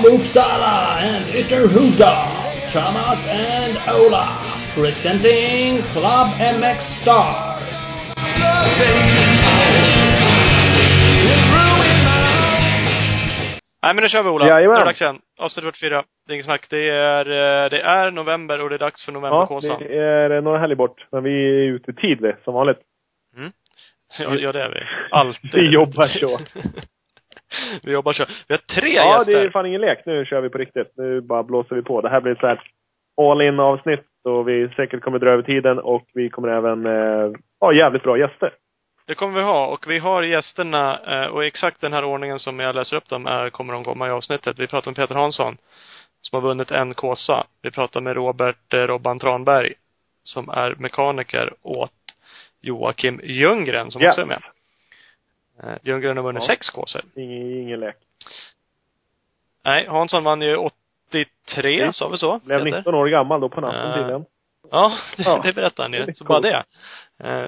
From Uppsala and Ytterhuda, Thomas and Ola, presenting Club MX Star. Nej men nu kör vi Ola. Jajamän. Nu är det dags igen. Avsnitt 44. Det är inget snack. Det är, eh, det är november och det är dags för Ja, novemberkåsan. det är några helger bort. Men vi är ute i tid vi, som vanligt. Ja, ja, det är vi. Alltid. Vi jobbar så. vi jobbar så. Vi har tre Ja, gäster. det är fan ingen lek. Nu kör vi på riktigt. Nu bara blåser vi på. Det här blir ett så här all in avsnitt och vi säkert kommer dra över tiden och vi kommer även eh, ha jävligt bra gäster. Det kommer vi ha. Och vi har gästerna, eh, och exakt den här ordningen som jag läser upp dem är, kommer de komma i avsnittet. Vi pratar med Peter Hansson, som har vunnit en kåsa. Vi pratar med Robert eh, Robban Tranberg, som är mekaniker åt Joakim Ljunggren, som Ja. också är med. Eh, Ljunggren har vunnit Ja. sex kåsor. Ingen, ingen lek. Nej, Hansson vann ju 83, Mm. sa vi så? Blev Peter? 19 år gammal då på natten Eh, tydligen. Ja, Ja. det berättade han ju. Så bara det. Eh,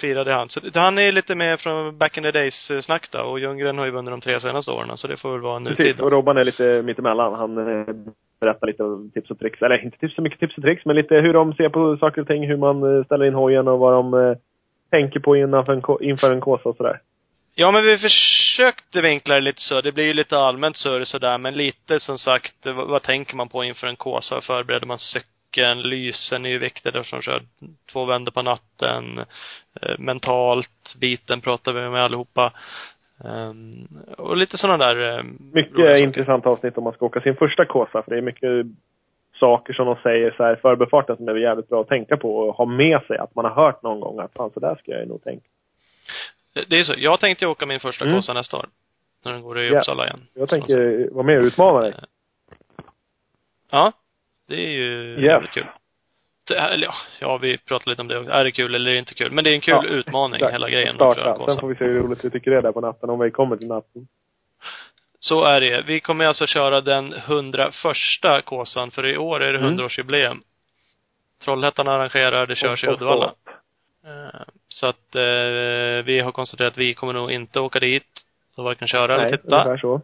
firade han. Så han är lite med från back in the days snack då. Och Ljunggren har ju vunnit de tre senaste åren. Så det får väl vara nutid Precis. Och Robban är lite mittemellan. Han eh, berättar lite om tips och tricks. Eller inte tips så mycket tips och tricks, men lite hur de ser på saker och ting. Hur man ställer in hojen och vad de eh, tänker på inför en, inför en kåsa och sådär. Ja, men vi försökte vinkla det lite så. Det blir ju lite allmänt surr sådär. Men lite som sagt, vad, vad tänker man på inför en kåsa? Förbereder man cykeln? Lysen är ju viktigt eftersom kör två vändor på natten. Eh, mentalt biten pratar vi med allihopa. Um, och lite sådana där eh, Mycket intressant avsnitt om man ska åka sin första kåsa. För det är mycket saker som de säger så här i förbifarten som är jävligt bra att tänka på och ha med sig. Att man har hört någon gång att fan så där ska jag ju nog tänka. Det är så. Jag tänkte åka min första Mm. kåsa nästa år. När den går i. Uppsala igen. Jag tänker vara med och utmana dig. Ja. Det är ju jävligt kul. Eller ja, ja, vi pratade lite om det också. Är det kul eller är det inte kul? Men det är en kul Ja, utmaning, exakt. hela grejen. Starta. Sen får vi se hur roligt vi tycker det är där på natten. Om vi kommer till natten. Så är det. Vi kommer alltså köra den 101 kåsan, för i år är det Mm. 100-årsjubileum. Trollhättan arrangerar, det körs i Och- och- Uddevalla. Eh, Så att eh, vi har konstaterat att vi kommer nog inte åka dit och varken köra eller Nej, titta. ungefär så.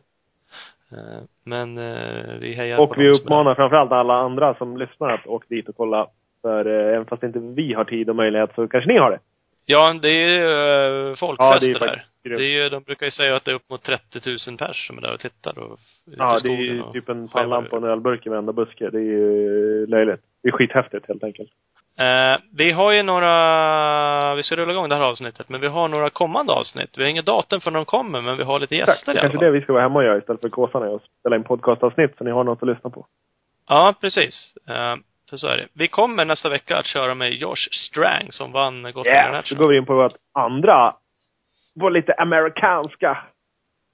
Eh, Men eh, vi hejar Och på vi är uppmanar framförallt alla andra som lyssnar att åka dit och kolla. För eh, även fast inte vi har tid och möjlighet så kanske ni har det. Ja, det är ju folkfester Ja, det är där. faktiskt Det grymt. är ju, de brukar ju säga att det är upp mot 30 000 pers som är där och tittar och Ja, det är ju typ en pannlampa och en ölburk i varenda buske. Det är ju löjligt. Det är skithäftigt helt enkelt. Eh, vi har ju några, vi ska rulla igång det här avsnittet, men vi har några kommande avsnitt. Vi har inget datum för när de kommer, men vi har lite Exakt. gäster i alla Kanske fall. det vi ska vara hemma och göra istället för kåsarna och spela in podcastavsnitt så ni har något att lyssna på. Ja, precis. Eh, för så är det. Vi kommer nästa vecka att köra med Josh Strang som vann Gotland Yeah. Så International. går vi in på vårt andra, vår lite amerikanska.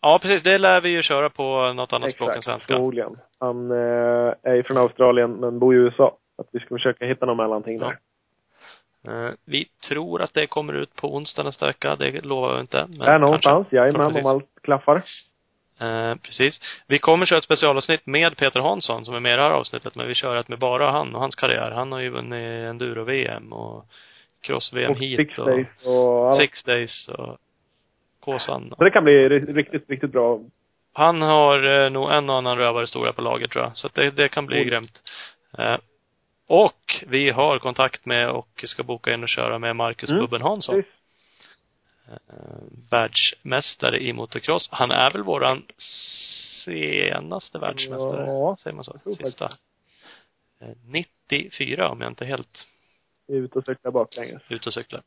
Ja, precis. Det lär vi ju köra på något annat språk än Exakt, svenska. förmodligen. Han eh, är ju från Australien men bor i USA. Att vi ska försöka hitta någon mellanting där. Eh, vi tror att det kommer ut på onsdag nästa vecka. Det lovar jag inte. Men Där någonstans, jajamän, om allt klaffar. Eh, precis. Vi kommer köra ett specialavsnitt med Peter Hansson som är med i det här avsnittet, men vi kör ett med bara han och hans karriär. Han har ju vunnit enduro-VM och cross-VM hit Six och Days och. Six Days och Kåsan. Så det kan bli ri- riktigt, riktigt bra. Han har eh, nog en och annan rövarhistoria på lager tror jag. Så att det, det kan bli Oj. grymt. Eh, och vi har kontakt med och ska boka in och köra med Marcus Mm, Bubben Hansson. Precis. Eh, världsmästare i motocross. Han är väl våran senaste världsmästare? Ja, Säger man så? Sista. Eh, 94 om jag inte helt ute och cyklar baklänges. ute och cyklar.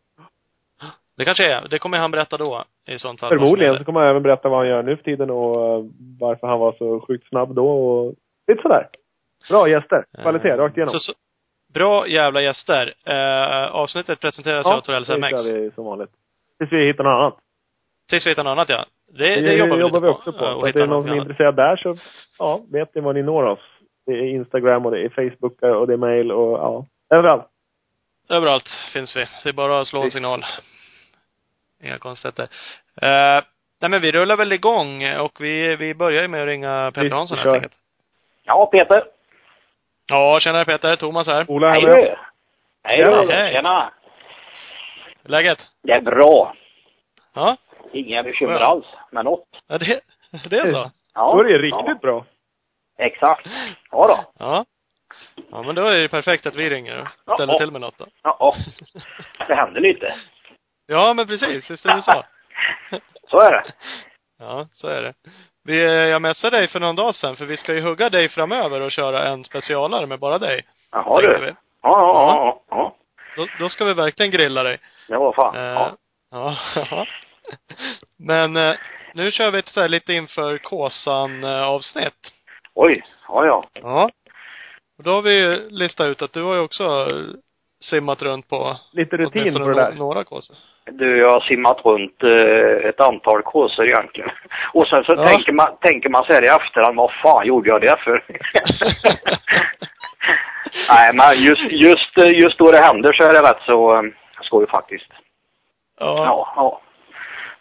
Det kanske är. Det kommer han berätta då i sånt fall. Förmodligen så kommer han även berätta vad han gör nu för tiden och eh, varför han var så sjukt snabb då och lite sådär. Bra gäster. Kvalitet, Eh, rakt igenom. Så, så, bra jävla gäster. Eh, avsnittet presenteras av Torells det MX. kör vi som vanligt. Tills vi hittar något annat. Tills vi hittar något annat ja. Det, Det, det jobbar vi lite vi också på. och att det är någon som är intresserad där så, ja, vet ni var ni når oss. Det är Instagram och det är Facebook och det är mail och ja, överallt. Överallt finns vi. Det är bara att slå en signal. Inga konstigheter. Eh, nej men vi rullar väl igång och vi, vi börjar ju med att ringa Peter Hansson helt enkelt. Ja, Peter. Ja, tjenare Peter. Thomas här. Ola Hej här med. du. Hej Ja, du. hej. Tjena. Läget? Det är bra. Ja? Inga bekymmer Ja. alls med något. ja det, det är så? Ja. Då är det riktigt bra. Exakt. Ja då. Ja. Ja, men då är det perfekt att vi ringer och ställer Ja. till med något då. Ja, ja. Det händer lite. Ja, men precis. Är det så? Så är det. Ja, så är det. Vi, eh, jag messade dig för någon dag sedan, för vi ska ju hugga dig framöver och köra en specialare med bara dig. Jaha du. vi. Ja, ja, ja, ja. Då, då ska vi verkligen grilla dig. Det var fan. Eh, Ja. ja. ja. Men eh, nu kör vi ett så här lite inför Kåsan eh, avsnitt. Oj. Ja, ja. Ja. Och då har vi ju listat ut att du har ju också eh, simmat runt på Lite rutin på det där. några kåsor. Du, jag har simmat runt eh, ett antal kåsor egentligen. Och sen så Ja. tänker, man, tänker man så här i efterhand, vad fan gjorde jag det för? Nej, men just, just, eh, just då det händer så är det rätt så eh, skoj faktiskt. Ja. Ja, ja.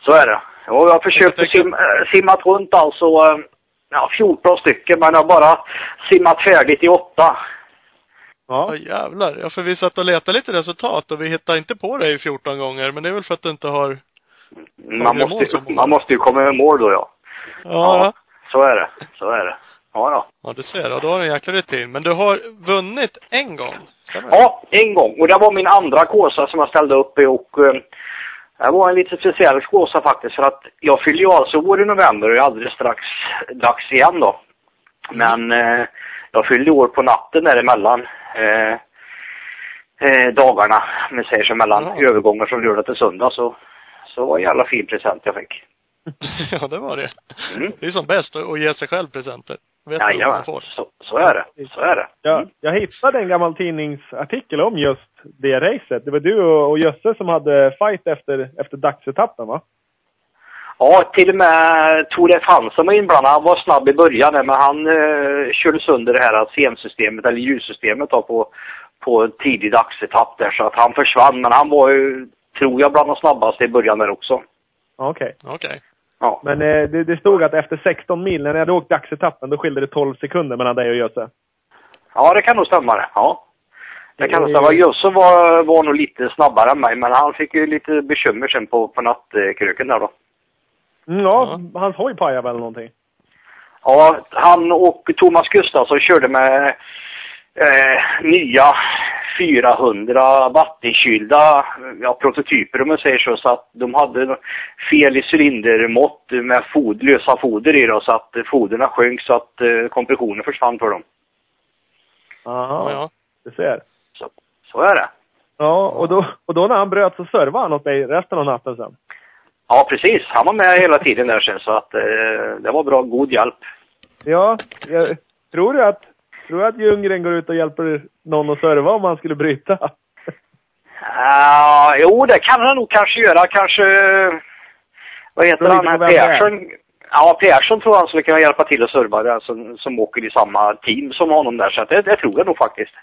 Så är det. Och jag har försökt Jag sim, äh, simmat runt alltså, eh, ja, 14 stycken, men jag har bara simmat färdigt i åtta. Ja Ja. jävlar. Ja för vi satt och letade lite resultat och vi hittade inte på dig 14 gånger. Men det är väl för att du inte har Man måste, man måste ju komma med mål då, ja. Ja. Ja. Så är det. Så är det. Ja, då. Ja, du ser. Och då har du en jäkla rutin. Men du har vunnit en gång. Stämmer? Ja, en gång. Och det var min andra kåsa som jag ställde upp i och eh, det var en lite speciell kåsa faktiskt för att jag fyllde ju alltså år i november och är alldeles strax dags igen då. Men eh, jag fyllde år på natten däremellan eh, eh, dagarna, om vi säger så, mellan Ja. övergångar från lördag till söndag så, så var det en jävla fin present jag fick. ja, det var det. Mm. Det är som bäst att ge sig själv presenter. Vet Jajamän, man så, så är det. Så är det. Jag, jag hittade en gammal tidningsartikel om just det racet. Det var du och, och Jösse som hade fight efter, efter dagsetappen va? Ja, till och med Tore Fansen var inblandad. Han var snabb i början men han eh, körde sönder det här CM-systemet, eller ljussystemet då, på, på en tidig dagsetapp där. Så att han försvann, men han var ju, tror jag, bland de snabbaste i början där också. Okej. Okej. Ja. Men eh, det, det stod att efter 16 mil, när jag hade åkt dagsetappen, då skilde det 12 sekunder mellan dig och Jösse. ja, det kan nog stämma det. Ja. Det kan nog stämma. Jösse var, var nog lite snabbare än mig, men han fick ju lite bekymmer sen på, på nattkröken där då. Mm, ja, hans hoj pajade väl någonting. Ja, han och Thomas Gustafsson körde med eh, nya 400 vattenkylda ja, prototyper om man säger så. Så att de hade fel i cylindermått med fod, lösa foder i då, så att foderna sjönk så att eh, kompressionen försvann för dem. Aha, Ja, ja. du ser. Så, så är det. Ja, och då, och då när han bröt så servade han åt dig resten av natten sen. Ja, precis. Han var med hela tiden där sen så att eh, det var bra, god hjälp. Ja, jag, tror du att, tror du att Ljunggren går ut och hjälper någon att serva om han skulle bryta? Uh, jo, det kan han nog kanske göra. Kanske, vad heter han här. Persson? Ja, Persson tror han skulle kunna hjälpa till att serva det, som, som åker i samma team som honom där. Så att det, det tror jag nog faktiskt.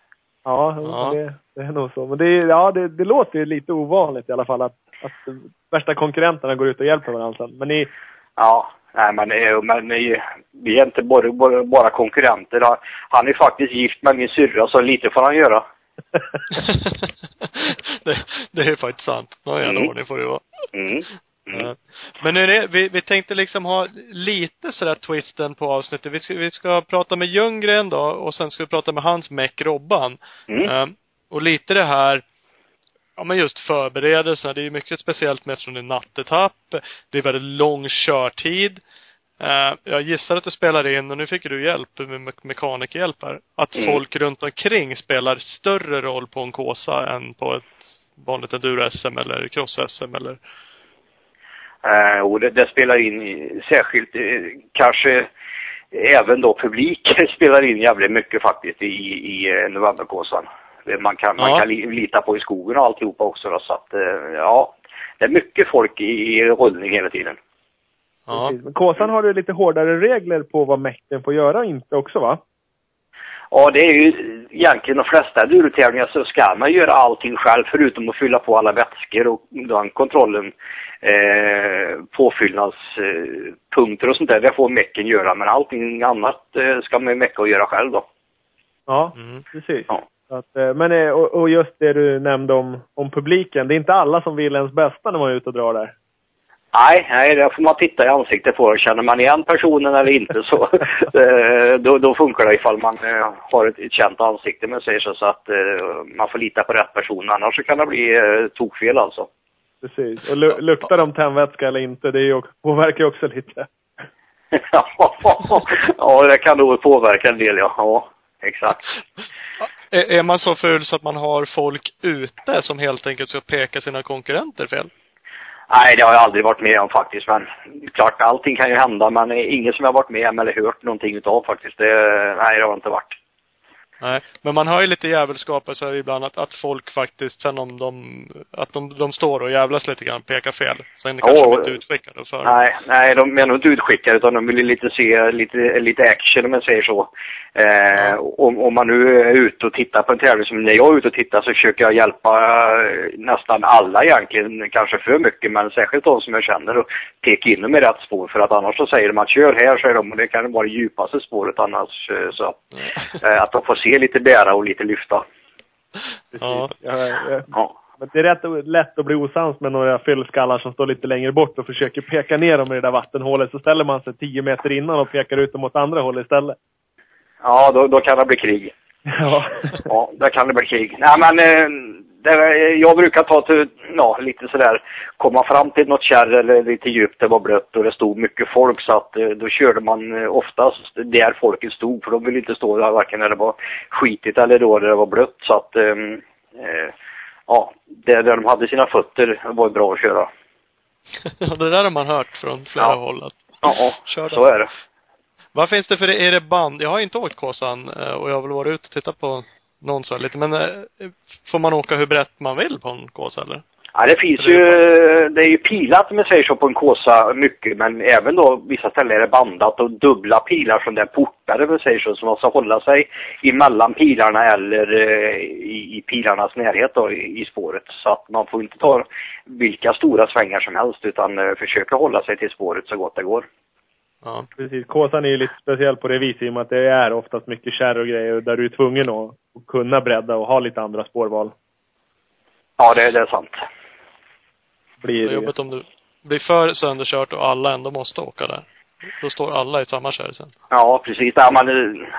Ja, Ja. Det, det är nog så. Men det, ja, det, det låter ju lite ovanligt i alla fall att, att värsta konkurrenterna går ut och hjälper varandra sen. Men ni, Ja, nej men, eh, men eh, vi är inte bara, bara, bara konkurrenter. Han- är faktiskt gift med min syrra, så lite får han göra. det, det är faktiskt sant. Någon jävla Mm. ordning får det vara. Mm. Mm. Men nu är det, vi, vi tänkte liksom ha lite sådär twisten på avsnittet. Vi ska, vi ska prata med Ljunggren då och sen ska vi prata med hans meck Robban. Mm. Och lite det här, ja men just förberedelserna. Det är ju mycket speciellt med eftersom det är nattetapp. Det är väldigt lång körtid. Eh, jag gissar att du spelar in, och nu fick du hjälp med me- mekanikhjälp här, att Mm. folk runt omkring spelar större roll på en Kåsa än på ett vanligt enduro-SM eller cross-SM eller Eh, och det, det spelar in i- särskilt, eh, kanske även då publik spelar in jävligt mycket faktiskt i, i eh, novemberkåsan. Man kan, man Ja. kan li, lita på i skogen och alltihopa också då, så att eh, ja, det är mycket folk i, i rullning hela tiden. Ja. Precis. Men Kåsan har du lite hårdare regler på vad mäkten får göra och inte också va? Ja, det är ju egentligen de flesta durotävlingar så ska man göra allting själv förutom att fylla på alla vätskor och den kontrollen, eh, påfyllnadspunkter och sånt där, det får mecken göra. Men allting annat eh, ska man ju mecka och göra själv då. Ja, Mm. precis. Ja. Att, eh, men, eh, och, och just det du nämnde om, om publiken. Det är inte alla som vill ens bästa när man är ute och drar där. Nej, nej, där får man titta i ansiktet på Känner man igen personen eller inte så eh, då, då funkar det ifall man har ett, ett känt ansikte med sig så, så att man får lita på rätt person. Annars så kan det bli tokfel alltså. Precis. Och lu luktar de tändvätska eller inte, det är ju, påverkar ju också lite. ja, det kan nog påverka en del ja. Ja, exakt. Är, man så ful så att man har folk ute som helt enkelt ska peka sina konkurrenter fel? Nej, det har jag aldrig varit med om faktiskt. Men klart, allting kan ju hända. Men inget som jag varit med om eller hört någonting utav faktiskt. Det, nej, det har inte varit. Nej, men man hör ju lite jävelskapelse ibland att, att folk faktiskt sen om de, att de, de står och jävlas lite grann, pekar fel. Sen kanske Oh, de inte utskickade för Nej, nej, de är nog inte utskickade utan de vill ju lite se lite, lite action om man säger så. Eh, om, om man nu är ute och tittar på en tävling, som när jag är ute och tittar så försöker jag hjälpa eh, nästan alla egentligen, kanske för mycket, men särskilt de som jag känner och peka in dem i rätt spår. För att annars så säger de att kör här, säger de, och det kan vara det djupaste spåret annars. eh, Så eh, att de får se lite bära och lite lyfta. Precis. Ja. Ja, ja. Ja. Men det är rätt lätt att bli osams med några fyllskallar som står lite längre bort och försöker peka ner dem i det där vattenhålet. Så ställer man sig tio meter innan och pekar ut dem åt andra hållet istället. Ja, då, då kan det bli krig. Ja. Ja, där kan det bli krig. Nej, men eh, jag brukar ta till, ja, lite sådär, komma fram till något kärr eller lite djupt, det var blött och det stod mycket folk så att eh, då körde man eh, oftast där folket stod för de ville inte stå där varken när det var skitigt eller då det var blött så att, ehm, eh, ja, där, där de hade sina fötter var bra att köra. Ja, det där har man hört från flera Ja. håll att, Ja, Kör så är det. vad finns det för, är det band? Jag har inte åkt Kåsan eh, och jag har väl varit ute och tittat på någon så lite, men eh, får man åka hur brett man vill på en Kåsa eller? Ja, det finns ju, det är ju pilat om man säger så på en Kåsa mycket, men även då vissa ställen är det bandat och dubbla pilar som det är portar om man säger så, så man ska hålla sig emellan pilarna eller eh, i, i pilarnas närhet då i, i spåret. Så att man får inte ta vilka stora svängar som helst utan eh, försöka hålla sig till spåret så gott det går. Ja. Precis. Kåsan är ju lite speciell på det viset i och med att det är oftast mycket kärr och grejer där du är tvungen att, att kunna bredda och ha lite andra spårval. Ja, det, det är sant. Det Blir är det ju. jobbigt om du blir för sönderkört och alla ändå måste åka där. Då står alla i samma kärr sen. Ja, precis. Ja, eh,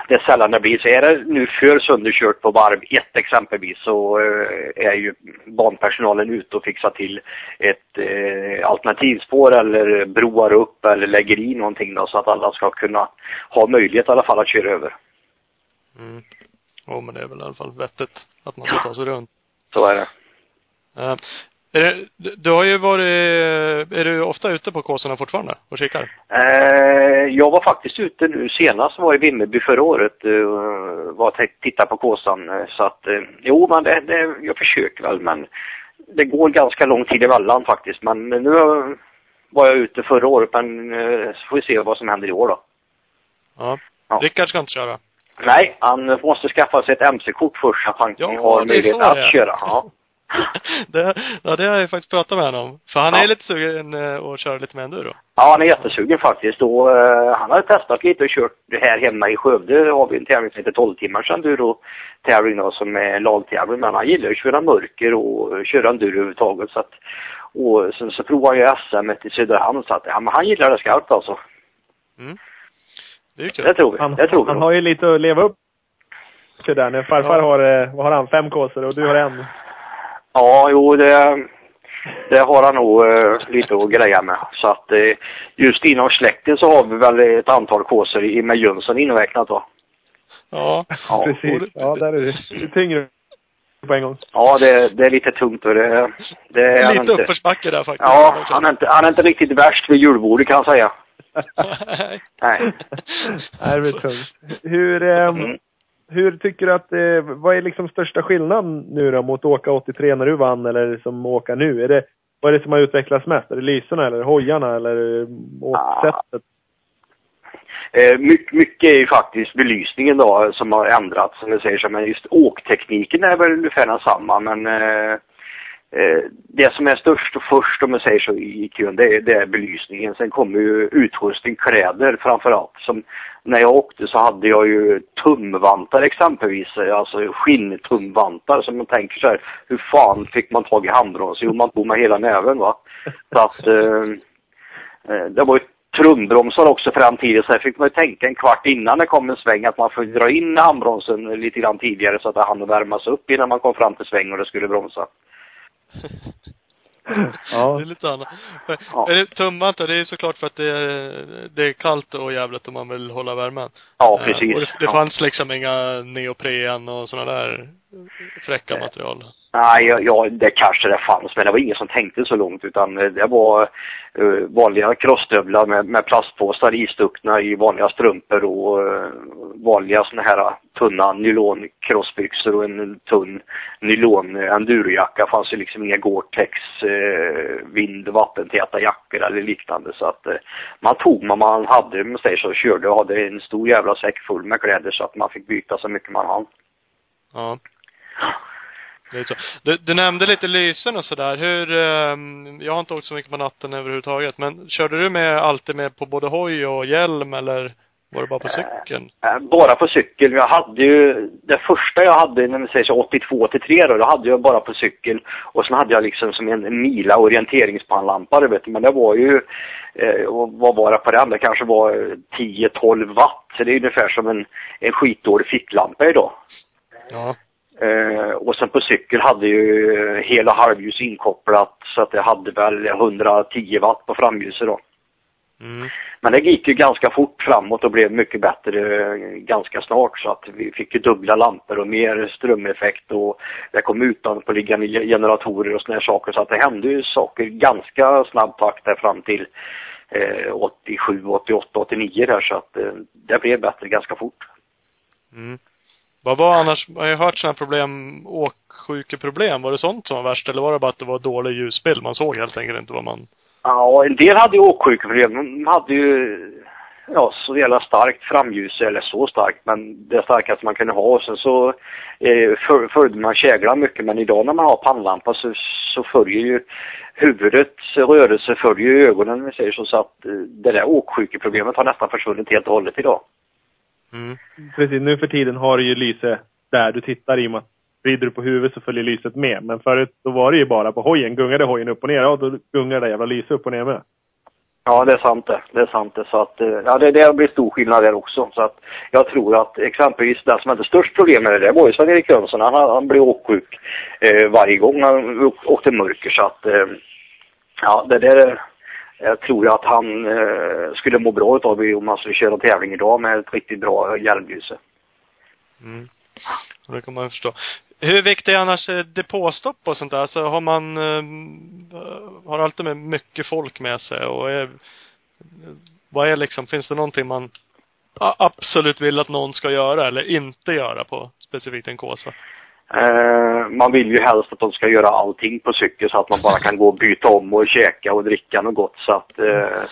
det är sällan det blir så. Är det nu för sönderkört på varv ett exempelvis så eh, är ju banpersonalen ute och fixar till ett eh, alternativspår eller broar upp eller lägger i någonting då så att alla ska kunna ha möjlighet i alla fall att köra över. Mm. Jo, men det är väl i alla fall vettigt att man ska ta sig runt. Så är det. Eh, är det, du- har ju varit, är du ofta ute på Kåsorna fortfarande och kikar? Eh, jag var faktiskt ute nu senast, var i Vimmerby förra året, eh, var tittade på Kåsan. Så att, jo men det, det, jag försöker väl men det går ganska lång tid emellan faktiskt. Men nu var jag ute förra året men så får vi se vad som händer i år då. Ja. Ja. Rickard ska inte köra. Nej, han måste skaffa sig ett MC-kort först så att han Ja, har möjlighet att är. köra. Ja. det, ja, det har jag faktiskt pratat med honom om. För han Ja. är lite sugen eh, att köra lite med enduro. Ja, han är jättesugen faktiskt. Och, eh, han har testat lite och kört det här hemma i Skövde. har vi en tävling som heter 12 timmars enduro-tävling då, som är lagtävling. Men han gillar att köra mörker och köra enduro överhuvudtaget. Så att, och sen så provade han ju SM i Söderhamn. Så att, ja, men han gillar det skarpt alltså. Det är kul. Det tror vi. Han, det tror han har ju lite att leva upp till där. När farfar Ja. har, eh, vad har han, fem kåsor och du har en. Ja, jo det, det har han nog eh, lite att greja med. Så att eh, just inom släkten så har vi väl ett antal kåsor i- med Jönsson inräknat då. Ja. Ja. Precis. Ja, där är det. Det är tyngre på en gång. Ja, det, det är lite tungt och det, det är Lite inte. uppförsbacke där faktiskt. Ja, han är, inte, han är inte riktigt värst vid julbordet kan jag säga. Nej. Nej. Det blir tungt. Hur, eh, Mm. hur tycker du att, eh, vad är liksom största skillnaden nu då mot att åka 83 när du vann eller som åka nu? Är det, vad är det som har utvecklats mest? Är det lyserna eller hojarna eller eh, åksättet? Eh, mycket, mycket är ju faktiskt belysningen då som har ändrats som jag säger så. Men just åktekniken är väl ungefär densamma men eh, Eh, det som är störst och först om man säger så i kön det är, det är belysningen. Sen kommer ju utrustning, kläder framförallt. Som när jag åkte så hade jag ju tumvantar exempelvis. Eh, alltså skinntumvantar som man tänker så här. Hur fan fick man tag i handbromsen? Jo man tog med hela näven va. Så att eh, eh det var ju trumbromsar också framtidigt så här fick man ju tänka en kvart innan det kom en sväng att man får dra in handbromsen lite grann tidigare så att det hann värmas upp innan man kom fram till sväng och det skulle bromsa. Ja. Det är lite annat. Ja. Är det tumvantar, det är såklart för att det är, det är kallt och jävligt om man vill hålla värmen. Ja, Eh, precis. Och det, det ja. fanns liksom inga neopren och sådana där fräcka Nej. material. Nej, ja, ja, det kanske det fanns, men det var ingen som tänkte så långt utan eh, det var uh, vanliga crossstövlar med, med plastpåsar istuckna i vanliga strumpor och uh, vanliga såna här tunna nylon-crossbyxor och en tunn nylon endurojacka. fanns ju liksom inga Gore-Tex uh, vind vattentäta jackor eller liknande så att uh, man tog vad man hade, man säger så, körde och hade en stor jävla säck full med kläder så att man fick byta så mycket man hann. Ja. Det är så. Du, du nämnde lite lysen och sådär. Hur, ehm, jag har inte åkt så mycket på natten överhuvudtaget, men körde du med alltid med på både hoj och hjälm eller var det bara på cykeln? Eh, Bara på cykel. Jag hade ju, det första jag hade, när vi säger så 82 till 3 då, då hade jag bara på cykel. Och sen hade jag liksom som en Mila orienteringspannlampa, du vet. Men det var ju, eh, vad var det på den? Det kanske var eh, 10-12 watt. Så det är ungefär som en, en skitdålig ficklampa idag. Ja. Eh, och sen på cykel hade ju hela halvljus inkopplat så att det hade väl 110 watt på framljuset då. Mm. Men det gick ju ganska fort framåt och blev mycket bättre eh, ganska snart så att vi fick ju dubbla lampor och mer strömeffekt och det kom utanpåliggande ge- generatorer och såna här saker så att det hände ju saker ganska snabb takt där fram till eh, 87, 88, 89 där så att eh, det blev bättre ganska fort. Mm. Vad var annars, man har ju hört sådana problem, åksjukeproblem. Var det sånt som var värst eller var det bara att det var dålig ljusbild? Man såg helt enkelt inte vad man Ja, en del hade ju åksjukeproblem. De hade ju ja, så jävla starkt framljus, eller så starkt, men det starkaste man kunde ha. Och sen så eh, för, följde man käglan mycket, men idag när man har pannlampa så, så följer ju huvudets rörelse följer ögonen, om vi säger så, så att eh, det där åksjukeproblemet har nästan försvunnit helt och hållet idag. Mm. Precis, nu för tiden har du ju lyse där du tittar i och med att vrider du på huvudet så följer lyset med. Men förut då var det ju bara på hojen. Gungade hojen upp och ner, ja då gungar det jävla lyset upp och ner med. Ja, det är sant det. Det är sant det. Så att, eh, ja, det, det blir stor skillnad där också. Så att jag tror att exempelvis den som hade störst problem med det, det var ju Sven-Erik Jönsson. Han, han blev åksjuk eh, varje gång han åkte mörker. Så att, eh, ja, det där jag tror att han eh, skulle må bra utav om han skulle köra tävling idag med ett riktigt bra hjälmljus. Mm. Det kan man förstå. Hur viktigt är annars eh, depåstopp och sånt där? Så har man, eh, har alltid med mycket folk med sig och är, vad är liksom, finns det någonting man absolut vill att någon ska göra eller inte göra på specifikt en Kåsa? Eh, man vill ju helst att de ska göra allting på cykel så att man bara kan gå och byta om och käka och dricka något gott så att eh,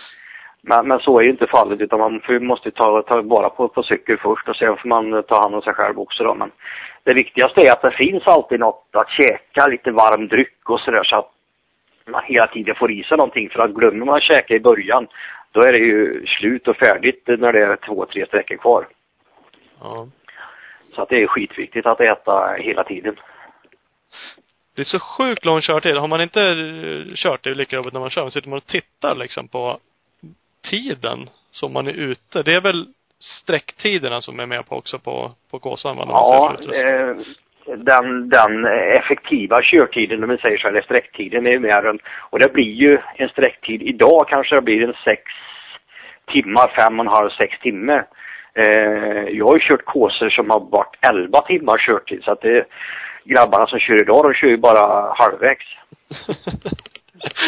men, men så är ju inte fallet utan man får, måste ta, ta vara på, på cykel först och sen får man ta hand om sig själv också då. Men det viktigaste är att det finns alltid något att käka, lite varm dryck och sådär så att man hela tiden får i sig någonting. För att glömmer man att käka i början, då är det ju slut och färdigt när det är två, tre sträckor kvar. Ja. Så att det är skitviktigt att äta hela tiden. Det är så sjukt lång körtid. Har man inte eh, kört, det är lika jobbigt när man kör, men sitter man och tittar liksom på tiden som man är ute. Det är väl sträcktiderna som är med på också på, på Kåsan va? Man Ja, eh, den, den effektiva körtiden, om vi säger så, eller sträcktiden är ju mer än, och det blir ju en sträcktid idag kanske det blir en sex timmar, fem och en halv, sex timmar. Eh, jag har ju kört kåsor som har varit 11 timmar körtid så att det, grabbarna som kör idag de kör ju bara halvvägs.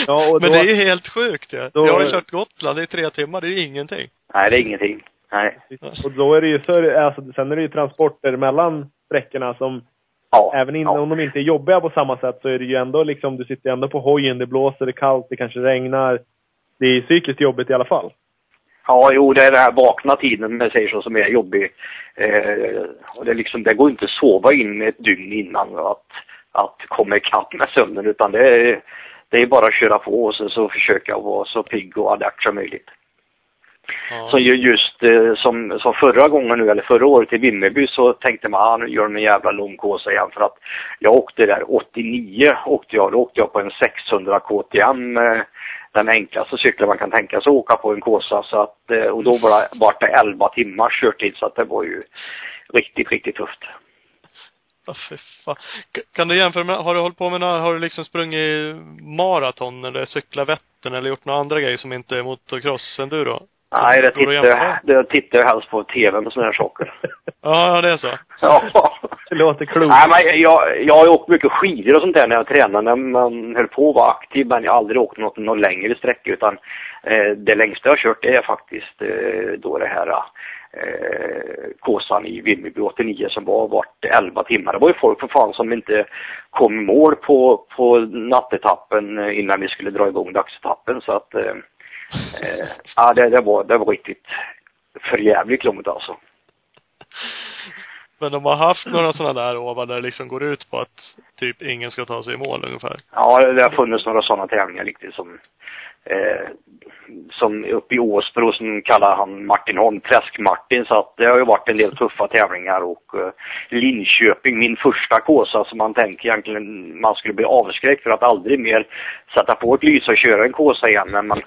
Ja, och Men då- det är ju helt sjukt ja. då- Jag har ju kört Gotland, det är tre timmar, det är ju ingenting. Nej, det är ingenting. Nej. Och då är det ju för, alltså, sen är det ju transporter mellan sträckorna som, Ja. även in, ja. om de inte är jobbiga på samma sätt, så är det ju ändå liksom, du sitter ändå på hojen, det blåser, det är kallt, det kanske regnar. Det är psykiskt jobbigt i alla fall. Ja, jo, det är den här vakna tiden, om jag säger så, som är jobbig. Eh, och det, liksom, det går inte att sova in ett dygn innan att, att komma ikapp med sömnen, utan det är, det är bara att köra på och sen så försöka vara så pigg och alert som möjligt. Ja. Så ju- just eh, som, som förra gången nu, eller förra året i Vimmerby så tänkte man, ah, nu gör de en jävla långkåsa igen för att jag åkte där 89 åkte jag, då åkte jag på en 600 KTM, eh, den enklaste cykeln man kan tänka sig att åka på en Kåsa så att, eh, och då var det, var det 11 timmars körtid så att det var ju riktigt, riktigt tufft. Ja, fy fan. Kan du jämföra med, har du hållit på med några, har du liksom sprungit maraton eller cyklat Vättern eller gjort några andra grejer som inte är motocross enduro? Nej, det tittar, det tittar jag helst på TV med sådana här saker. Ja, det är så. ja. Det låter klokt. Nej, men jag, jag har ju åkt mycket skidor och sånt där när jag tränade, när man höll på att vara aktiv, men jag har aldrig åkt något, någon längre sträcka utan eh, det längsta jag har kört är faktiskt eh, då det här eh, Kåsan i Vimmerby 89 som var vart 11 timmar. Det var ju folk för fan som inte kom i mål på, på nattetappen eh, innan vi skulle dra igång dagsetappen så att eh, eh, ja, det, det, var, det var riktigt förjävligt långt alltså. Men de har haft några sådana där ovan där det liksom går ut på att typ ingen ska ta sig i mål ungefär. Ja, det har funnits några sådana tävlingar riktigt som eh, som uppe i Åsbro som kallar han Martin Holm Träsk-Martin så att det har ju varit en del tuffa tävlingar och eh, Linköping, min första kåsa som man tänker egentligen man skulle bli avskräckt för att aldrig mer sätta på ett lyse och köra en kåsa igen men man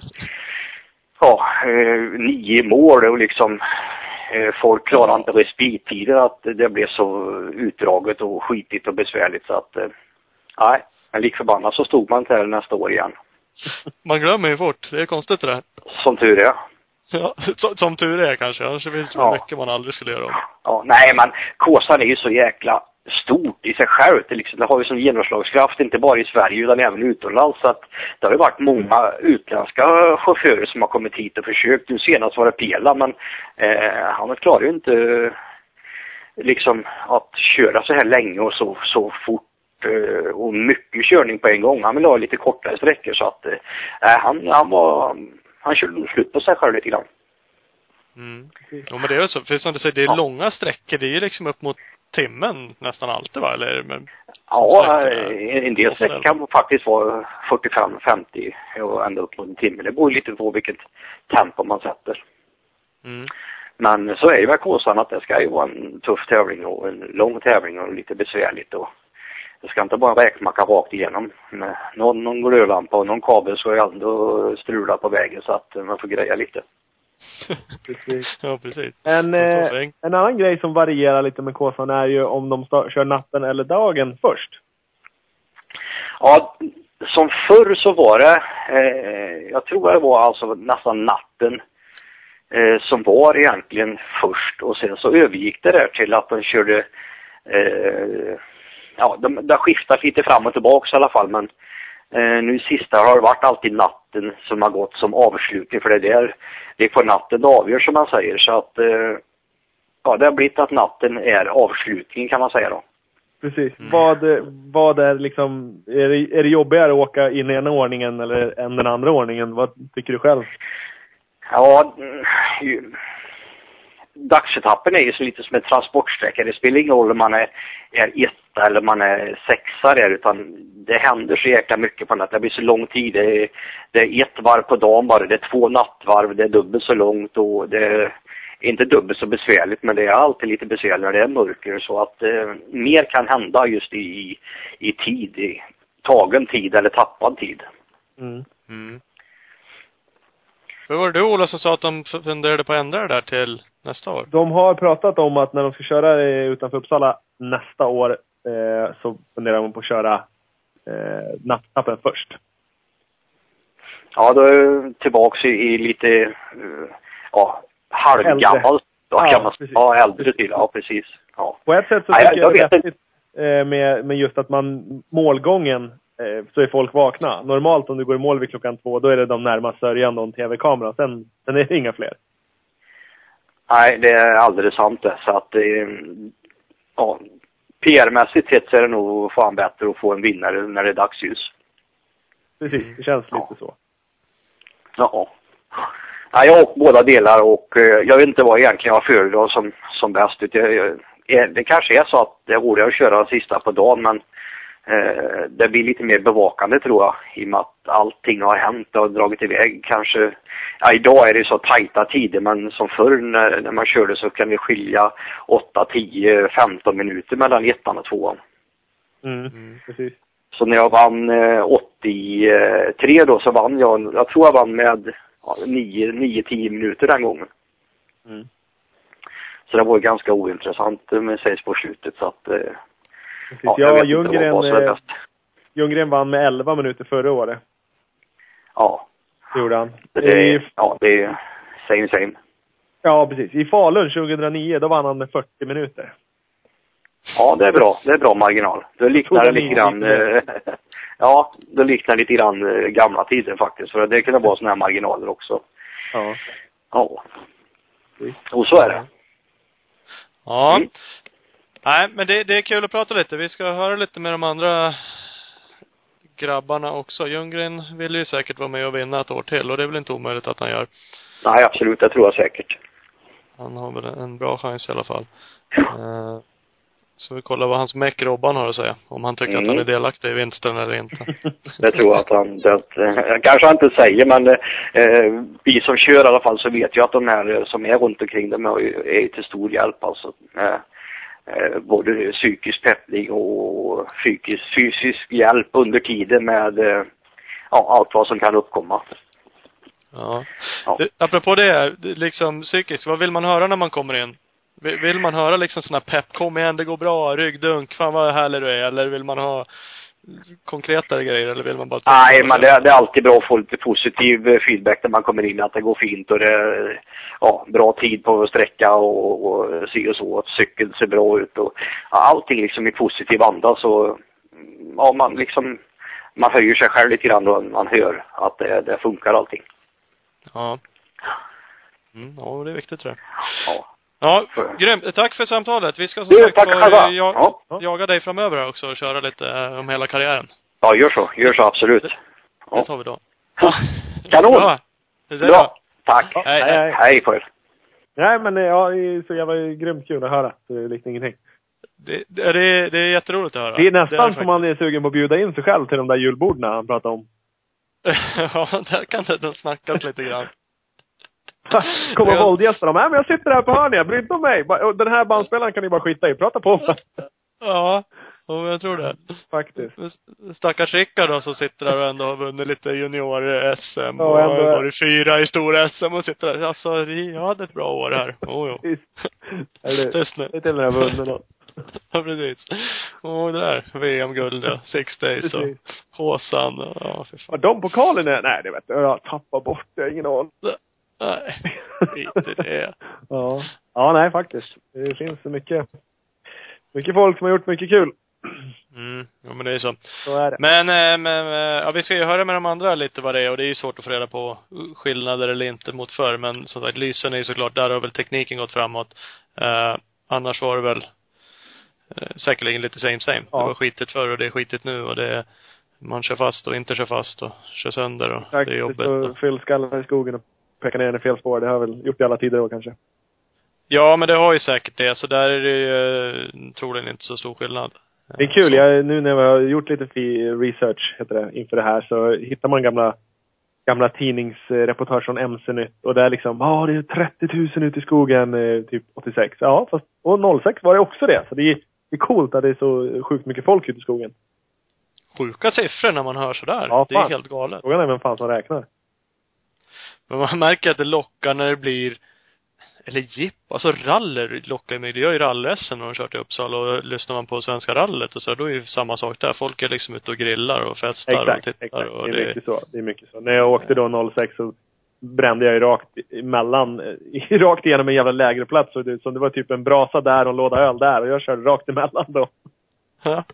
ja, eh, nio mål och liksom eh, folk klarar inte respittiden att det blev så utdraget och skitigt och besvärligt så att eh, nej, men lik förbannat så stod man inte här nästa år igen. Man glömmer ju fort. Det är konstigt det där. Som tur är. Ja, som, som tur är kanske. Annars finns det Ja. mycket man aldrig skulle göra om. Ja, nej men Kåsan är ju så jäkla stort i sig självt. Det, liksom, det har ju sån genomslagskraft inte bara i Sverige utan även utomlands. Så att det har ju varit många utländska chaufförer som har kommit hit och försökt. Nu senast var det Pela men eh, han klarar ju inte eh, liksom att köra så här länge och så, så fort eh, och mycket körning på en gång. Han vill ha lite kortare sträckor så att eh, han, han var han körde nog slut på sig själv lite grann. Mm. Jo men det är ju så. För som du säger, det är Ja. långa sträckor. Det är ju liksom upp mot timmen nästan alltid va? Eller men, Ja, en del sträckor kan faktiskt vara 45-50 och ända upp mot en timme. Det beror lite på vilket tempo man sätter. mm. Men så är ju med Kåsan att det ska ju vara en tuff tävling och en lång tävling och lite besvärligt och det ska inte bara räkmacka rakt igenom. Med någon, någon glödlampa och någon kabel ska ju ändå strula på vägen så att man får greja lite. Precis. ja, precis. En, eh, en annan grej som varierar lite med Kåsan är ju om de kör natten eller dagen först. Ja, som förr så var det, eh, jag tror det var alltså nästan natten eh, som var egentligen först och sen så övergick det där till att de körde, eh, ja, de, de skiftat lite fram och tillbaks i alla fall men eh, nu sista har det varit alltid natten som har gått som avslutning för det är där, det är på natten det avgör som man säger så att, eh, ja det har blivit att natten är avslutningen kan man säga då. Precis. Mm. Vad, vad är liksom, är det, är det jobbigare att åka in i ena ordningen eller än den andra ordningen? Vad tycker du själv? Ja, mm, dagsetappen är ju så lite som en transportsträcka. Det spelar ingen roll om man är, är etta eller man är sexa där utan det händer så jäkla mycket på natten. Det blir så lång tid. Det är, det är ett varv på dagen bara. Det är två nattvarv. Det är dubbelt så långt och det är inte dubbelt så besvärligt men det är alltid lite besvärligt när det är mörker så att eh, mer kan hända just i, i, i tid. I tagen tid eller tappad tid. Mm. Mm. Vad var det du Ola som sa att de funderade på att ändra det där till nästa år? De har pratat om att när de ska köra utanför Uppsala nästa år eh, så funderar de på att köra eh, nattappen först. Ja, då är jag tillbaks i, i lite, eh, ja, halvgammal. Ja, Ja, kan man, precis. ja, äldre till. Ja, precis. Ja. På ett sätt så Nej, tycker jag- jag, jag det är vet vettigt eh, med, med just att man, målgången, eh, så är folk vakna. Normalt om du går i mål vid klockan två, då är det de närmast sörjande och en tv-kamera. Sen, sen är det inga fler. Nej, det är alldeles sant det. Så att, eh, ja, PR-mässigt sett så är det nog fan bättre att få en vinnare när det är dagsljus. Precis, det känns lite så. Ja. Ja, jag har åkt båda delar och eh, jag vet inte vad egentligen jag föredrar som, som bäst. Jag, det kanske är så att det är roligare att köra den sista på dagen men eh, det blir lite mer bevakande tror jag i och med att allting har hänt och dragit iväg kanske ja, idag är det så tajta tider men som förr när, när man körde så kan det skilja 8, 10, 15 minuter mellan ettan och tvåan. Mm. Precis. Så när jag vann eh, 83 då så vann jag, jag tror jag vann med ja, 9-10 minuter den gången. Mm. Så det var ju ganska ointressant med sig på slutet så att... Eh, Precis. jag Ja, vet inte Ljunggren, vad som är eh, bäst. Ljunggren vann med 11 minuter förra året. Ja, Det gjorde han. det I, är, ja, det är same same. ja, precis. I Falun 2009, då vann han med 40 minuter. Ja, det är bra. Det är bra marginal. Det liknar Tog lite grann... eh, ja, det liknar lite grann eh, gamla tider faktiskt. För det kunde vara såna här marginaler också. Ja. Ja. Och så är det. Ja. Mm. Nej, men det, det är kul att prata lite. Vi ska höra lite med de andra grabbarna också. Ljunggren vill ju säkert vara med och vinna ett år till och det är väl inte omöjligt att han gör. Nej, absolut. Det tror jag säkert. Han har väl en bra chans i alla fall. Eh, så vi kollar vad hans meck Robban har att säga. Om han tycker att Mm. han är delaktig i vinsten eller inte. Det tror jag att han, det, kanske han inte säger men eh, vi som kör i alla fall så vet ju att de här som är runt omkring dem är, är till stor hjälp alltså. Eh, både psykisk peppning och fysisk, fysisk hjälp under tiden med eh, ja, allt vad som kan uppkomma. Ja. Ja. Apropå det, liksom psykiskt, vad vill man höra när man kommer in? Vill, man höra liksom såna pepp, kom igen, det går bra, ryggdunk, fan vad härlig du är, eller vill man ha konkretare grejer, eller vill man bara Nej, men det, det är alltid bra att få lite positiv eh, feedback när man kommer in, att det går fint och det är ja, bra tid på sträcka och, och si och så, att cykeln ser bra ut och ja, allting liksom i positiv anda så, mm, ja man liksom, man höjer sig själv lite grann och man hör att det, det funkar allting. Ja. Mm, ja, det är viktigt tror jag. Ja. Ja, grymt. Tack för samtalet. Vi ska som Du, sagt tack jag, Ja. jaga dig framöver också och köra lite eh, om hela karriären. ja, gör så, gör så absolut. Det Ja. tar vi då. Kanon! Bra. Det är Bra, bra. tack! Ja, Hej, hej, hej. Hej på er! Nej, men eh, ja, det är så jävla grymt kul att höra. Så det är liksom ingenting. Det, det, är- det, är- det är jätteroligt att höra. Det är nästan faktiskt- som man är sugen på att bjuda in sig själv till de där julborden han pratar om. ja, där kan det snackas lite grann. Kommer våldgästerna. Nej, men jag sitter här på hörnet. Bry dig inte om mig. Och Den här bandspelaren kan ni bara skita i. Prata på. Ja, ja, jag tror det. Faktiskt. Stackars Rickard då som sitter där och ändå har vunnit lite junior-SM Ja, och ändå varit fyra i stora-SM och sitter där. Alltså, vi- jag hade ett bra år här. Jo, jo. Eller, Tyst nu. det är till när jag vunnit något. Ja, precis. Och det där, VM-guld ja. Six days och. Håsan och, ja, för fan. Var de pokalerna? Nej, det vet jag. Jag tappar bort det. Ingen aning. Nej, skit i det. Ja. Ja, nej faktiskt. Det finns mycket, mycket folk som har gjort mycket kul. Mm, ja men det är så. Så är det. Men, eh, men, eh, ja vi ska ju höra med de andra lite vad det är och det är ju svårt att få reda på skillnader eller inte mot förr. Men som sagt, lysen är ju såklart, där har väl tekniken gått framåt. Eh, annars var det väl eh, säkerligen lite same same. Ja. Det var skitigt förr och det är skitigt nu och det är, man kör fast och inte kör fast och kör sönder och det är jobbigt. så fyll skallen i skogen och peka ner den i fel spår. Det har jag väl gjort i alla tider då kanske. Ja, men det har ju säkert det. Så där är det ju eh, troligen inte så stor skillnad. Det är kul. Jag, nu när vi har gjort lite research, heter det, inför det här, så hittar man gamla, gamla tidningsreportage från MC-nytt. Och det är liksom, ja ah, det är 30 000 ute i skogen, eh, typ 86. Ja, fast, och 06 var det också det. Så det är, det är coolt att det är så sjukt mycket folk ute i skogen. Sjuka siffror när man hör sådär. Ja, det är helt galet. Frågan är vem fan som räknar. Men man märker att det lockar när det blir eller jipp, alltså raller lockar mig. Det gör ju rally-SM när de kört i Uppsala och lyssnar man på Svenska rallet och så, då är det samma sak där. Folk är liksom ute och grillar och festar och Exakt, tittar exakt. och Det är mycket så. Det är mycket så. När jag åkte då 06 så brände jag ju rakt emellan, rakt igenom en jävla lägerplats. Så det, så det var typ en brasa där och en låda öl där. Och jag körde rakt emellan då. Ja.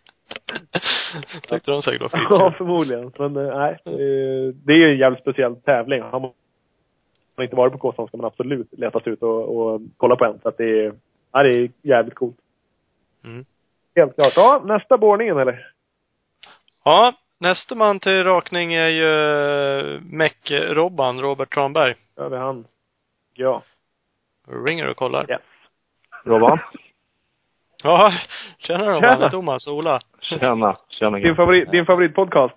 Tyckte de säkert var Ja, skitkul. förmodligen. Men eh, nej, det är ju en jävligt speciell tävling. Har man inte varit på Kåsan ska man absolut leta sig ut och, och kolla på en. Så att det är, ja, det är jävligt coolt. Mm. Helt klart. Ja, nästa borningen eller? Ja, nästa man till rakning är ju Meck-Robban, Robert Tranberg. Ja, det är han. Ja. Ringer och kollar. Yes. Robban? Ja, tjena Robban. Tjena. Thomas, Ola. Tjena. Tjena Din, favorit, din favoritpodcast?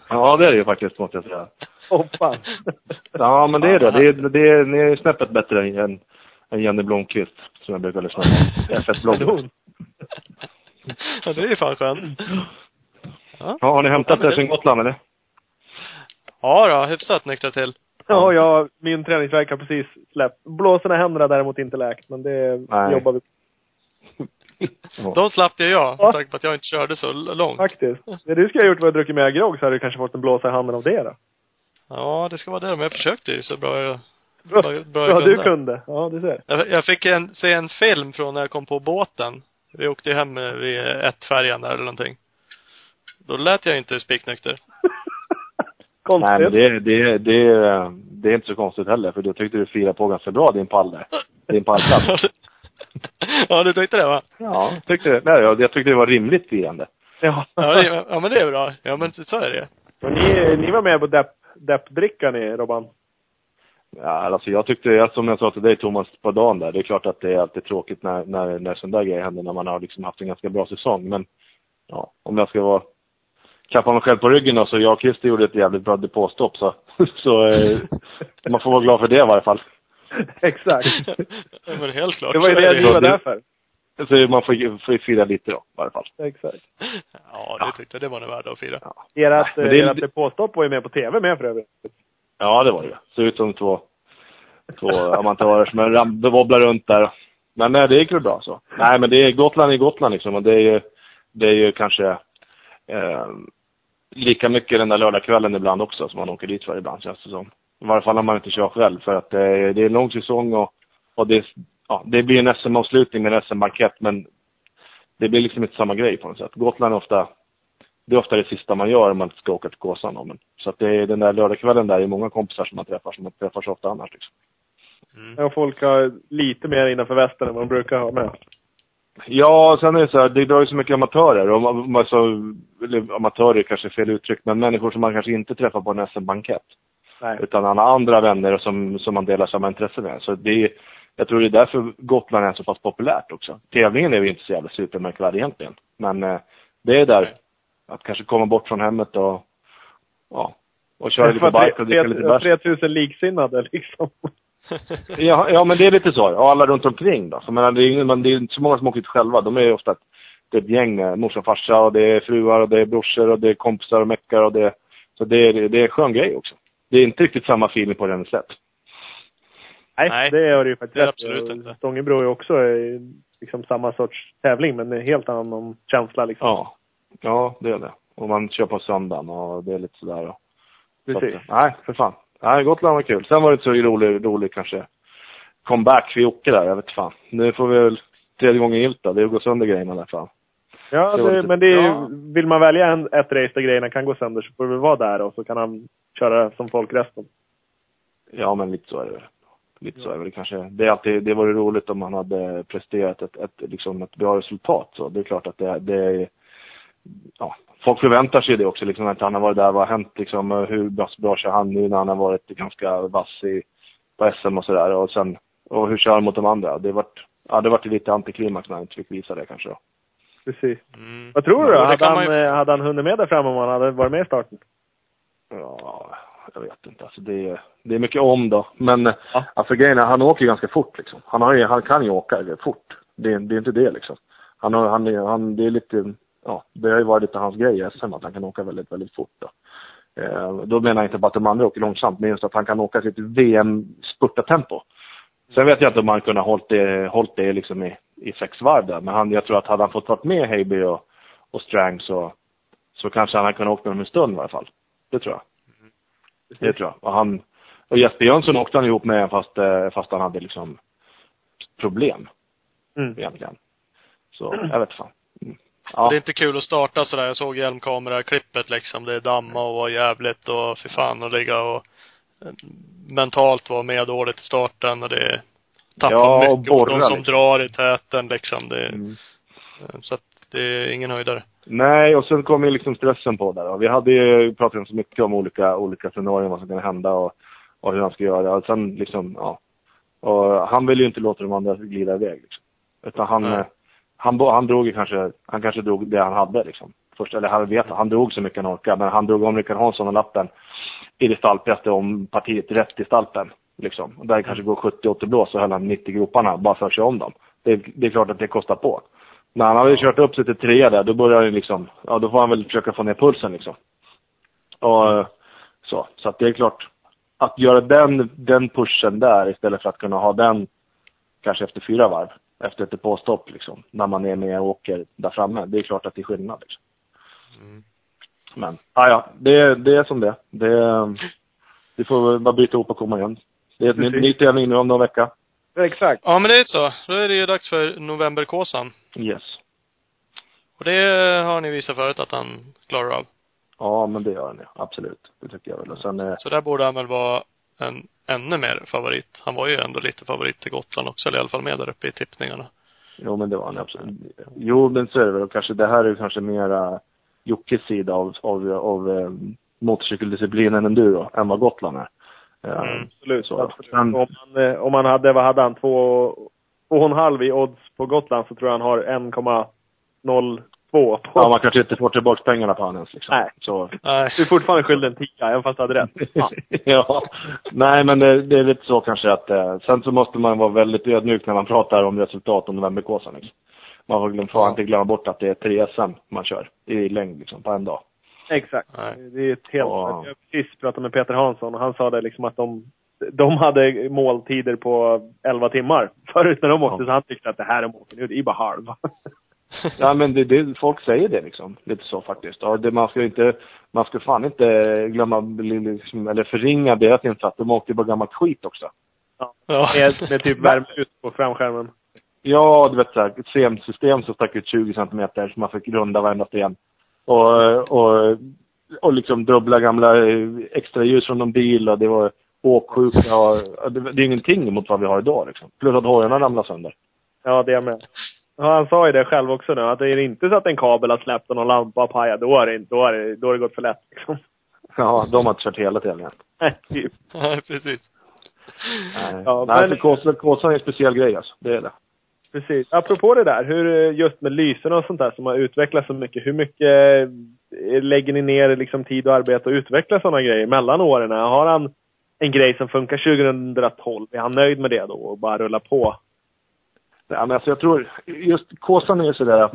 Ja, det är det ju faktiskt, måste jag säga. Hoppas. Ja, men det är det. det, är, det är, ni är snäppet bättre än, än Jenny Blomqvist, som jag brukar lyssna på. F1-bloggen. Kanon. Ja, det är ju fan skönt. Ja, har ni hämtat er sen Gotland, eller? Ja då, hyfsat nyktra till. Ja, jag, min träningsvärk har precis släppt. Blåsorna i händerna däremot inte läkt, men det Nej. jobbar vi Ja. De slapp ju jag, Ja. med tanke på att jag inte körde så långt. faktiskt. Det du skulle ha gjort var att druckit mer grogg så hade du kanske fått en blåsa i handen av det då. Ja, det ska vara det. Men jag försökte ju så bra jag, Bra, bra, bra du kunde. Ja, du ser. Jag, jag fick en, se en film från när jag kom på båten. Vi åkte hem vid ett-färjan där eller någonting. Då lät jag inte spiknykter. Konstigt. Nej, men det, det, det, det är inte så konstigt heller, för du tyckte du firade på ganska bra din pall där. Din pallplats. ja, du tyckte det va? Ja, tyckte det. Nej, jag, jag tyckte det var rimligt firande. Ja. Ja, det, ja men det är bra. Ja men så är det. Och ni, ni var med på depp, deppdricka ni, Robban? Ja, alltså jag tyckte, jag- som jag sa till dig Thomas på dagen där, det är klart att det är alltid tråkigt när, när, när sån där grejer händer, när man har liksom haft en ganska bra säsong. Men, ja, om jag ska vara, klappa mig själv på ryggen då, så jag och Christer gjorde ett jävligt bra depåstopp så, så eh, man får vara glad för det i varje fall. Exakt. Ja, men helt klart. Det var ju det ni var det- där för. Så man får, får ju fira lite då, i varje fall. Exakt. Ja, det tyckte jag det var nog värda att fira. Ert, Men det är- ert depåstopp var ju med på TV med för övrigt. Ja, det var det Såg ut som två, två amatörer som wobblar runt där. Men nej, det gick väl bra så. Nej, men det är Gotland är Gotland liksom. Och det är ju, det är ju kanske eh, lika mycket den där lördagskvällen ibland också som man åker dit för ibland känns det som. I varje fall när man inte kör själv för att det är, det är en lång säsong och, och det, ja, det blir en SM-avslutning med en SM-bankett men det blir liksom inte samma grej på något sätt. Gotland är ofta, det är ofta det sista man gör om man ska åka till Kåsan. då, Men, så att det är den där lördagskvällen där, det är många kompisar som man träffar som man träffar så ofta annars liksom. Ja, folk har lite mer innanför västen än vad de brukar ha med. Ja, sen är det så här, det drar ju så mycket amatörer. Och, alltså, eller amatörer är kanske är fel uttryck, men människor som man kanske inte träffar på en SM-bankett. Nej. Utan han har andra vänner som, som man delar samma intresse med. Så det är, jag tror det är därför Gotland är så pass populärt också. Tävlingen är ju inte så jävla supermärkvärdig egentligen. Men eh, det är där, att kanske komma bort från hemmet och, ja, och köra lite bike och dricka lite bärs. 3000 liksinnade liksom. Ja, ja, men det är lite så. Och alla runt omkring då. Så, men det, är, ingen- men det är inte så många som åker ut själva. De är ju ofta ett, det är ett gäng med morsa och farsa och det är fruar och det är brorsor och det är kompisar och meckar och det Så det är, det är en skön grej också. Det är inte riktigt samma feeling på den sätt. Nej, Nej, det har du ju faktiskt det är absolut i. inte. Stångebro är också eh, liksom samma sorts tävling, men en helt annan känsla liksom. Ja. Ja, det är det. Och man kör på söndagen och det är lite sådär. Och, så Precis. att, nej, för fan. Nej, Gotland var kul. Sen var det inte så rolig, rolig kanske comeback för Jocke där. Jag vet fan. Nu får vi väl tredje gången gillt då. Det är att gå sönder grejerna i alla fall. Ja, Det det, lite- men det är, ju- Ja. vill man välja en, ett race där grejerna kan gå sönder så får vi vara där och så kan han köra som folk resten. Ja, men lite så är det väl. Lite så är det väl kanske. Det, är alltid, det vore roligt om man hade presterat ett, ett, liksom ett bra resultat. Så det är klart att det, det är... Ja, folk förväntar sig det också. Liksom, att han har varit där. Vad har hänt liksom? Hur bra, bra kör han nu när han har varit ganska vass i, på SM och sådär. Och sen, och hur kör han mot de andra? Det har varit, ja, det har varit lite antiklimax när han inte fick visa det kanske då. Precis. Mm. Vad tror du då? Ja, det Hade han, man ju- eh, hade han hunnit med där framme om han hade varit med i starten? Ja, jag vet inte. Alltså det, är- det är mycket om då. Men Ja. alltså grejen är, han åker ju ganska fort liksom. Han, har ju, han kan ju åka fort. Det, är- det är inte det liksom. Han har, han, är- han, det är lite, ja, det har ju varit lite hans grej i SM att han kan åka väldigt, väldigt fort då. Eh, då menar jag inte bara att de andra åker långsamt, men just att han kan åka sitt VM-spurtartempo. Sen vet jag inte om han kunde ha hållit det, hållit det liksom i, i sex varv där. Men han, jag tror att hade han fått vara med Heiby och, och Strang så, så kanske han hade kunnat åka med dem en stund i alla fall. Det tror jag. Det tror jag. Och han, och Jesper Jönsson åkte han ihop med fast, eh, fast han hade liksom problem Mm. egentligen. Så, jag vet fan. Mm. Det Ja, är inte kul att starta sådär. Jag såg hjälmkamera-klippet liksom. Det är damma och var jävligt och för fan att ligga och eh, mentalt vara med dåligt i starten och det är tappa Ja, och mycket och de borra, som liksom. drar i täten liksom. Det, mm. eh, Så att det är ingen höjdare. Nej, och sen kom ju liksom stressen på där. Och vi hade ju pratat så mycket om olika, olika scenarion, vad som kan hända och, och hur han ska göra. Och sen liksom, ja. Och han ville ju inte låta de andra glida iväg liksom. Utan han, eh, han, han drog ju kanske, han kanske drog det han hade liksom. Först, eller han vet han drog så mycket han orkade, men han drog om Rickard Hansson och lappen i det stalpigaste om partiet rätt i stalpen. Liksom. Och där kanske går 70-80 blås så höll han mitt i groparna bara för att köra om dem. Det, det är klart att det kostar på. När han hade kört upp sig till trea där, då börjar det liksom, ja då får han väl försöka få ner pulsen liksom. Och så. Så att det är klart, att göra den, den pushen där istället för att kunna ha den kanske efter fyra varv, efter ett depåstopp liksom, när man är med och åker där framme. Det är klart att det är skillnad liksom. Mm. Men, ja, ja, det, det är som det Det, vi får väl bara byta ihop och komma igen. Det är ett nytt, tävling nu om någon vecka. Exakt. Ja, men det är så. Då är det ju dags för novemberkåsan. Yes. Och det har ni visat förut att han klarar av. Ja, men det gör han ju. Absolut. Det tycker jag väl. Och sen, eh, Så där borde han väl vara en ännu mer favorit. Han var ju ändå lite favorit till Gotland också, eller i alla fall med där uppe i tippningarna. jo men det var han absolut. Jo, men så är det väl. Och kanske, det här är kanske mera Jockes sida av, av, av eh, motorcykeldisciplinen enduro än vad Gotland är. Mm. Absolut. Så. absolut. Men- Om, man, eh, om man hade, vad hade han, två, två och en halv i odds på Gotland så tror jag han har 1,02 på. Ja, man kanske inte får tillbaka pengarna på honom liksom. Nej. Så, Nej. Du är fortfarande skyldig en tia, även fast du hade rätt. Ja. ja. Nej, men det, det är lite så kanske att... Eh, sen så måste man vara väldigt ödmjuk när man pratar om resultat om novemberkåsan. Liksom. Man får glöm, får inte glömma bort att det är tre SM man kör i längd liksom, på en dag. Exakt. Nej. Det är ett helt... Ja. Jag precis pratat med Peter Hansson och han sa det liksom att de, de hade måltider på 11 timmar förut när de åkte. Ja. Så han tyckte att det här är måltid. Det är bara halv. Ja, men det, det, folk säger det liksom. Lite så faktiskt. Ja, det, man ska inte, man ska fan inte glömma, liksom, eller förringa deras insats. De åkte ju bara gammalt skit också. Ja. Med, med typ värme ut på framskärmen. Ja, du vet såhär, ett CM-system som stack ut 20 centimeter så man fick runda varenda sten. Och, och, och liksom dubbla gamla eh, extra ljus från någon bil och det var åksjuka och, det, det är ingenting mot vad vi har idag liksom. Plus att hojarna ramlade sönder. Ja, det är med. Ja, han sa ju det själv också nu. Att det är inte så att en kabel har släppt och någon lampa har pajat. Då har det, inte- då har det, då har det gått för lätt liksom. Ja, de har inte kört hela tävlingen. Nej, typ. Nej, precis. Nej, Ja, Nej men- för Kåsan är en speciell grej alltså. Det är det. Precis. Apropå det där, hur eh, just med lyserna och sånt där som har utvecklats så mycket. Hur mycket eh, lägger ni ner liksom tid och arbete att utveckla sådana grejer mellan åren? Har han en grej som funkar 2012? Är han nöjd med det då och bara rullar på? Ja, men alltså jag tror, just Kåsan är ju sådär,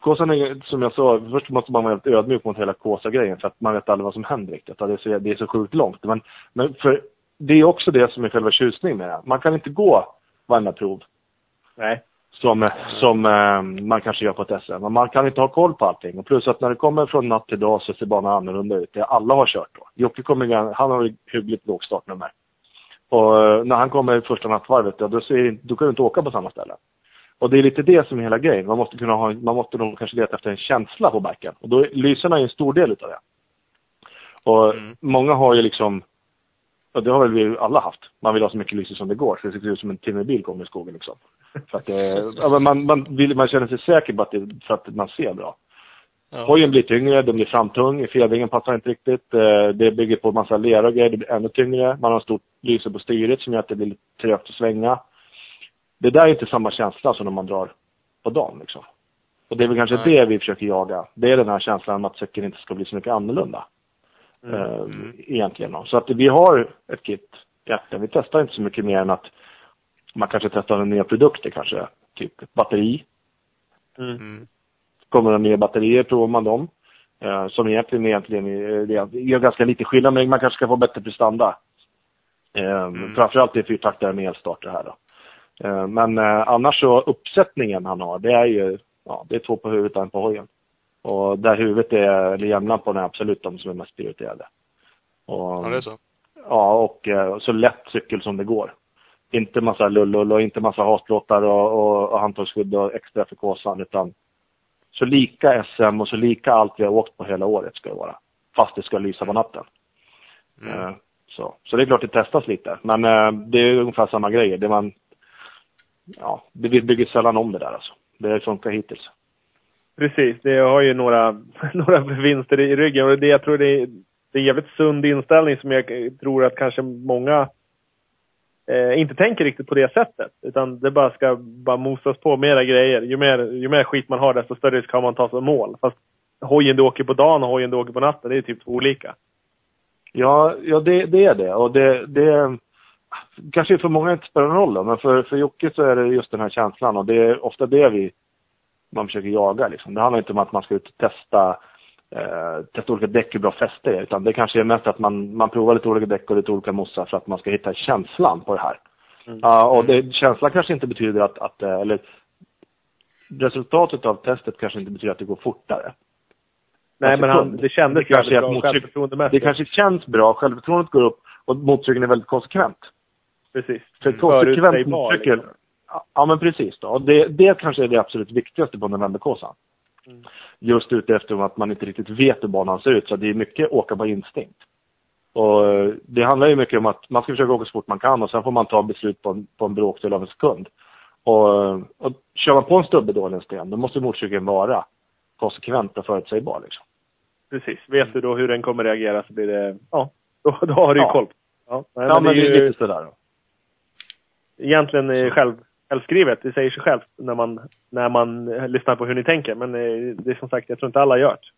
Kåsan är som jag sa, först måste man vara helt ödmjuk mot hela Kåsa-grejen för att man vet aldrig vad som händer riktigt. Det är så, det är så sjukt långt. Men, men för det är också det som är själva tjusningen med det. Man kan inte gå varenda prov Nej. som, som eh, man kanske gör på ett SM. Men man kan inte ha koll på allting. Och plus att när det kommer från natt till dag så ser banan annorlunda ut. Det alla har kört då. Jocke kommer, gan- han har hyggligt lågt startnummer. Och eh, när han kommer i första nattvarvet, ja, då, ser, då kan du inte åka på samma ställe. Och det är lite det som är hela grejen. Man måste kunna ha, man måste nog kanske leta efter en känsla på backen. Och då, lyserna är en stor del utav det. Och Mm. många har ju liksom, och det har väl vi alla haft. Man vill ha så mycket lyse som det går, så det ser ut som en timmerbil kommer i skogen liksom. För att, eh, ja, man, man, vill, man känner sig säker på att det, för att man ser bra. Ja. Hojen blir tyngre, den blir framtung, fjädringen passar inte riktigt. Eh, det bygger på massa lera och grejer, det blir ännu tyngre. Man har stort lyse på styret som gör att det blir lite trögt att svänga. Det där är inte samma känsla som när man drar på dagen liksom. Och det är väl kanske Nej. det vi försöker jaga. Det är den här känslan att cykeln inte ska bli så mycket annorlunda. Mm. Eh, egentligen. Så att vi har ett kit. Ja, vi testar inte så mycket mer än att man kanske testar en nya produkter kanske. Typ ett batteri. Mm. Mm. Kommer det nya batterier provar man dem. Eh, som egentligen, egentligen gör ganska lite skillnad men man kanske ska få bättre prestanda. Eh, Mm. Framförallt i fyrtaktare med elstarter här då. Eh, men eh, annars så uppsättningen han har, det är ju, ja, det är två på huvudet och en på hojen. Och där huvudet är, eller jämnlampan är absolut de som är mest prioriterade. Och, Ja, det är så. Ja, och eh, så lätt cykel som det går. Inte massa lullull och inte massa hatlåtar och, och, och handtagsskydd och extra för kåsan utan så lika SM och så lika allt vi har åkt på hela året ska det vara. Fast det ska lysa på natten. Mm. Eh, så. så det är klart det testas lite. Men eh, det är ungefär samma grejer. Det man, ja, vi bygger sällan om det där alltså. Det funkar hittills. Precis. Det har ju några, några vinster i ryggen. Och det jag tror det är, det är en jävligt sund inställning som jag tror att kanske många eh, inte tänker riktigt på det sättet. Utan det bara ska bara mosas på mera grejer. Ju mer, ju mer skit man har desto större risk har man att ta sig mål. Fast hojen du åker på dagen och hojen du åker på natten, det är typ två olika. Ja, ja det, det är det. Och det, det kanske för många inte spelar någon roll då, men för, för Jocke så är det just den här känslan och det är ofta det vi man försöker jaga liksom. Det handlar inte om att man ska ut och testa, eh, testa olika däck hur bra fäste är, utan det kanske är mest att man, man provar lite olika däck och lite olika mossar för att man ska hitta känslan på det här. Mm. Uh, och det, känslan kanske inte betyder att, att, eh, eller resultatet av testet kanske inte betyder att det går fortare. Nej, men han, det kändes det kanske bra självförtroendemässigt. Det kanske känns bra, självförtroendet går upp och mottrycken är väldigt konsekvent. Precis. För konsekvent mottryck liksom. Ja, men precis då. Det, det kanske är det absolut viktigaste på novemberkåsan. Mm. Just utefter att man inte riktigt vet hur banan ser ut, så det är mycket åka på instinkt. Och eh, det handlar ju mycket om att man ska försöka åka så fort man kan och sen får man ta beslut på en, på en bråkdel av en sekund. Och, och kör man på en stubbe då eller en sten, då måste motorcykeln vara konsekvent och förutsägbar liksom. Precis. Vet du då hur den kommer reagera så blir det, ja, då, då har du ju ja. koll. Ja, nej, ja men, men det är ju lite sådär då. Egentligen själv, självskrivet. Det säger sig självt när man, när man lyssnar på hur ni tänker. Men eh, det är som sagt, jag tror inte alla gör det.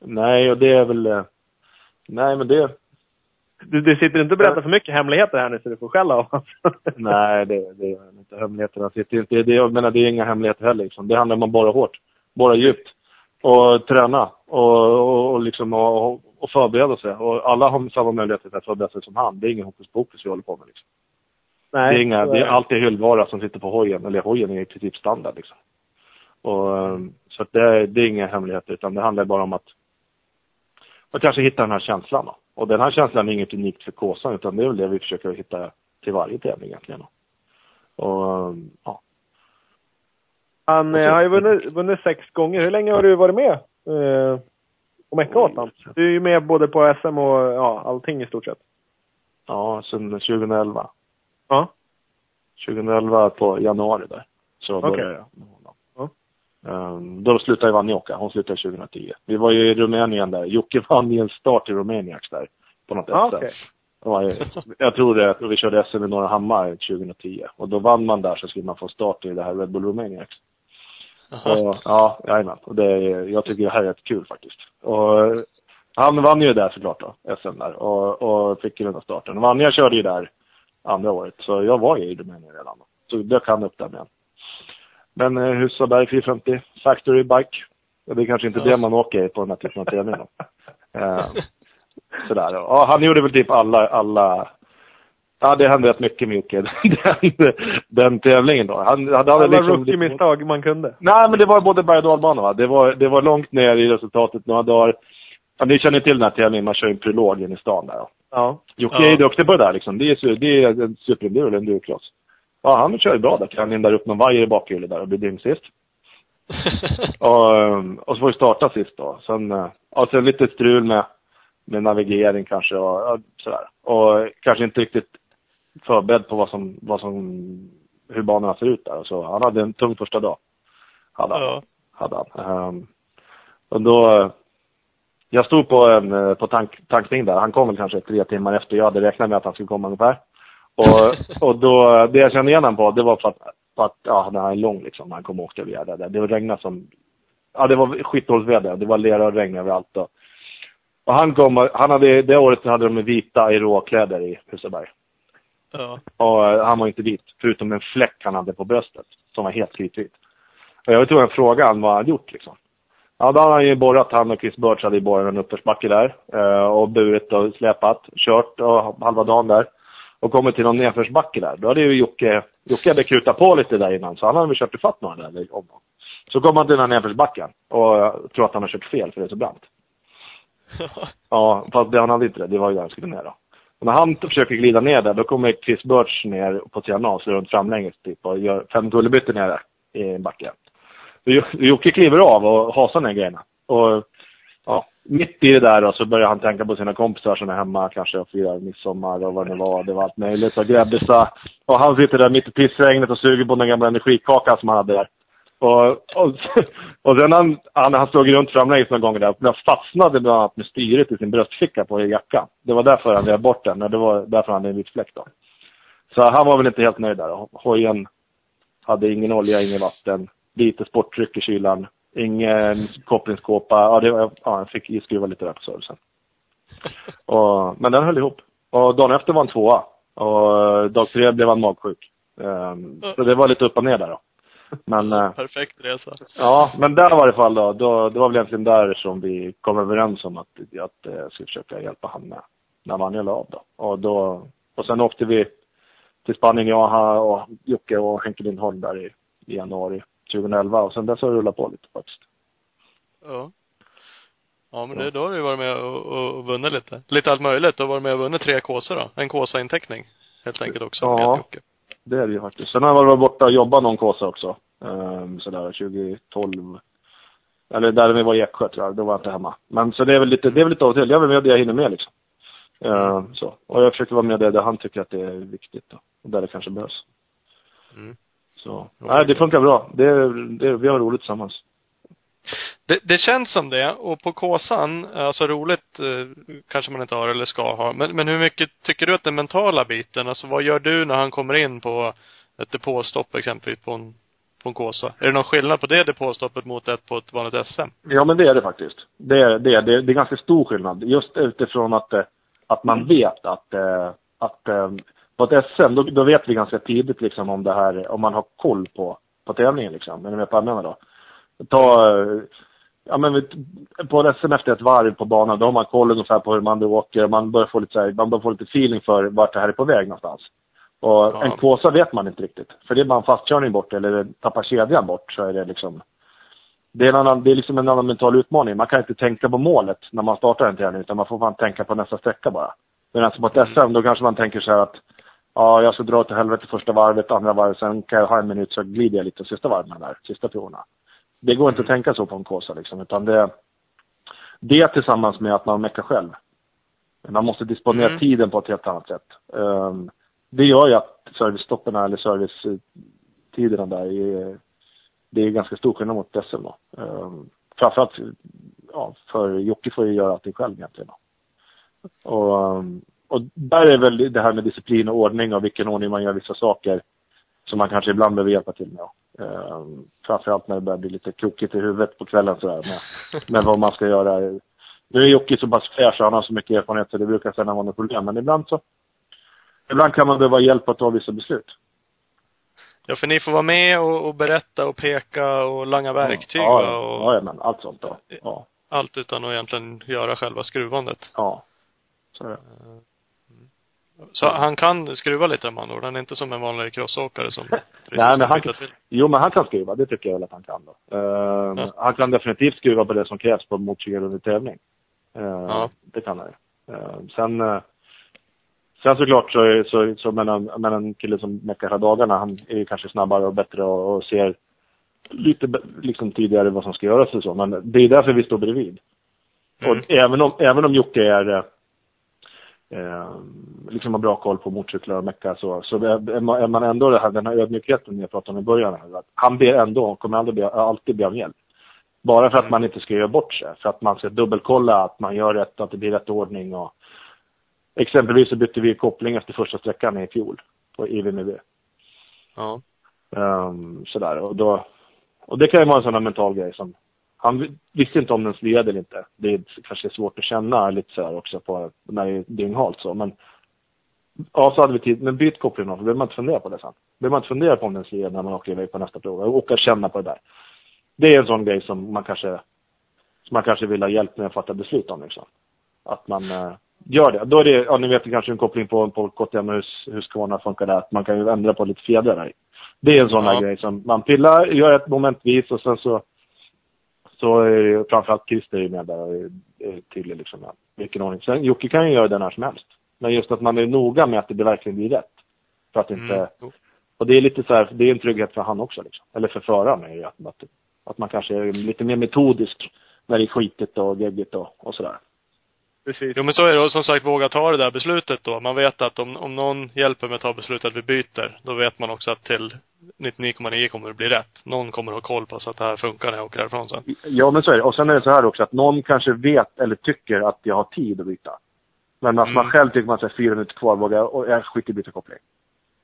Nej, och det är väl... Eh, nej, men det... Du, du sitter inte och berättar för mycket hemligheter här nu så du får skälla av oss. nej, det, det gör inte. Hemligheterna sitter inte... Det, jag menar, det är inga hemligheter heller liksom. Det handlar om att borra hårt. Borra djupt. Och träna. Och, och, och liksom och, och förbereda sig. Och alla har samma möjligheter att förbereda sig som han. Det är ingen hokus pokus vi håller på med liksom. Nej, det är, inga, det är alltid hyllvara som sitter på hojen, eller hojen är i princip standard liksom. Och, mm. Så att det, det är inga hemligheter, utan det handlar bara om att, att kanske hitta den här känslan. Då. Och den här känslan är inget unikt för Kåsan, utan det är väl det vi försöker hitta till varje tävling egentligen. Och, ja. Han så, har ju vunnit, vunnit sex gånger. Hur länge har du varit med eh, på Meckaåtan? Du är ju med både på SM och ja, allting i stort sett. Ja, sedan 2011. Ja. 2011 på januari där. Så okay. började jag med honom. Ja. Um, då slutade Vanja åka. Hon slutade 2010. Vi var ju i Rumänien där. Jocke vann i en start i Rumäniax där. På något ah, okay. Jag, jag tror det. Vi körde SM i Norra Hammar 2010. Och då vann man där så skulle man få start i det här Red Bull Romaniax. Så, ja, jajamän. Och det, jag tycker det här är rätt kul faktiskt. Och han vann ju där såklart då, SM där. Och, och fick ju den starten. Vanja körde ju där andra året. Så jag var i Rumänien redan. Så dök han upp där med. Men eh, Husaberg 450, Factory Bike. Det är kanske inte ja. det man åker på den här typen av tävling eh, Sådär. Ja, han gjorde väl typ alla, alla Ja, det hände rätt mycket Micke, den, den tävlingen då. Han hade Alla liksom, rookie-misstag man kunde. Nej, men det var både berg och dalbana va. Det var, det var långt ner i resultatet några dagar. Ja, ni känner till den här tävlingen, man kör en prolog in i stan där. Ja. Jocke ja. är duktig på det där liksom. Det är, det är en superenduro eller endurocross. Ja, han kör ju bra där. Han lindar upp någon vajer i bakhjulet där och blir dyngsist. och, och så får vi starta sist då. Sen, eh, ja, sen lite strul med, med navigering kanske och ja, sådär. Och kanske inte riktigt förberedd på vad som, vad som, hur banorna ser ut där. Så han hade en tung första dag. Hade han. Ja. Hade han. Um, och då, jag stod på, en, eh, på tank, tankning där. Han kom väl kanske tre timmar efter jag hade räknat med att han skulle komma ungefär. Och, och då, det jag kände igen honom på, det var för att, för att ja, han är lång liksom. Han kom och åkte via där. Det regnade som, ja det var skitdåligt Det var lera och regn överallt. Och, och han kom, han hade, det året hade de vita i råkläder i Husaberg. Ja. Och eh, han var inte vit, förutom en fläck han hade på bröstet, som var helt kritvit. Och jag var tvungen att fråga honom vad han gjort liksom. Ja, då hade han ju borrat, han och Chris Birch hade ju borrat en uppförsbacke där. Eh, och burit och släpat, kört och halva dagen där. Och kommit till någon nedförsbacke där. Då hade ju Jocke, Jocke hade krutat på lite där innan, så han hade väl kört ifatt några där om Så kom han till den här nedförsbacken och tror att han har kört fel för det är så brant. ja, fast det, han hade inte det. Det var ju där han skulle ner då. Och när han försöker glida ner där, då kommer Chris Birch ner på sidan av, så runt framlänges typ och gör fem kullerbyttor nere i backen. Jocke kliver av och hasar ner grejerna. Och ja, mitt i det där då, så börjar han tänka på sina kompisar som är hemma kanske och firar midsommar och vad det var. Det var allt möjligt. Och Grebbisa. Och han sitter där mitt i pissregnet och suger på den gamla energikakan som han hade där. Och, och, och sen han, han, han slog runt framlänges några gånger där. Men fastnade bland annat med styret i sin bröstficka på jackan. Det var därför han rev bort den. Det var därför han hade en vit fläck då. Så han var väl inte helt nöjd där. Hojen hade ingen olja, ingen vatten lite sporttryck i kylan. ingen kopplingskåpa. Ja, det var, ja, jag fick skruva lite där på servicen. Och, men den höll ihop. Och dagen efter var han tvåa. Och dag tre blev han magsjuk. Um, så det var lite upp och ner där då. Men, eh, Perfekt resa. ja, men där var det fall då, då, det var väl egentligen där som vi kom överens om att, att eh, jag skulle försöka hjälpa han med, när Vanja la av då. Och då, och sen åkte vi till Spanien, jag han och Jocke och Henke Lindholm där i, i januari 2011 och sen dess har det rullat på lite faktiskt. Ja. Ja, men det, då har du varit med och, och, och vunnit lite. Lite allt möjligt. Du har varit med och vunnit tre kåsor då. En kåsa-inteckning. Helt enkelt också. Ja. Det är det ju faktiskt. Sen har jag varit borta och jobbat någon kåsa också. Um, sådär 2012. Eller där vi var i Eksjö tror jag. Då var jag inte hemma. Men så det är väl lite, det är väl lite av och till. Jag är med det jag hinner med liksom. Ehm, så. Och jag försöker vara med det där han tycker att det är viktigt då. Och där det kanske behövs. Mm. Så. Nej, det funkar bra. Det, det, vi har roligt tillsammans. Det, det känns som det. Och på Kåsan, alltså roligt eh, kanske man inte har eller ska ha. Men, men hur mycket tycker du att den mentala biten, alltså vad gör du när han kommer in på ett depåstopp exempelvis på en, på en Kåsa? Är det någon skillnad på det depåstoppet mot ett på ett vanligt SM? Ja, men det är det faktiskt. Det är, det är, det är, det är ganska stor skillnad. Just utifrån att, eh, att man vet att, eh, att på ett SM, då, då vet vi ganska tidigt liksom om det här, om man har koll på, på tävlingen liksom. Är ni med på vad jag då? Ta, ja men på ett SM efter ett varv på banan, då har man koll ungefär på hur man åker. Man börjar få lite så här, man börjar få lite feeling för vart det här är på väg någonstans. Och Ja. en kåsa vet man inte riktigt. För det är bara en fastkörning bort eller tappar kedjan bort så är det liksom det är, en annan, det är liksom en annan mental utmaning. Man kan inte tänka på målet när man startar en träning utan man får fan tänka på nästa sträcka bara. Medan på ett SM då kanske man tänker så här att ja, jag ska dra till helvete första varvet, andra varvet, sen kan jag ha en minut så glider jag lite sista varven där, sista proverna. Det går inte att tänka så på en Kåsa liksom, utan det, det tillsammans med att man meckar själv. Man måste disponera Mm. tiden på ett helt annat sätt. Ehm, det gör ju att servicestoppen eller servicetiderna där är, det är ganska stor skillnad mot SM då. Um, framförallt, ja, för Jocke får ju göra allting själv egentligen då. Och, ehm, och där är väl det här med disciplin och ordning och vilken ordning man gör vissa saker som man kanske ibland behöver hjälpa till med. Um, framförallt när det börjar bli lite krokigt i huvudet på kvällen sådär med, med vad man ska göra. Nu är Jocke så pass fräsch och han har så mycket erfarenhet så det brukar sällan vara något problem. Men ibland så Ibland kan man behöva hjälp att ta vissa beslut. Ja, för ni får vara med och, och berätta och peka och langa verktyg ja, ja, och ja, men allt sånt då. Ja, allt utan att egentligen göra själva skruvandet. ja. Så är det. Så han kan skruva lite med andra ord. Han är inte som en vanlig crossåkare som Nej, men han, till. jo, men han kan skruva. Det tycker jag väl att han kan då. Ehm, Ja. Han kan definitivt skruva på det som krävs på en motorcykel under tävling. Ehm, Ja. Det kan han ju. Ehm, sen, eh, sen såklart så, så, så men, en, men en kille som meckar hela dagarna, han är ju kanske snabbare och bättre och, och ser lite liksom tidigare vad som ska göras och så. Men det är därför vi står bredvid. Mm. Och även om, även om Jocke är eh, liksom har bra koll på motorcyklar och mecka så, så är man- ändå det här, den här ödmjukheten jag pratade om i början. Här, att han ber ändå, kommer aldrig be, alltid be om hjälp. Bara för att Mm. man inte ska göra bort sig. För att man ska dubbelkolla att man gör rätt, att det blir rätt ordning och Exempelvis så bytte vi koppling efter första sträckan i fjol på IVMB. Ja. Um, sådär och då Och det kan ju vara en sån här mental grej som Han vi- visste inte om den sliade eller inte. Det är kanske svårt att känna lite sådär också på när det är dynghalt så men Ja, så hade vi tid. Men byt kopplingen så behöver man inte fundera på det sen. behöver man inte fundera på om den slirar när man åker iväg på nästa prov. Och åka och känna på det där. Det är en sån grej som man kanske som man kanske vill ha hjälp med att fatta beslut om liksom. Att man eh, gör det. Då är det, ja ni vet kanske en koppling på, på KTM och hur Husqvarna funkar där. Att man kan ju ändra på lite fjädrar där. Det är en sån Ja. grej som man pillar, gör ett momentvis och sen så så ju framförallt Christer är med där är tydlig liksom. Vilken ordning. Sen Jocke kan ju göra det när som helst. Men just att man är noga med att det verkligen blir rätt. För att inte, Mm. Och det är lite så här, det är en trygghet för han också liksom. Eller för föraren är ju att, att, att man kanske är lite mer metodisk när det är skitigt och geggigt och, och sådär. Precis. Jo men så är det. Och som sagt, våga ta det där beslutet då. Man vet att om, om någon hjälper med att ta beslutet att vi byter, då vet man också att till 99,9 kommer det bli rätt. Någon kommer ha koll på så att det här funkar när jag åker härifrån sen. Ja, men så är det. Och sen är det så här också att någon kanske vet eller tycker att jag har tid att byta. Men att man Mm. själv tycker man säger fyra minuter kvar, vågar, och jag skiter i byta koppling.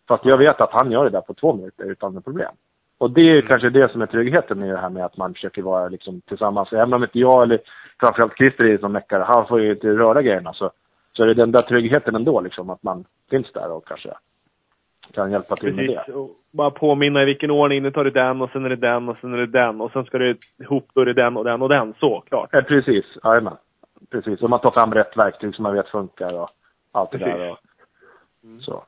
Fast jag vet att han gör det där på två minuter utan problem. Och det är kanske det som är tryggheten i det här med att man försöker vara liksom tillsammans. Även om inte jag eller framförallt Christer är som meckare, han får ju inte röra grejerna. Så, så är det den där tryggheten ändå liksom, att man finns där och kanske kan hjälpa till med det. Precis. Och bara påminna i vilken ordning. Nu tar du den och sen är det den och sen är det den. Och sen ska du ihop, då är det den och den och den. Så, klart. Ja, precis. Jajamän. Precis. Och man tar fram rätt verktyg som man vet funkar och allt det Precis. där. Och, så.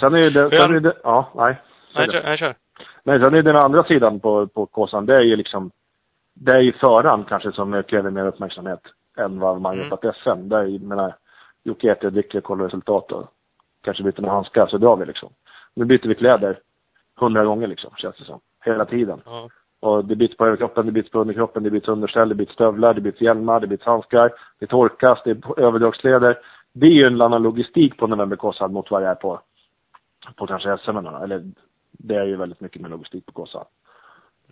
Sen är ju det, sen är det, ja, nej. Nej, kör. Nej, kör. Nej, sen är den andra sidan på, på kåsan, det är ju liksom, det är ju föraren kanske som kräver mer uppmärksamhet än vad man Mm. gör på ett SM. Där, jag menar, Jocke äter, dricker, kollar resultat och kanske byter några handskar, så drar vi liksom. Nu byter vi kläder hundra gånger liksom, känns det som. Hela tiden. Ja. Och det byts på överkroppen, det byts på underkroppen, det byts underställ, det byts stövlar, det byts hjälmar, det byts handskar, det torkas, det är överdragskläder. Det är ju en annan logistik på November mot vad det är på, på kanske SM. Eller det är ju väldigt mycket mer logistik på Kåsan.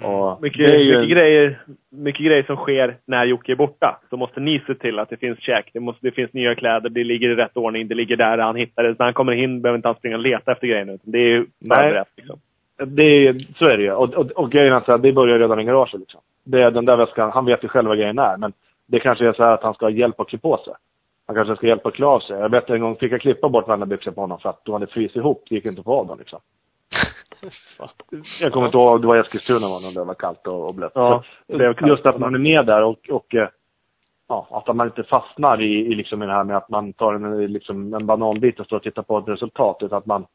Och Mycket, ju, mycket, grejer, mycket grejer som sker när Jocke är borta. Så måste ni se till att det finns käk, det, måste, det finns nya kläder, det ligger i rätt ordning, det ligger där han hittar det. När han kommer in behöver inte han springa och leta efter grejerna. Det är ju förberett liksom. det så är det ju. Och, och, och grejen är så här, det börjar redan i garaget liksom. Det den där väskan, han vet ju själv vad grejen är. Men det kanske är så här att han ska ha hjälp att klä på sig. Han kanske ska hjälpa att klä av sig. Jag vet en gång fick jag klippa bort varenda byxor på honom för att de hade frysit ihop. Det gick inte få av dem liksom. Jag kommer inte ihåg, det var Eskilstuna var det, när det var kallt och, och blött. Ja, det kallt. Just att man är med där och, och eh, ja, att man inte fastnar i, i liksom det här med att man tar en, liksom en bananbit och står och tittar på ett resultat. Utan att man,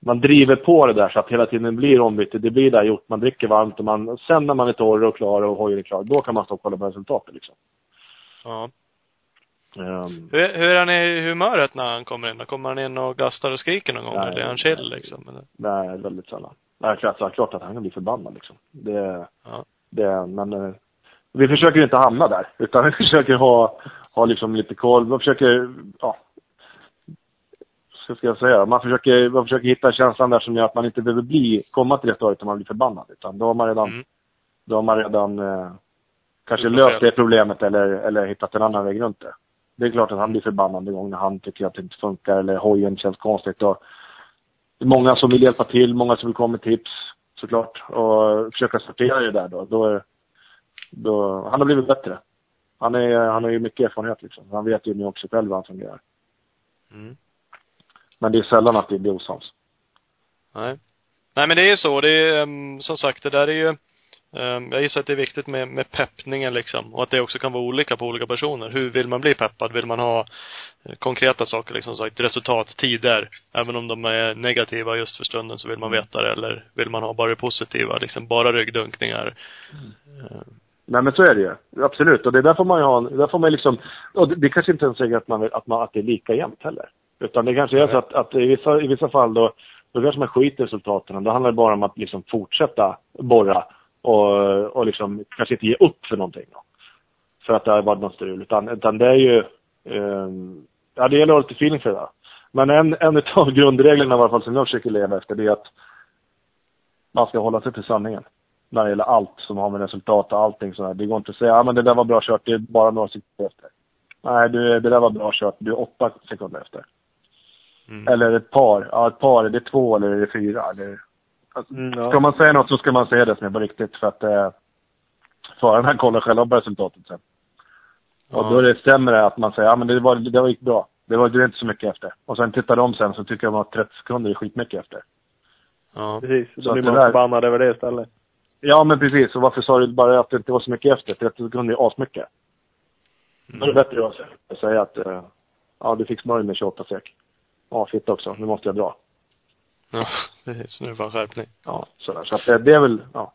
man driver på det där så att hela tiden blir ombyte. Det blir där gjort, man dricker varmt och man, sen när man är torr och klar och hojen är klar, då kan man stå och kolla på resultatet liksom. ja. Um, Hur, hur är han i humöret när han kommer in? Då Kommer han in och gastar och skriker någon gång? Nej, eller är han chill liksom? Eller? nej, väldigt sällan. Nej, klart, så klart att han kan bli förbannad liksom. Det, Ja. det, men eh, vi försöker inte hamna där. Utan vi försöker ha, ha liksom lite koll. Man försöker, ja. Så ska jag säga? Man försöker, man försöker hitta känslan där som gör att man inte behöver bli, komma till det stadiet där man blir förbannad. Utan då har man redan, Mm. då har man redan eh, kanske löst det problemet eller, eller hittat en annan väg runt det. Det är klart att han blir förbannad en gång när han tycker att det inte funkar eller hojen känns konstigt. Och det är många som vill hjälpa till, många som vill komma med tips såklart. Och försöka sortera det där då. då, då han har blivit bättre. Han, är, han har ju mycket erfarenhet liksom. Han vet ju nu också själv hur han fungerar. Mm. Men det är sällan att det blir osams. Nej. Nej men det är ju så. Det är, um, som sagt, det där är ju jag gissar att det är viktigt med, med peppningen liksom. Och att det också kan vara olika på olika personer. Hur vill man bli peppad? Vill man ha eh, konkreta saker, liksom sagt, resultat, tider. Även om de är negativa just för stunden så vill man veta det. Eller vill man ha bara det positiva, liksom bara ryggdunkningar. Eh, Nej men så är det ju. Absolut. Och det där får man ju ha, där får man liksom, och det, det kanske inte ens säger att man, att man, att det är lika jämnt heller. Utan det kanske är så att, att i, vissa, i vissa fall då, då kanske man skiter i resultaten. Då handlar det bara om att liksom fortsätta borra och, och liksom kanske inte ge upp för någonting då. För att det har varit något strul. Utan, utan det är ju, eh, ja det gäller att ha lite feeling för det där. Men en, en av grundreglerna i alla fall som jag försöker leva efter det är att man ska hålla sig till sanningen när det gäller allt som har med resultat och allting sådär. Det går inte att säga, ja men det där var bra kört, det är bara några sekunder efter. Nej, du, det där var bra kört, du är åtta sekunder efter. Mm. Eller ett par, ja ett par, är det två eller är det fyra? Eller, alltså, Mm, Ska ja. man säga något så ska man säga det som är på riktigt för att eh, förarna kollar själva på resultatet sen. Och då är det sämre att man säger, ja men det var, det var gick bra. Det var det är inte så mycket efter. Och sen tittar de sen så tycker de att 30 sekunder är skitmycket efter. Ja. Precis. Så Då blir det man förbannad över det istället. Ja men precis, och varför sa du bara att det inte var så mycket efter? 30 sekunder är asmycket. Då är det bättre att säga att, eh, ja du fick smörj med 28 sek. Ja, fitt också, nu måste jag dra. Ja, precis. Nu fan skärpning. Ja, sådär. Så att det, det är väl, ja.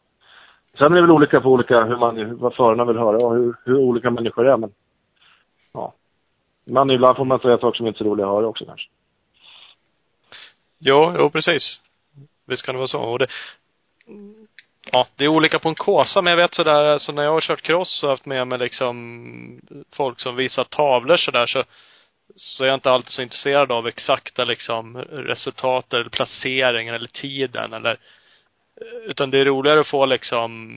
Sen är det väl olika på olika, hur man, vad förarna vill höra och hur, hur olika människor är, men ja. Men ibland får man säga saker som inte är så roliga att höra också kanske. Jo, jo precis. Visst kan det vara så. Och det, ja, det är olika på en kåsa, men jag vet sådär, alltså när jag har kört cross och haft med mig liksom folk som visar tavlor sådär så, så är jag inte alltid så intresserad av exakta liksom resultat eller placeringen eller tiden eller utan det är roligare att få liksom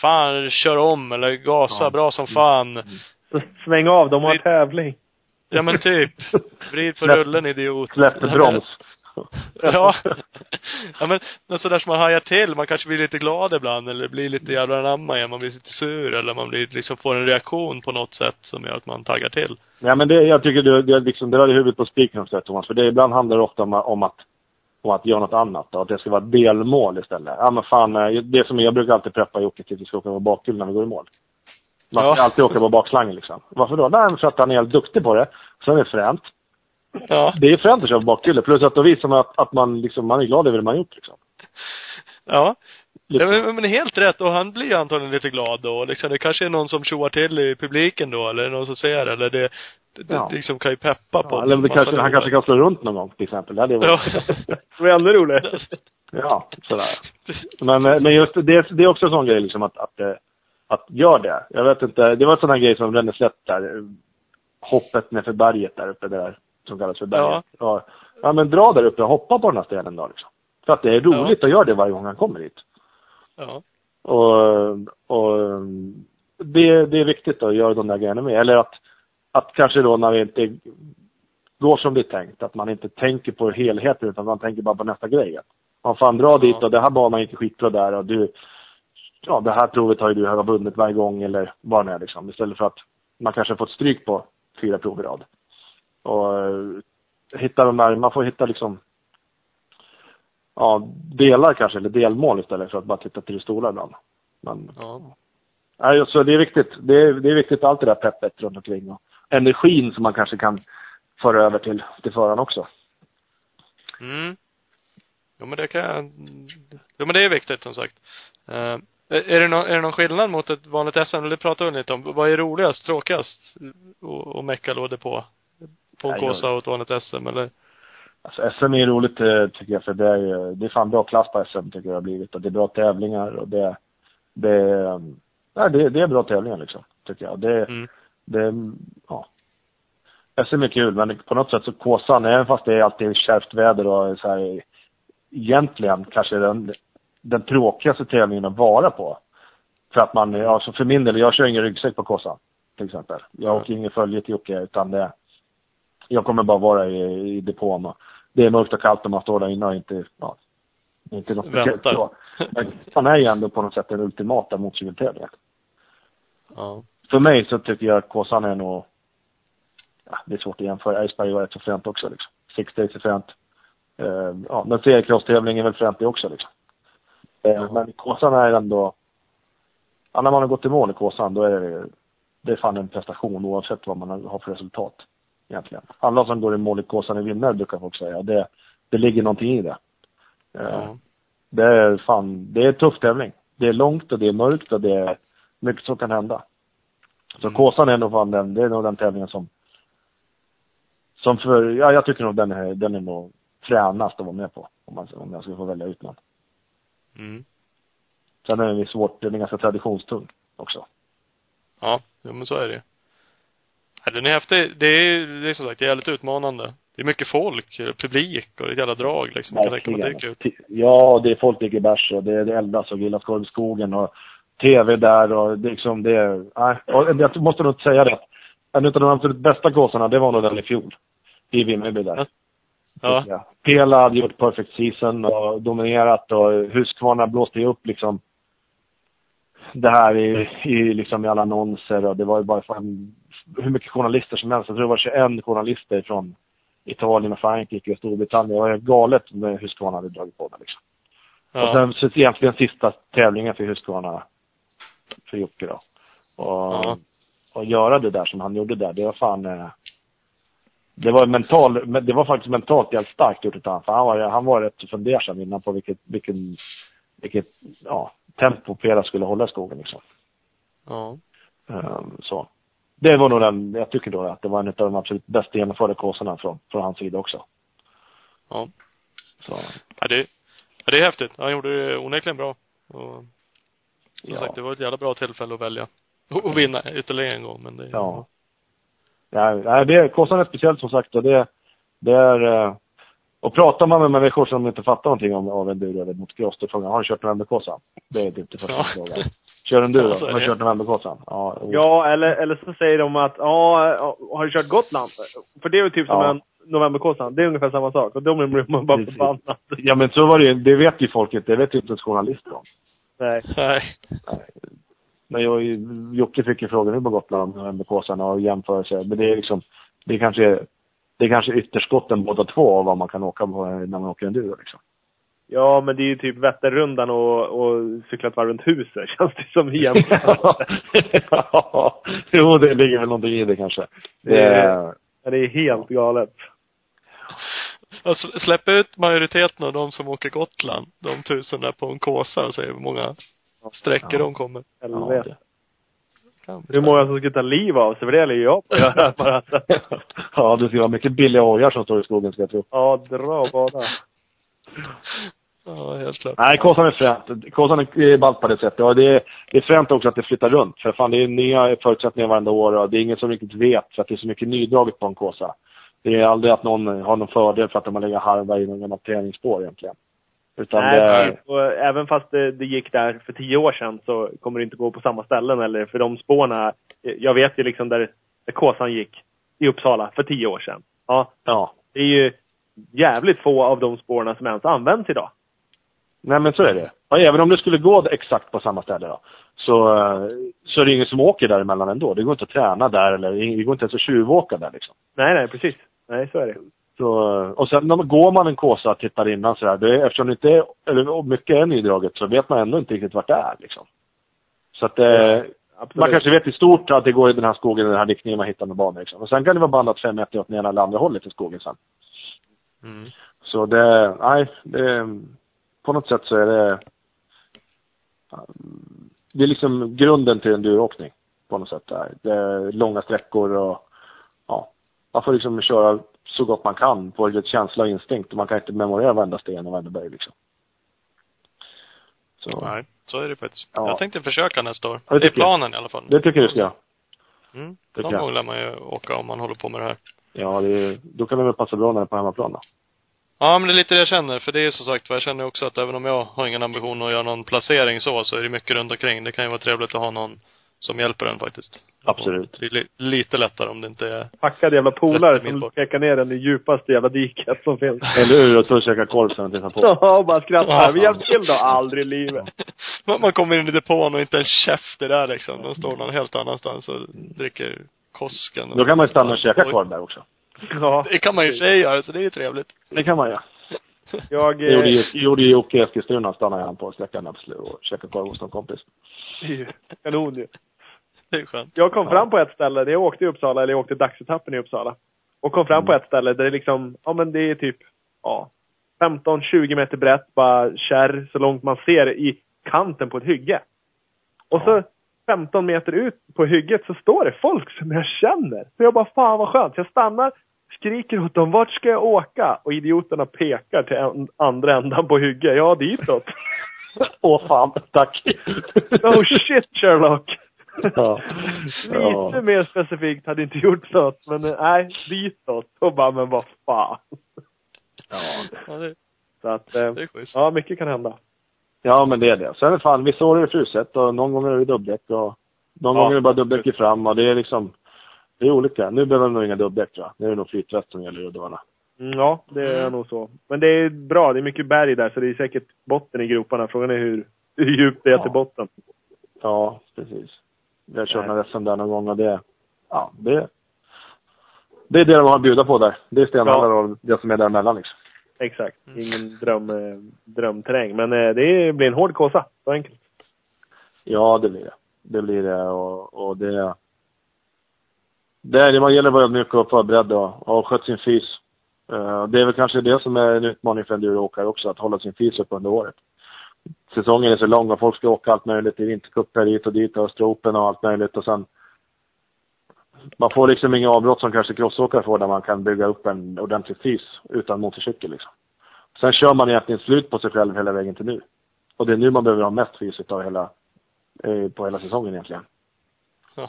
fan, kör om eller gasa Ja. bra som fan. Sväng av, de har tävling. Ja men typ. Vrid på Släpp- rullen idiot. Släpp broms. Ja. ja men, något sådär som man hajar till. Man kanske blir lite glad ibland eller blir lite jävla anamma igen. Man blir lite sur eller man blir liksom får en reaktion på något sätt som gör att man taggar till. Ja, men det, jag tycker du, du liksom drar i huvudet på spiken också, Thomas. För det ibland handlar det ofta om, om att om att göra något annat. Då, att det ska vara delmål istället. Ja men fan, eh, det som jag brukar alltid preppa Jocke till att vi ska åka på bakhjul när vi går i mål. Man ska Ja. alltid åka på bakslangen liksom. Varför då? Nej, för att han är helt duktig på det. Sen är det fränt. Ja. Det är fränt att köra bakhjulet. Plus att då visar man att, att man liksom, man är glad över det man gjort liksom. Ja. Lite. Ja, men, helt rätt. Och han blir antagligen lite glad då. Liksom, det kanske är någon som tjoar till i publiken då, eller någon som det, eller det, det, Ja. liksom kan ju peppa på Ja, eller det kanske, han kanske kan slå runt någon gång till exempel. Det hade ju Ja. varit... Det var ännu roligare. Ja, sådär. Men, eh, men just det, det är också en sån grej liksom att, att, eh, att gör det. Jag vet inte, det var en sån här grej som Ränneslätt där. eh, Hoppet nerför berget där uppe där, som kallas för berget. Ja. ja. men dra där uppe och hoppa på den här stenen då liksom. För att det är roligt att göra det varje gång han kommer hit. Ja. Och, och det, det är viktigt att göra de där grejerna med. Eller att, att kanske då när det inte går som det är tänkt, att man inte tänker på helheten utan man tänker bara på nästa grej. Man fan dra dit och det här banan gick skitbra där och du, ja det här provet har ju du har vunnit varje gång eller vad det är liksom. Istället för att man kanske har fått stryk på fyra prov i rad. Och eh, hitta de där, man får hitta liksom ja, delar kanske, eller delmål istället för att bara titta till det stora ibland. Men, Ja. nej, så det är viktigt. Det är, det är viktigt allt det där peppet runt omkring och energin som man kanske kan föra över till, till föraren också. Mm. Jo men det kan jag, jo men det är viktigt som sagt. Uh, är, det någon, är det någon skillnad mot ett vanligt SM? Det pratade vi lite om. Vad är roligast, tråkigast att mecka lådor på? På en Kåsa och ett vanligt SM eller? Alltså SM är roligt eh, tycker jag för det är, ju- det är fan bra klass på SM tycker jag det har blivit och det är bra tävlingar och det, det, är- nej, det, det är bra tävlingar liksom, tycker jag. Det, Mm. det, ja. SM är kul men på något sätt så Kåsan, även fast det är alltid kärvt väder och så här, egentligen kanske den, den tråkigaste tävlingen att vara på. För att man, alltså för min del, jag kör ingen ryggsäck på Kåsan till exempel. Jag Mm. åker ingen följe till Jocke utan det, jag kommer bara vara i, i depån och det är mörkt och kallt och man står där inne och inte, ja, inte något speciellt så. Men han är ju ändå på något sätt den ultimata motorcykeltävlingen. Ja. För mig så tycker jag att Kåsan är nog, ja, det är svårt att jämföra. Iceberg var rätt så fränt också liksom. Six Days är fränt. Uh, ja, men seriecross-tävling är väl fränt det också liksom. Eh, Ja. Men Kåsan är ändå, ja, när man har gått i mål i Kåsan då är det, det är fan en prestation oavsett vad man har för resultat. Egentligen. Alla som går i mål i Kåsan är vinnare brukar folk säga. Det, det ligger någonting i det. Eh, Ja. det är fan, det är en tuff tävling. Det är långt och det är mörkt och det är mycket som kan hända. Så Mm. Kåsan är nog fan den, det är nog den tävlingen som, som för, ja jag tycker nog den är, den är nog fränast att vara med på. Om, man, om jag ska få välja ut någon. Mm. Sen är den svårt, den är ganska traditionstung också. Ja, jo, men så är det Ja, den är häftig. Det är, det är som sagt jävligt utmanande. Det är mycket folk, publik och ett jävla drag liksom. Jag kan det är kul. Ja, det är folk dricker bärs och det, det eldas och grillas korv i skogen och tv där och det är liksom det, nej. Och jag måste nog säga det. En av de absolut bästa gåsarna, det var nog den i fjol. I Vimmerby där. Ja. jag. Pela hade gjort perfect season och dominerat och Husqvarna blåste ju upp liksom det här i, i, liksom i alla annonser och det var ju bara fan hur mycket journalister som helst. Jag tror det var 21 journalister från Italien och Frankrike och Storbritannien. Det var galet med Husqvarna hade dragit på det liksom. Och Ja. sen så egentligen sista tävlingen för Husqvarna för Jocke då. Och, Ja. och göra det där som han gjorde där, det var fan eh, det var mental, men det var faktiskt mentalt jävligt starkt gjort utav han. För han var, han var rätt fundersam innan på vilket, vilken, vilket, ja, tempo Pela skulle hålla i skogen liksom. Ja. Ehm, så. Det var nog den, jag tycker då att det var en av de absolut bästa genomförda kurserna från, från hans sida också. Ja. Så, Ja, det, ja, det är häftigt. Han gjorde det onekligen bra. Och som Ja. sagt, det var ett jävla bra tillfälle att välja. Och, vinna ytterligare en gång, men det Ja. Nej, nej det, Kåsan är speciellt som sagt och det, det är, eh, och pratar man med människor som inte fattar någonting om, av enduro eller motocross, då frågar man, har du kört novemberkåsan? Det är typ det första Ja. frågan. Kör? Ja, så är har du kört novemberkåsan? Ja. jo. Ja, eller, eller så säger de att, ja, har du kört Gotland? För det är ju typ som Ja. en, novemberkåsan. Det är ungefär samma sak. Och då blir man bara förbannad. Ja men så var det ju. Det vet ju folk inte. Det vet ju inte ens journalister om. Nej. Nej. Men jag, Jocke fick ju frågan nu på Gotland om novemberkåsarna och jämförelse. Men det är liksom, det är kanske, det är kanske ytterskotten båda två av vad man kan åka på när man åker enduro liksom. Ja, men det är ju typ Vätternrundan och, och cykla ett varv runt huset, känns det som igen. ja, jo det ligger väl någonting i det kanske. Det, Det- är- Ja, det är helt galet. Alltså, släpp ut majoriteten av de som åker Gotland, de tusen där på en kåsa och se hur många sträckor Ja. de kommer. Helvete. Bli Hur många som ska ta liv av sig, för det gäller jag på att göra. Bara, ja, det ska vara mycket billiga ojar som står i skogen ska jag tro. Ja, dra och bada. Ja, helt klart. Nej, Kåsan är fränt. Kåsan är ballt på det sättet. Och det är, det är fränt också att det flyttar runt. För fan, det är nya förutsättningar varenda år och det är ingen som riktigt vet för att det är så mycket nydraget på en Kåsa. Det är aldrig att någon har någon fördel för att de har legat harva i någon gammal träningsspår egentligen. Utan Nej, det och även fast det, det gick där för tio år sedan så kommer det inte gå på samma ställen eller för de spårna. Jag vet ju liksom där, där Kåsan gick i Uppsala för tio år sedan. Ja, ja. det är ju jävligt få av de spåren som ens används idag. Nej men så är det. Och även om det skulle gå exakt på samma ställe då. Så, så är det ingen som åker däremellan ändå. Det går inte att träna där eller det går inte ens att tjuvåka där liksom. Nej, nej, precis. Nej, så är det. Så, och sen när man, går man en kåsa och tittar innan sådär, det, eftersom det inte är, eller mycket är nydraget så vet man ändå inte riktigt vart det är liksom. Så att eh, Absolut. man kanske vet i stort att det går i den här skogen, i den här riktningen man hittar med banor liksom. Och sen kan det vara bandat fem meter åt ena eller andra hållet i skogen sen. Mm. Så det, nej, det, på något sätt så är det, det är liksom grunden till en duråkning på något sätt. Där. Det är långa sträckor och ja, man får liksom köra så gott man kan på lite känsla och instinkt. Man kan inte memorera varenda sten och varenda berg liksom. Så, Nej, så är det faktiskt. Ja. Jag tänkte försöka nästa år. Ja, det det är tycker jag. planen i alla fall. det tycker jag du ska. Mm. tycker Någon gång lär man ju åka om man håller på med det här. Ja, det, är- då kan det väl passa bra när det är på hemmaplan då. Ja, men det är lite det jag känner. För det är som sagt jag känner också att även om jag har ingen ambition att göra någon placering så, så är det mycket runt omkring. Det kan ju vara trevligt att ha någon som hjälper en faktiskt. Absolut. Och Det är li- lite lättare om det inte är Packad jävla polare som pekar ner den i djupaste jävla diket som finns. Eller hur? Och så käka korv sen och titta på. Ja, och bara skrattar. Vi hjälper till då. Aldrig i livet. Man man kommer in i depån och inte en käft är där liksom. De står någon helt annanstans och dricker Kosken. och- Då kan man ju stanna och käka korv där också. Ja, Det kan man ju sig göra, så det är ju trevligt. Det kan man göra. jag... Det gjorde Eh, ju, gjorde ju Jocke i Eskilstuna, stannade han på sträckan absolut och käkade korv hos någon kompis. kanon ju. Det är skönt. Jag kom fram på ett ställe, där jag åkte i Uppsala, eller jag åkte dagsetappen i Uppsala. Och kom fram på Mm. ett ställe där det liksom, ja men det är typ, ja, 15-20 meter brett, bara kärr så långt man ser i kanten på ett hygge. Och så 15 meter ut på hygget så står det folk som jag känner. Så jag bara, fan vad skönt. Så jag stannar, skriker åt dem, vart ska jag åka? Och idioterna pekar till en, andra ändan på hygget. Ja, ditåt. Åh fan, tack! Oh shit Sherlock! Ja. Lite Ja. mer specifikt hade inte gjort något, men eh, nej, ditåt. Och bara, men vad fan. Ja. Ja, det, Så att, eh, det är schysst. ja, mycket kan hända. ja, men det är det. Sen fan, vissa år är det fruset och någon gång är det dubbdäck och någon Ja. gång är det bara dubbdäck i fram och det är liksom, det är olika. Nu behöver man nog inga dubbdäck tror jag. Nu är det nog flytväst som gäller i Uddevalla. Mm, ja, det är nog så. Men det är bra, det är mycket berg där, så det är säkert botten i groparna. Frågan är hur, hur djupt det är Ja. till botten. Ja, precis. Vi har kört några SM där någon gång och det, ja, det, det är det de har att bjuda på där. Det är stenhallar och det som är däremellan liksom. Exakt. Ingen dröm, eh, drömterräng. Men eh, det blir en hård kåsa. Så enkelt. Ja, det blir det. Det blir det och, och det... Det, man gäller att vara ödmjuk och förberedd och, och skött sin fys. Eh, det är väl kanske det som är en utmaning för en duråkare också, att hålla sin fys upp under året. Säsongen är så lång och folk ska åka allt möjligt i vintercuper hit och dit och Österopen och allt möjligt och sen man får liksom inga avbrott som kanske crossåkare får där man kan bygga upp en ordentlig fys utan motorcykel liksom. Sen kör man egentligen slut på sig själv hela vägen till nu. Och det är nu man behöver ha mest fys utav hela, eh, på hela säsongen egentligen. Ja.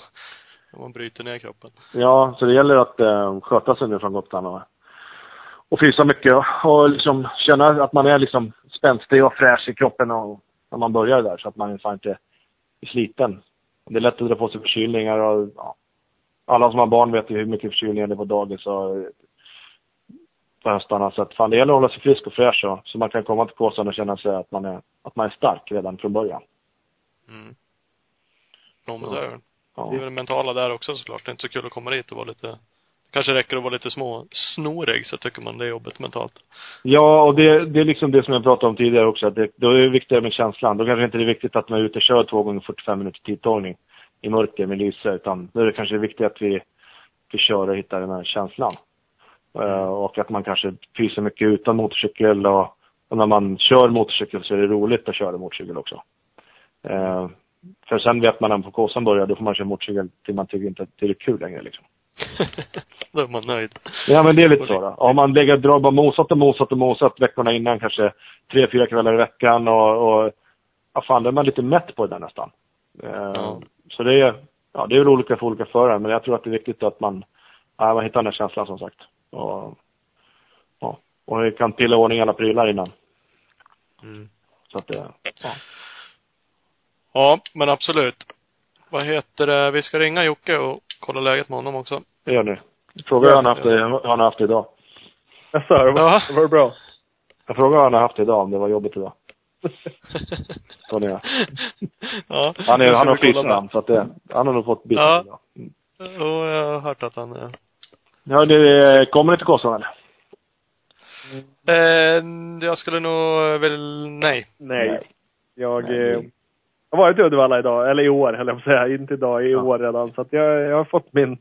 Man bryter ner kroppen. Ja, så det gäller att eh, sköta sig nu från Gotland och, och fysa mycket och, och liksom känna att man är liksom spänstig och fräsch i kroppen och, när man börjar där så att man inte är sliten. Det är lätt att dra på sig förkylningar och ja, alla som har barn vet ju hur mycket förkylningar det är på dagis och på höstarna. Så att fan, det gäller att hålla sig frisk och fräsch så, så man kan komma till Kåsan och känna sig att man är, att man är stark redan från början. Mm. Ja, men det är, Ja. det är väl det mentala där också såklart. Det är inte så kul att komma dit och vara lite, kanske räcker att vara lite små snorig så tycker man det är jobbigt mentalt. Ja, och det, det är liksom det som jag pratade om tidigare också. Att det, då är det viktigare med känslan. Då kanske inte det är viktigt att man är ute och kör två gånger 45 minuter tidtagning i mörker med lyse. Utan då är det kanske viktigt att vi, vi kör och hittar den här känslan. Uh, och att man kanske pyser mycket utan motorcykel. Och, och när man kör motorcykel så är det roligt att köra motorcykel också. Uh, för sen vet man när på Kåsan börjar, då får man köra motorcykel till man tycker inte att det är kul längre liksom då är man nöjd. Ja men det är lite så då. Har man legat dra bara mosat och mosat och mosat veckorna innan kanske tre, fyra kvällar i veckan och, och ja fan, då är man lite mätt på det där nästan. Ja. Så det är, ja det är väl olika för olika förare men jag tror att det är viktigt att man, ja, man hittar den här känslan som sagt. Och, ja, och kan pilla i ordning alla prylar innan. Mm. Så att det, ja. Ja, men absolut. Vad heter det, vi ska ringa Jocke och kolla läget med honom också. Det gör ni. Fråga hur han har haft det, hur han har haft det idag. Jag sa det, var, Ja. det var bra. Jag frågar hur han har haft det idag, om det var jobbigt idag. Så ni gör. ja. Han, är, han har kolla fysiskt så att det, han har nog fått bita Ja. idag. Och jag har hört att han är Ja, det kommer ni till Kåsan eller? Eh, jag skulle nog väl, nej. Nej. Nej. Jag, Nej. Jag har varit i Uddevalla idag, eller i år höll jag på att säga. Inte idag, i Ja. år redan. Så att jag, jag har fått min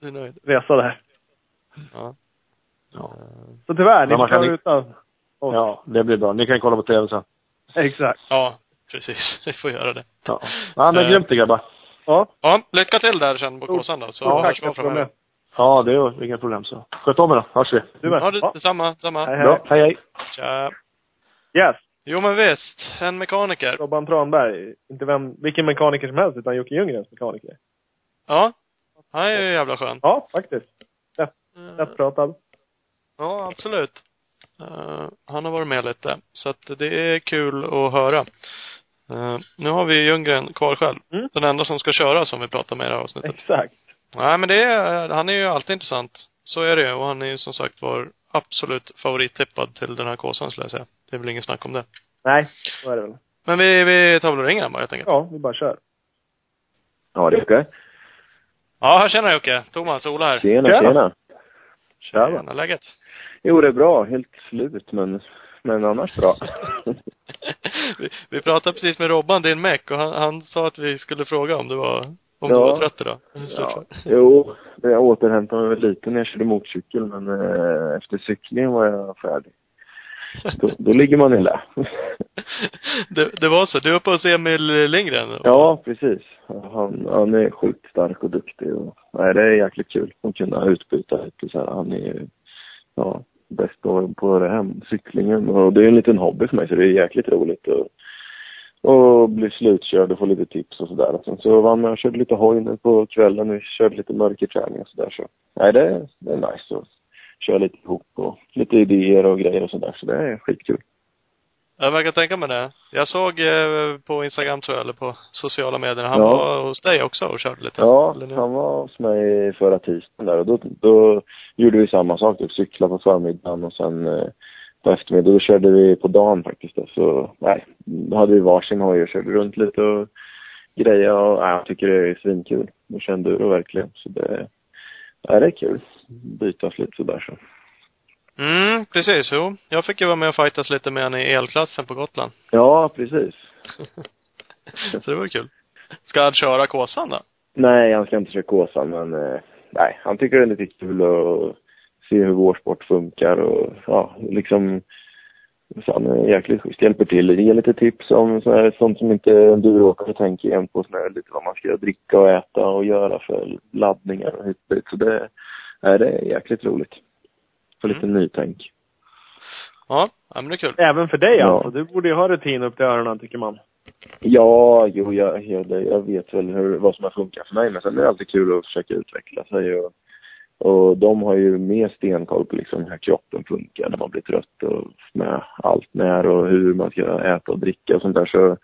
Du är nöjd? resa där. Ja. Ja. Så tyvärr, ni får kan utan oss. Ja, det blir bra. Ni kan kolla på TV sen. Exakt. Ja, precis. Vi får göra det. Ja. Ja, men Eh. grymt det grabbar. Ja, Ja, lycka till där sen på Stort. Kåsan då, så ja hörs vi framöver. Ja, det är inga problem så. Sköt om er då. Hörs vi. Du med. Ja, det, Ja. detsamma, detsamma. Hej, hej. Bra. Hej, hej. Tja. Yes. Jo men visst, en mekaniker. Robban Tranberg. Inte vem, vilken mekaniker som helst, utan Jocke Ljunggrens mekaniker. Ja. Han är ju jävla skön. Ja, faktiskt. Eh, Lättpratad. Ja, absolut. Eh, han har varit med lite. Så att det är kul att höra. Eh, nu har vi Ljunggren kvar själv. Mm. Den enda som ska köra som vi pratar med i det här avsnittet. Exakt. Nej men det är, han är ju alltid intressant. Så är det och han är ju som sagt var absolut favorittippad till den här kåsan skulle jag säga. Det är väl ingen snack om det. Nej, så är det väl. Men vi, vi tar väl och ringer honom bara helt enkelt. Ja, vi bara kör. Ja, det är okej. Ja, här tjena Jocke. Thomas, Ola här. Tjena, Tjena. tjena. Tjena, läget? Jo, det är bra. Helt slut, men, men annars bra. vi, vi pratade precis med Robban, din meck, och han, han sa att vi skulle fråga om du var, om du Ja. var trött idag. ja. Jo, jag återhämtade mig lite när jag körde motorcykel, men eh, efter cyklingen var jag färdig. Då, då ligger man i lä. det, det var så. Du var på hos Emil Lindgren? ja, precis. Han, han är sjukt stark och duktig och, nej, det är jäkligt kul att kunna utbyta lite så här. Han är ja, bäst på, på det här cyklingen och det är en liten hobby för mig så det är jäkligt roligt att och bli slutkörd och få lite tips och sådär. Sen så var man och körde lite hoj nu på kvällen och körde lite mörkerträning och sådär. Så nej, det, det är nice att köra lite ihop och lite idéer och grejer och sådär. Så det är skitkul. Jag verkar tänka mig det. Jag såg eh, på Instagram tror jag, eller på sociala medier, han Ja. var hos dig också och körde lite. Ja, han var hos mig förra tisdagen där och då, då gjorde vi samma sak. Typ cykla på förmiddagen och sen eh, på eftermiddagen, då körde vi på dagen faktiskt. Då. Så nej, då hade vi varsin hoj och körde runt lite och grejer och nej, jag tycker det är svinkul. Och kör enduro verkligen. Så det, nej, det är kul. Bytas lite sådär så. Mm, precis. Jo. Jag fick ju vara med och fightas lite med han i elklassen på Gotland. Ja, precis. Så det var kul. Ska han köra Kåsan då? Nej, han ska inte köra Kåsan, men eh, nej, han tycker det är lite kul att se hur vår sport funkar och ja, liksom så han är jäkligt schysst. Hjälper till, ger lite tips om så här, sånt som inte enduroåkare tänker igen på. Så här, lite vad man ska dricka och äta och göra för laddningar och hit dit. Så det, nej, det är jäkligt roligt. För lite nytänk. Ja, ja men det är kul. Även för dig Ja. alltså. Du borde ju ha rutin upp till öronen, tycker man. Ja, jo, jag, jag, jag vet väl hur, vad som har funkat för mig. Men sen är det alltid kul att försöka utveckla sig. Och, och de har ju mer stenkoll på liksom hur kroppen funkar när man blir trött och med allt när och hur man ska äta och dricka och sånt där. Så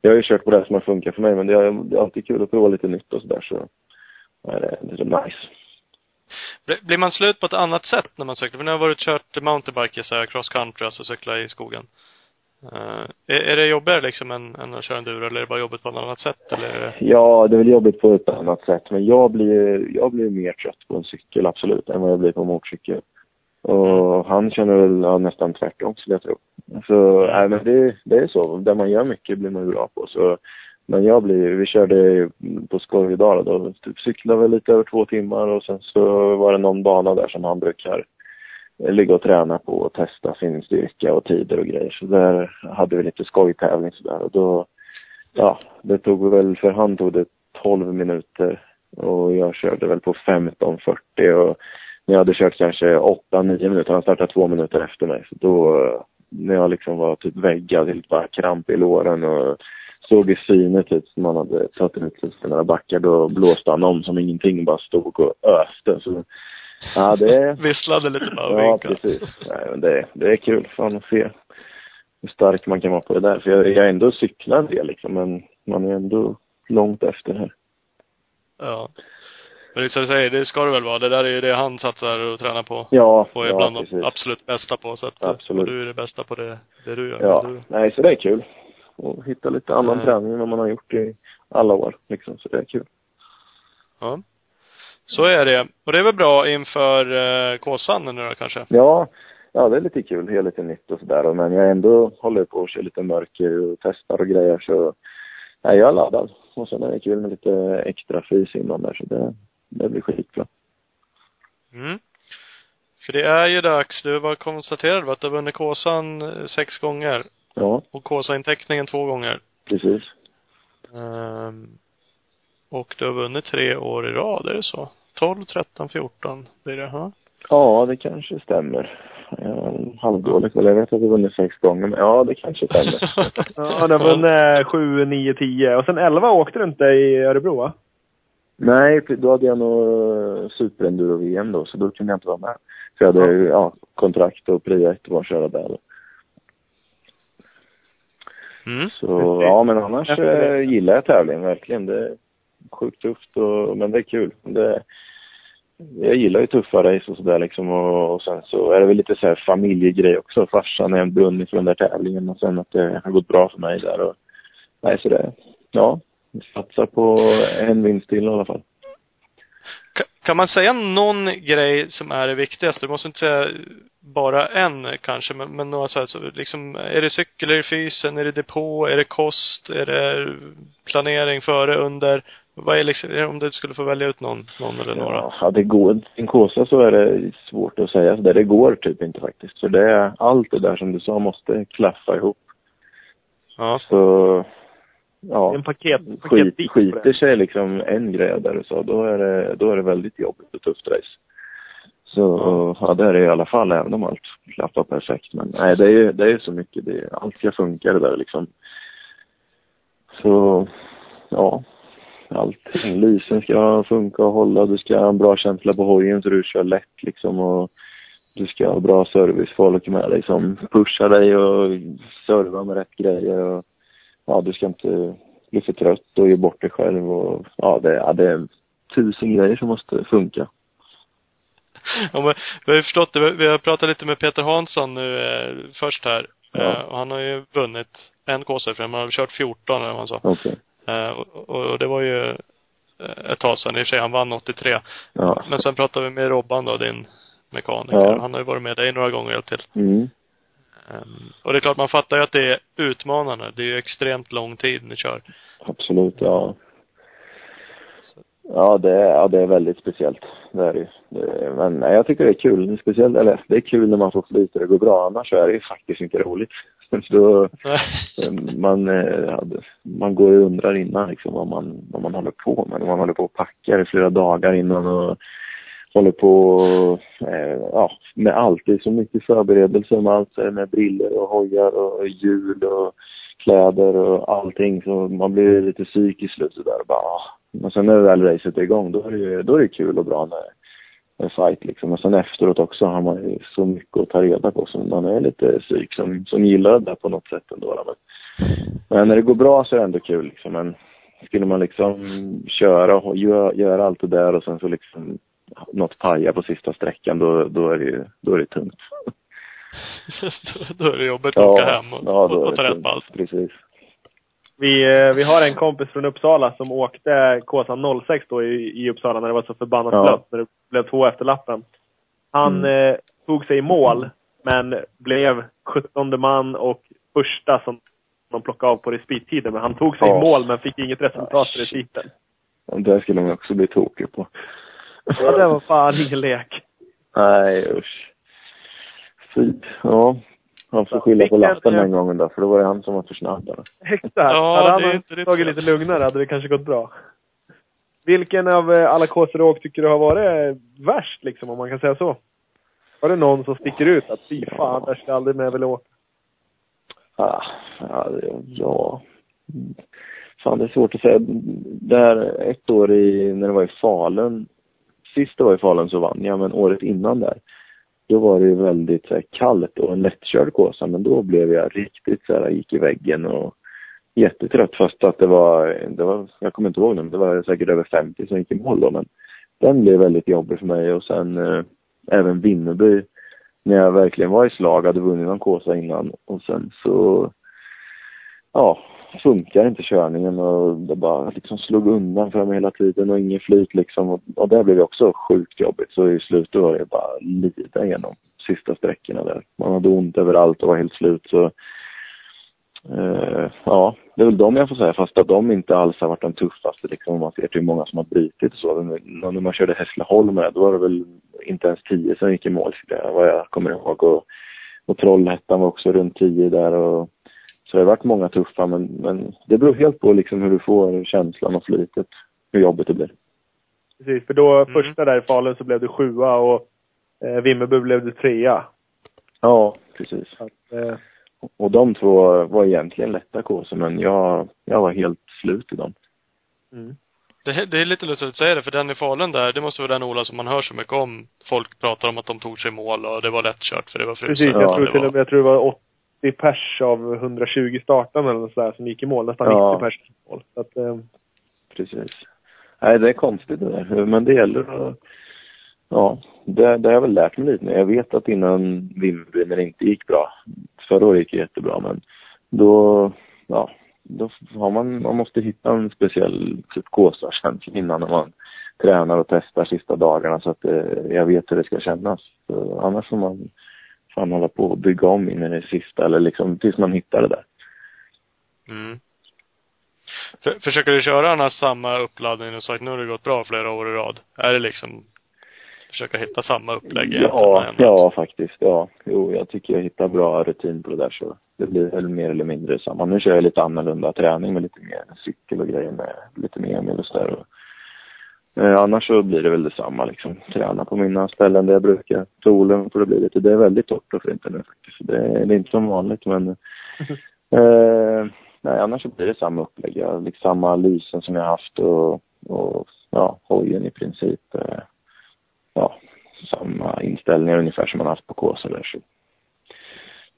jag har ju kört på det som har funkat för mig. Men det är, alltid kul att prova lite nytt och sådär. Så ja, det, det är nice. Blir- man slut på ett annat sätt när man cyklar? För nu har jag varit och kört mountainbike, så här cross country, alltså cykla i skogen. Eh, är, är det jobbigare liksom än, än att köra enduro, eller är det bara jobbigt på ett annat sätt, eller? Ja, det är väl jobbigt på ett annat sätt. Men jag blir, jag blir mer trött på en cykel, absolut, än vad jag blir på en motorcykel. Och han känner väl ja, nästan tvärtom, skulle jag tro. Så, nej, men det, det är så. Där man gör mycket blir man bra på. Så, men jag blir, vi körde på Skojvedala då, typ cyklade väl lite över två timmar och sen så var det någon bana där som han brukar ligga och träna på och testa sin styrka och tider och grejer. Så där hade vi lite skojtävling sådär och då, ja, det tog väl, för han tog det 12 minuter och jag körde väl på 15.40 och när jag hade kört kanske 8-9 minuter, han startade två minuter efter mig. Så då, när jag liksom var typ väggad, helt bara kramp i låren och såg i synet ut som man hade tagit ut sig några backar, då blåste han om som ingenting, bara stod och öste. Så, ja, det, Visslade lite bara och Ja, vinkade. precis. Nej, men det, det är kul fan att se hur stark man kan vara på det där. För jag, jag ändå cyklar del liksom, men man är ändå långt efter här. Ja. Men som du säger, det ska det väl vara. Det där är ju det han satsar och tränar på. Ja, Och är ja bland de precis. absolut bästa på. Så att, Absolut. Och du är det bästa på det, det du gör. Ja, Du, nej så det är kul. Och hitta lite annan Mm. träning än vad man har gjort i alla år liksom, så det är kul. ja. Så är det. Och det är väl bra inför eh, Kåsan nu då kanske? Ja, ja det är lite kul, det är lite nytt och sådär. Men jag ändå håller på att köra lite mörker och testar och grejer så nej, jag är laddad. Och sen är det kul med lite extra fys innan där så det, det blir skitbra. Mm. För det är ju dags. Du var konstaterad att du har vunnit Kåsan eh, sex gånger. Ja, Och Kåsa-inteckningen två gånger. precis. Ehm, och du har vunnit tre år i rad, är det så? 12, 13, 14 blir det, ha? Ja, det kanske stämmer. Jag är halvdålig eller jag vet att jag vunnit sex gånger, men ja, det kanske stämmer. Ja, det var en 7, 9, 10. Och sen 11 åkte du inte i Örebro, va? Nej, då hade jag nog eh, superenduro-VM då, så då kunde jag inte vara med. Så jag hade ju, ja, kontrakt och prio ett var att köra där. då. Mm. Så ja, men annars eh, gillar jag tävling verkligen. Det sjukt tufft och, men det är kul. Det, jag gillar ju tuffa race och sådär liksom och, och sen så är det väl lite så här familjegrej också. Farsan är en brunn för den där tävlingen och sen att det har gått bra för mig där och nej så det, ja, vi satsar på en vinst till i alla fall. Kan man säga någon grej som är det viktigaste? Du måste inte säga bara en kanske, men, men några så här, så liksom, är det cykel, är det fysen, är det depå, är det kost, är det planering före, under? Vad är liksom, om du skulle få välja ut någon, någon eller några? Ja, det går. En Kåsa så är det svårt att säga så där. Det går typ inte faktiskt. För det är allt det där som du sa måste klaffa ihop. Ja. Så, ja. En paket, Skit, paketbit på skiter sig liksom en grej där du sa, då är det, då är det väldigt jobbigt och tufft race. Så ja, det är det i alla fall, även om allt klaffar perfekt. Men nej, det är ju det är så mycket. Det, allt ska funka det där liksom. Så, ja. Allting. Lysen ska funka och hålla. Du ska ha en bra känsla på hojen så du kör lätt liksom. Och du ska ha bra servicefolk med dig som pushar dig och servar med rätt grejer. Och, ja, du ska inte bli för trött och ge bort dig själv. Och, ja, det, ja, det är tusen grejer som måste funka. Ja, men, vi har ju förstått det. Vi- har pratat lite med Peter Hansson nu eh, först här. Ja. Eh, och han har ju vunnit en KSF, han har kört 14 eller vad han sa. Okej. Eh, och, och, det var ju eh, ett tag sedan. I och för sig, han vann 83. Ja. Men sen pratade vi med Robban då, din mekaniker. Ja. Han har ju varit med dig några gånger och hjälpt till. Mm. Ehm, och det är klart, man fattar ju att det är utmanande. Det är ju extremt lång tid ni kör. Absolut, ja. Ja det, är, ja, det är väldigt speciellt. Det är det men nej, jag tycker det är kul. Speciellt, eller det är kul när man får flyt och det går bra. Annars är det ju faktiskt inte roligt. Så, man, eh, hade- man går ju och undrar innan liksom vad man, vad man håller på med. Man håller på och packar i flera dagar innan och håller på eh, ja, med allt. Det är så mycket förberedelser med allt. det Med briller och hojar och hjul och kläder och allting. Så man blir lite psykiskt slut där och bara ah. Men sen när väl racet är igång då är det, ju- då är det kul och bra med en fight liksom. Och sen efteråt också har man ju så mycket att ta reda på så man är lite psyk som, som gillar det där på något sätt ändå. då. Men, men när det går bra så är det ändå kul liksom. Men skulle man liksom köra och göra, göra allt det där och sen så liksom något pajar på sista sträckan, då, då är det ju, då är det tungt. då är det jobbigt att åka hem och, ja, och, och ta rätt på allt. Precis. Vi, eh, vi har en kompis från Uppsala som åkte Kåsan 06 då i, i Uppsala när det var så förbannat Ja. blött, när det blev två efter lappen. Han eh, tog sig i mål, men blev 17 man och första som de plockade av på respittiden. Men han tog sig Ja. i mål, men fick inget resultat i respiten. Och Det skulle man också bli tokig på. Ja, det var fan ingen lek. Nej, usch. Fy. Ja. Han får skylla på eh, den gången då, för då var det han som var för snabb. Exakt. Ja, hade det är han inte tagit lite lugnare hade det kanske gått bra. Vilken av eh, alla åkt tycker du har varit värst, liksom, om man kan säga så? Var det någon som sticker ut? Att fy fan, där ska jag aldrig mer vilja åka. Ah, ja, ja. Fan, det är svårt att säga. Där ett år i, när det var i Falun, sist det var i Falun så vann jag, men året innan där, då var det ju väldigt så här, kallt och en lättkörd Kåsa, men då blev jag riktigt så här, gick i väggen och jättetrött. Fast att det var, det var, jag kommer inte ihåg nu, men det var säkert över 50 som gick i mål då, men den blev väldigt jobbig för mig. Och sen eh, även Vimmerby när jag verkligen var i slag, hade vunnit någon Kåsa innan. Och sen så ja, funkar inte körningen och det bara liksom slog undan för mig hela tiden och ingen flyt liksom och, och det blev ju också sjukt jobbigt så i slutet var det bara lida igenom sista sträckorna där. Man hade ont överallt och var helt slut så eh, ja, det är väl de jag får säga fast att de inte alls har varit de tuffaste liksom om man ser till hur många som har brutit och så. Men När man körde Hässleholm med, då var det väl inte ens tio som gick i mål, vad jag kommer ihåg. Och, och Trollhättan var också runt tio där och så det har varit många tuffa men, men det beror helt på liksom hur du får känslan och flytet, hur jobbigt det blir. Precis, för då Mm. första där i Falun så blev du sjua och eh, Vimmerby blev du trea. Ja, precis. Att, eh, Och de två var egentligen lätta kåsor men jag, jag var helt slut i dem. mm. Det, det är lite lustigt att säga det, för den i Falun där, det måste vara den Ola som man hör så mycket om. Folk pratar om att de tog sig mål och det var lättkört för det var fruset. Precis, jag Ja, tror det till var- och med, jag tror det var 80 pers av 120 startande eller sådär som gick i mål. Nästan Ja. 90 pers i mål. Så att, eh, Precis. Nej, det är konstigt det där. Men det gäller att... Ja, det, det har jag väl lärt mig lite nu. Jag vet att innan Vimmerby, när det inte gick bra, förra året gick det jättebra, men då, ja, då har man, man måste hitta en speciell typ gåsarkänsla innan när man tränar och testar sista dagarna så att eh, jag vet hur det ska kännas. Så annars får man fan hålla på och bygga om in i det sista eller liksom tills man hittar det där. Mm. För, försöker du köra annars samma uppladdning och sagt nu har det gått bra flera år i rad? Är det liksom försöka hitta samma upplägg? Ja, ja faktiskt. Ja. Jo, jag tycker jag hittar bra rutin på det där så det blir väl mer eller mindre samma. Nu kör jag lite annorlunda träning med lite mer cykel och grejer med lite mer Emil och sådär. Eh, annars så blir det väl detsamma liksom. Träna på mina ställen där jag brukar. Solen får det bli lite. Det är väldigt torrt och fint nu faktiskt. Det är, det är inte som vanligt men eh, nej, annars så blir det samma upplägg. Jag liksom samma lysen som jag haft och, och ja, hojen i princip. Eh, ja, samma inställningar ungefär som man haft på Kåsa där. Så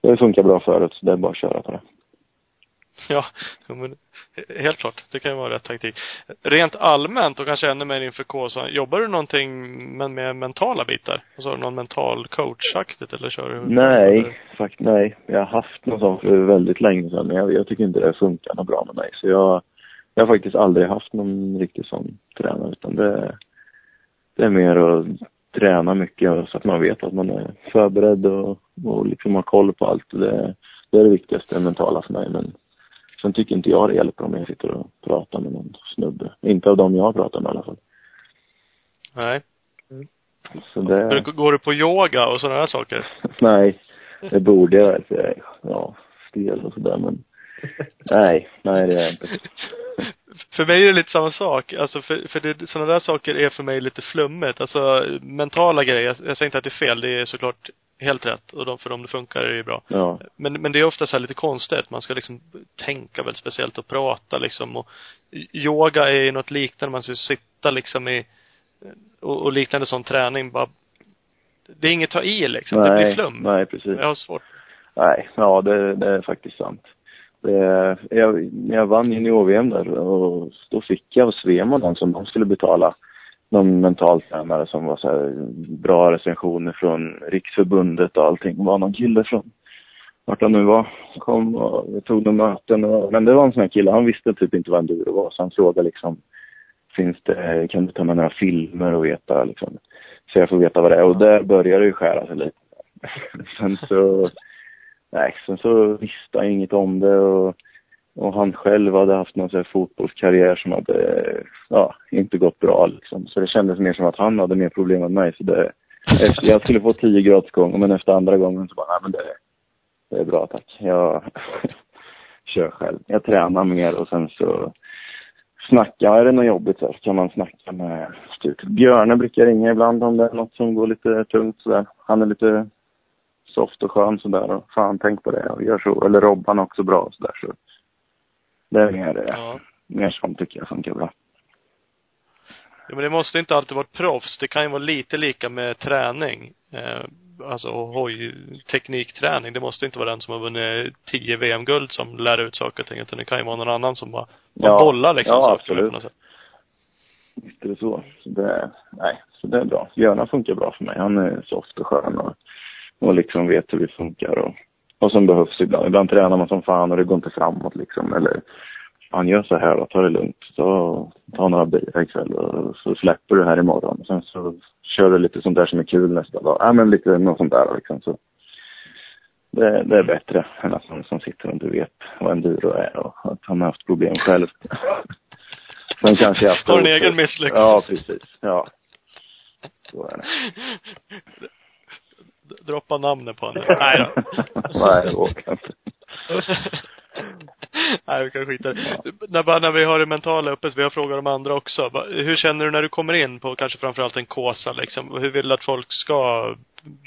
det funkar bra förut, så det är bara att köra på det. Ja, men helt klart. Det kan ju vara rätt taktik. Rent allmänt och kanske ännu mer inför Kåsan, jobbar du någonting med, med mentala bitar? Alltså har du någon mental coachaktigt eller kör du? Nej, fakt nej. Jag har haft någon sån för väldigt länge sedan, men jag, jag tycker inte det funkar något bra med mig. Så jag, jag har faktiskt aldrig haft någon riktig sån tränare, utan det, det är mer att träna mycket så att man vet att man är förberedd och, och liksom har koll på allt. Det, det är det viktigaste det mentala för mig. Men sen tycker inte jag det hjälper om jag sitter och pratar med någon snubbe. Inte av dem jag har pratat med i alla fall. Nej. Så det, Går du på yoga och sådana där saker? nej, det borde jag väl för jag är ja, stel och sådär men nej, nej det är jag inte. För mig är det lite samma sak. Alltså för, för det, sådana där saker är för mig lite flummigt. Alltså mentala grejer, jag, jag säger inte att det är fel, det är såklart helt rätt. Och de, för dem det funkar är det ju bra. Ja, Men, men det är ofta så här lite konstigt. Man ska liksom tänka väldigt speciellt och prata liksom. Och yoga är ju något liknande. Man ska sitta liksom i, och, och liknande sån träning bara det är inget ta i liksom. det blir nej, flum. nej precis. Jag har svårt. Nej, ja det, det är faktiskt sant. Eh, jag, när jag vann junior-VM där och då fick jag av Svema någon som de skulle betala någon mental tränare som var så här, bra recensioner från Riksförbundet och allting. Det var någon kille från vart han nu var. Kom och vi tog några möten. Och, men det var en sån här kille, han visste typ inte vad enduro var. Så han frågade liksom, finns det, kan du ta med några filmer och veta liksom. Så jag får veta vad det är. Och där började det ju skära sig lite. sen så, nej, sen så visste han inget om det. Och, och han själv hade haft någon sån här fotbollskarriär som hade, ja, inte gått bra liksom. Så det kändes mer som att han hade mer problem än mig. Så det, efter, jag skulle få tio gratis gånger, men efter andra gången så bara, nej men det, det är bra tack. Jag kör själv. Jag tränar mer och sen så snackar, är det något jobbigt så kan man snacka med typ Björne brukar ringa ibland om det är något som går lite tungt sådär. Han är lite soft och skön sådär och fan tänk på det och gör så. Eller Robban också bra sådär så. Det är mer, ja. mer sånt tycker jag funkar bra. Ja, men det måste inte alltid vara proffs. Det kan ju vara lite lika med träning. Eh, alltså hojteknikträning. Det måste inte vara den som har vunnit tio VM-guld som lär ut saker och ting. Utan det kan ju vara någon annan som bara, ja. bollar liksom ja, saker absolut. på något sätt. Visst är det så. så det, nej, så det är bra. Björna funkar bra för mig. Han är soft och skön och, och liksom vet hur det funkar och vad som behövs ibland. Ibland tränar man som fan och det går inte framåt liksom. Eller han gör så här då, ta det lugnt. Så ta några bilar ikväll och så släpper du här imorgon. Sen så kör du lite sånt där som är kul nästa dag. Ja men lite något sånt där liksom. Så det, det är bättre än att någon som sitter och inte vet vad enduro är och att han har haft problem själv. Sen kanske jag Har en egen misslyckande. Ja, precis. Ja. Så är det. Droppa namnet på honom. Nej då. Nej, det vågar inte. Nej, vi kan skita ja. när, bara när vi har det mentala uppe, så vi har frågat de andra också. Hur känner du när du kommer in på kanske framförallt en kåsa liksom? Hur vill du att folk ska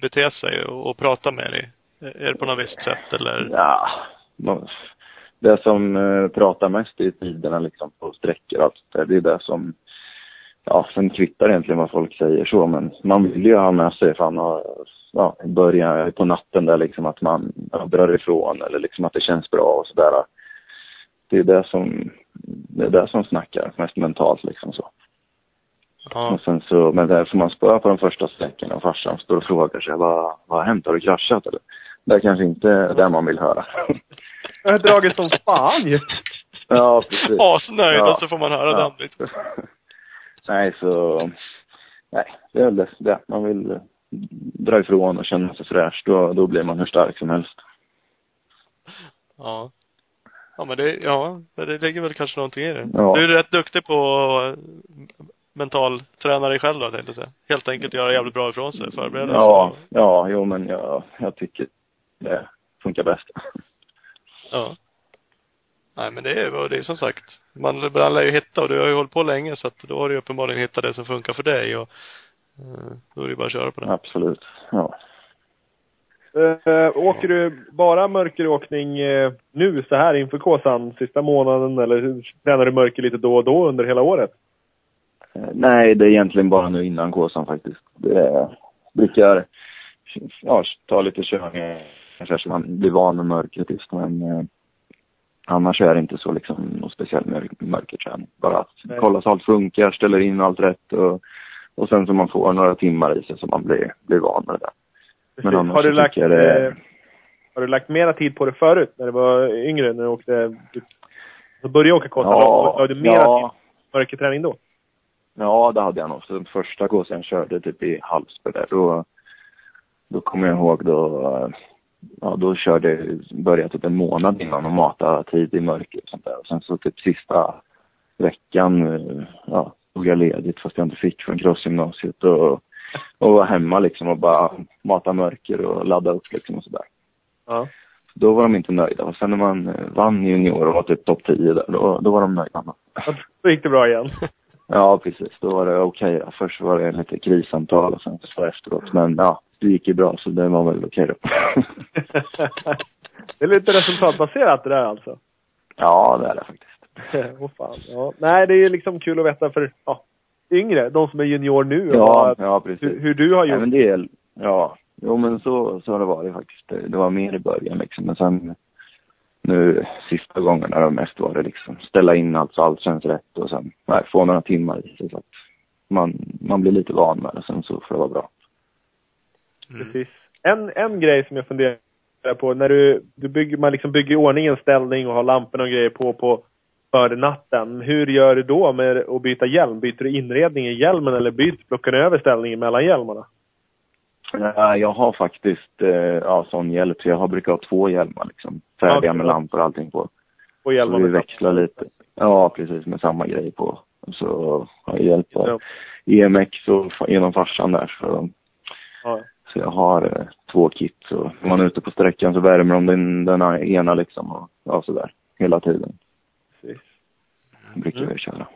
bete sig och, och prata med dig? Är det på något visst sätt eller? Ja, det som uh, pratar mest i tiderna liksom på sträckor och allt det, det är det som ja, sen kvittar egentligen vad folk säger så, men man vill ju ha med sig fan och, ja, börja på natten där liksom att man drar ifrån eller liksom att det känns bra och sådär. Det är det som, det är det som snackar mest mentalt liksom så. Ja. Och sen så, men där får man spöa på de första sträckorna och farsan står och frågar sig vad, vad har hänt? Har du kraschat eller? Det är kanske inte det man vill höra. Jag har dragit som fan ju. Ja, precis. Asnöjd ja. och så får man höra ja. den liksom. Nej, så... Nej, det är väl det. Man vill dra ifrån och känna sig fräsch. Då, då blir man hur stark som helst. Ja. Ja, men det, ja, det ligger väl kanske någonting i det. Ja. Du är rätt duktig på mental träna dig själv då, tänkte jag säga. Helt enkelt göra jävligt bra ifrån sig, förbereda sig. Ja, ja, jo men jag, jag tycker det funkar bäst. Ja. Nej men det är, det är som sagt, man, man lär ju hitta och du har ju hållit på länge så att då har du uppenbarligen hittat det som funkar för dig och då är det bara att köra på det. Absolut, ja. Uh, åker du bara mörkeråkning uh, nu så här inför Kåsan sista månaden eller tränar du mörker lite då och då under hela året? Uh, nej, det är egentligen bara nu innan Kåsan faktiskt. Det är, brukar ja, ta lite körningar kanske så man blir van med mörkret just men Annars är det inte så liksom någon speciell mörkerträning. Bara att Nej. kolla så allt funkar, ställer in allt rätt och, och sen så man får några timmar i sig så man blir, blir van med det där. Men har du lagt, det... eh, har du lagt mera tid på det förut när du var yngre, när du åkte, du började åka kåsa? Ja, har du mera ja. tid mörkerträning då? Ja, det hade jag nog. Så den första kåsan jag körde typ i Hallsberg där, då, då kommer jag ihåg då ja, då körde, började typ en månad innan och mata tid i mörker och sånt där. Och sen så typ sista veckan, eh, ja, tog jag ledigt fast jag inte fick från crossgymnasiet och, och var hemma liksom och bara mata mörker och ladda upp liksom och sådär. Ja. Då var de inte nöjda. Och sen när man eh, vann junior och var typ topp 10 där, då, då var de nöjda. Då gick det bra igen. Ja, precis. Då var det okej. Okay. Först var det lite krissamtal och sen så efteråt. Men ja, det gick ju bra så det var väl okej då. det är lite resultatbaserat det där alltså? Ja, det är det faktiskt. Oh, fan. Ja. Nej, det är liksom kul att veta för ja, yngre, de som är junior nu. Ja, ja precis. Hur, hur, du har gjort. Ja, men det är, ja, jo men så, så har det varit faktiskt. Det, var mer i början liksom. Men sen nu sista gången har det mest varit liksom ställa in allt så allt känns rätt och sen nej, få några timmar i sig så att man man blir lite van med det, sen så får det vara bra. Mm. Precis. En, en grej som jag funderar på, när du, du bygger, man liksom bygger i ordning en ställning och har lamporna och grejer på, på för natten. Hur gör du då med att byta hjälm? Byter du inredning i hjälmen eller byter, plockar du över ställningen mellan hjälmarna? Ja, jag har faktiskt eh, ja, sån hjälp, så jag har brukat ha två hjälmar liksom. Färdiga med lampor och allting på. Och Så hjälmarna vi växlar lite. Ja, precis, med samma grej på. Så jag hjälp Ja. EMX och genom farsan där. Så, Ja. så jag har eh, två kit. Så när man är ute på sträckan så värmer de den, den ena liksom. Och, ja, sådär. Hela tiden. Brukar Mm. vi köra.